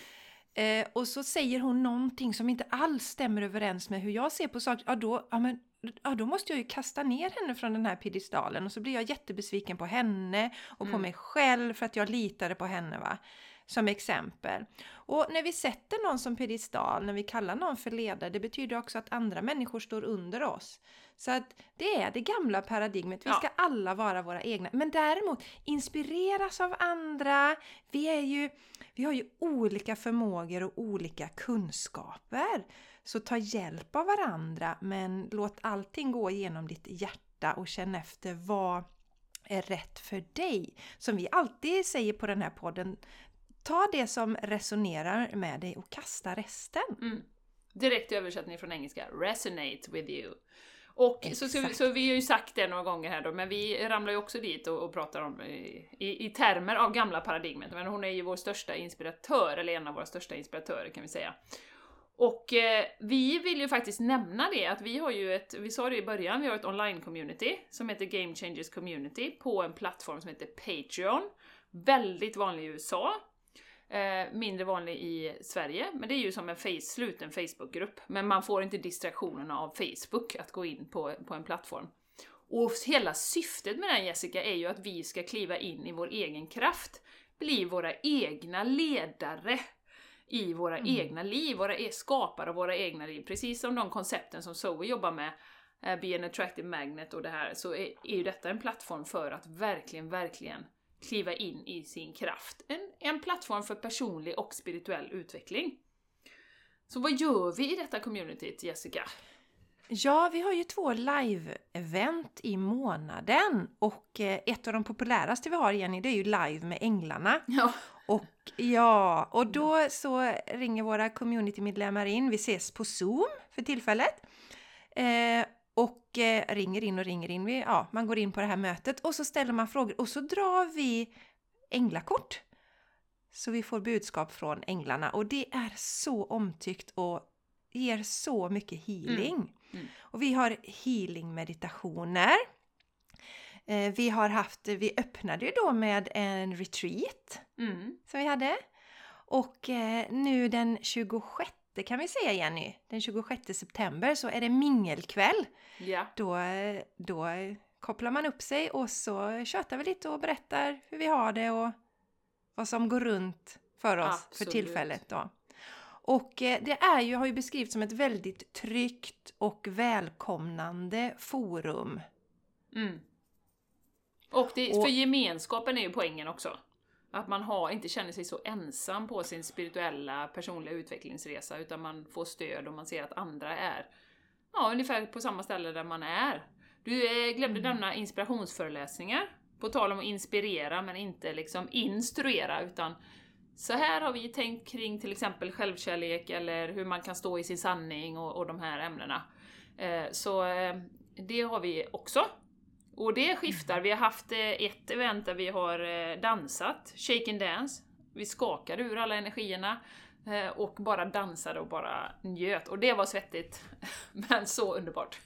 Eh, och så säger hon någonting som inte alls stämmer överens med hur jag ser på saker. Ja, då, ja, men, ja, då måste jag ju kasta ner henne från den här pedestalen och så blir jag jättebesviken på henne och på Mm. mig själv för att jag litade på henne. va som exempel. Och när vi sätter någon som pedestal, när vi kallar någon för ledare, det betyder också att andra människor står under oss. Så att det är det gamla paradigmet, vi Ja. ska alla vara våra egna. Men däremot inspireras av andra, vi, är ju, vi har ju olika förmågor och olika kunskaper. Så ta hjälp av varandra, men låt allting gå genom ditt hjärta och känn efter vad är rätt för dig. Som vi alltid säger på den här podden, ta det som resonerar med dig och kasta resten. Mm. Direkt översättning från engelska, resonate with you. Och så, så, så vi har ju sagt det några gånger här då, men vi ramlar ju också dit och, och pratar om i, i, i termer av gamla paradigmet. Men hon är ju vår största inspiratör, eller en av våra största inspiratörer kan vi säga. Och eh, vi vill ju faktiskt nämna det att vi har ju ett, vi sa det i början, vi har ett online-community som heter Game Changers Community på en plattform som heter Patreon. Väldigt vanlig i USA. Eh, mindre vanlig i Sverige, men det är ju som en face, sluten Facebookgrupp. Men man får inte distraktionerna av Facebook att gå in på, på en plattform. Och hela syftet med den Jessica är ju att vi ska kliva in i vår egen kraft, bli våra egna ledare i våra egna liv, våra e- skapare av våra egna liv. Precis som de koncepten som Zoe jobbar med, eh, Be an attractive magnet och det här, så är, är ju detta en plattform för att verkligen, verkligen kliva in i sin kraft. En, en plattform för personlig och spirituell utveckling. Så vad gör vi i detta communityt, Jessica? Ja, vi har ju två live-event i månaden och eh, ett av de populäraste vi har Jenny, det är ju live med Änglarna. Ja. Och ja, och då så ringer våra communitymedlemmar in. Vi ses på Zoom för tillfället. Eh, och eh, ringer in och ringer in. Vi, ja, man går in på det här mötet och så ställer man frågor och så drar vi änglakort. Så vi får budskap från änglarna och det är så omtyckt och ger så mycket healing. Mm. Och vi har healing-meditationer. Eh, vi har haft, vi öppnade ju då med en retreat Mm. som vi hade. Och eh, nu den 26 kan vi säga Jenny, den 26 september så är det mingelkväll. Ja. Då, då kopplar man upp sig och så tjötar vi lite och berättar hur vi har det och vad som går runt för oss för Absolut. tillfället då. Och eh, det är ju, har ju beskrivits som ett väldigt tryggt och välkomnande forum. Mm. Och, det, Och- för gemenskapen är ju poängen också. Att man har, inte känner sig så ensam på sin spirituella personliga utvecklingsresa utan man får stöd och man ser att andra är ja, ungefär på samma ställe där man är. Du eh, glömde Mm. nämna inspirationsföreläsningar. På tal om att inspirera men inte liksom instruera utan så här har vi tänkt kring till exempel självkärlek eller hur man kan stå i sin sanning och, och de här ämnena. Eh, så eh, det har vi också. Och det skiftar. Vi har haft eh, ett event där vi har eh, dansat, shake and dance. Vi skakade ur alla energierna eh, och bara dansade och bara njöt. Och det var svettigt, men så underbart.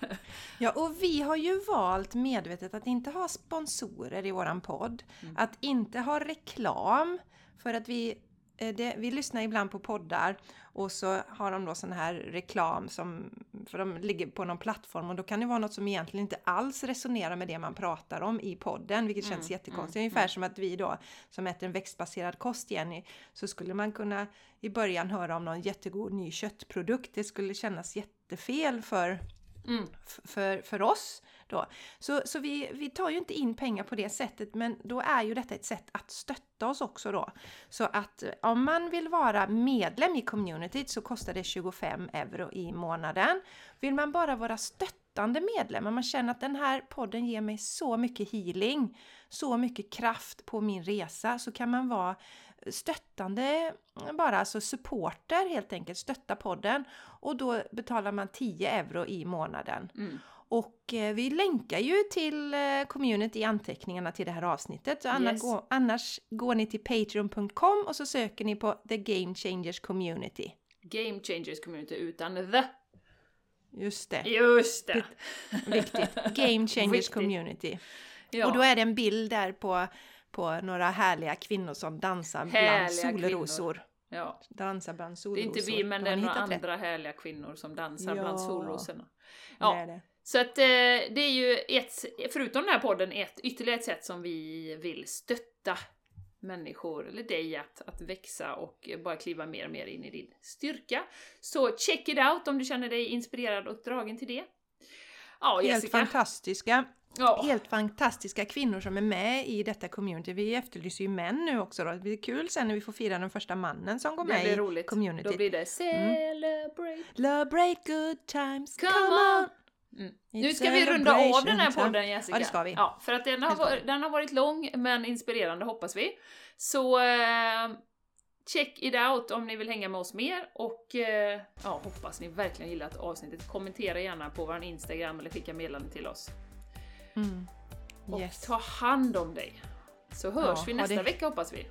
Ja, och vi har ju valt medvetet att inte ha sponsorer i våran podd. Mm. Att inte ha reklam. För att vi, det, vi lyssnar ibland på poddar och så har de då sån här reklam som, för de ligger på någon plattform och då kan det vara något som egentligen inte alls resonerar med det man pratar om i podden, vilket känns Mm, jättekonstigt. mm, Ungefär som att vi då som äter en växtbaserad kost, Jenny, så skulle man kunna i början höra om någon jättegod ny köttprodukt. Det skulle kännas jättefel för Mm. för, för oss. Då. Så, så vi, vi tar ju inte in pengar på det sättet men då är ju detta ett sätt att stötta oss också då. Så att eh, om man vill vara medlem i communityt så kostar det 25 euro i månaden. Vill man bara vara stöttande medlem, om man känner att den här podden ger mig så mycket healing, så mycket kraft på min resa, så kan man vara stöttande, eh, bara alltså supporter helt enkelt, stötta podden. Och då betalar man 10 euro i månaden. Mm. Och eh, vi länkar ju till eh, community i anteckningarna till det här avsnittet. Så annars, Yes. går, annars går ni till patreon.com och så söker ni på The Game Changers Community. Game Changers Community utan the. Just det, Just det! viktigt. Game Changers Viktigt. Community. Ja. Och då är det en bild där på, på några härliga kvinnor som dansar bland Härliga solrosor. ja. Dansar bland Det är solrosor. inte vi, men det är några andra härliga kvinnor som dansar bland Ja. solrosorna. Det Ja, det. Så att eh, det är ju ett, förutom den här podden, ett ytterligare ett sätt som vi vill stötta människor, eller dig, att, att växa och bara kliva mer och mer in i din styrka. Så check it out om du känner dig inspirerad och dragen till det. Ja, Helt Jessica. fantastiska, Ja, helt fantastiska kvinnor som är med i detta community. Vi efterlyser ju män nu också då. Det blir kul sen när vi får fira den första mannen som går det med i roligt. community. Då blir det celebrate. Celebrate good times, Come come, on! on! Mm. Nu ska vi runda av den här podden Jessica. Ja, det ska vi. Ja, för att den har, varit, den har varit lång men inspirerande hoppas vi. Så eh, check it out om ni vill hänga med oss mer och eh, ja, hoppas ni verkligen gillat avsnittet. Kommentera gärna på vår Instagram eller skicka meddelande till oss. Mm. Och Yes. ta hand om dig. Så hörs Ja, vi nästa det- vecka hoppas vi.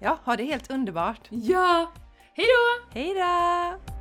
Ja, ha det helt underbart. Ja! Hejdå! Hej då!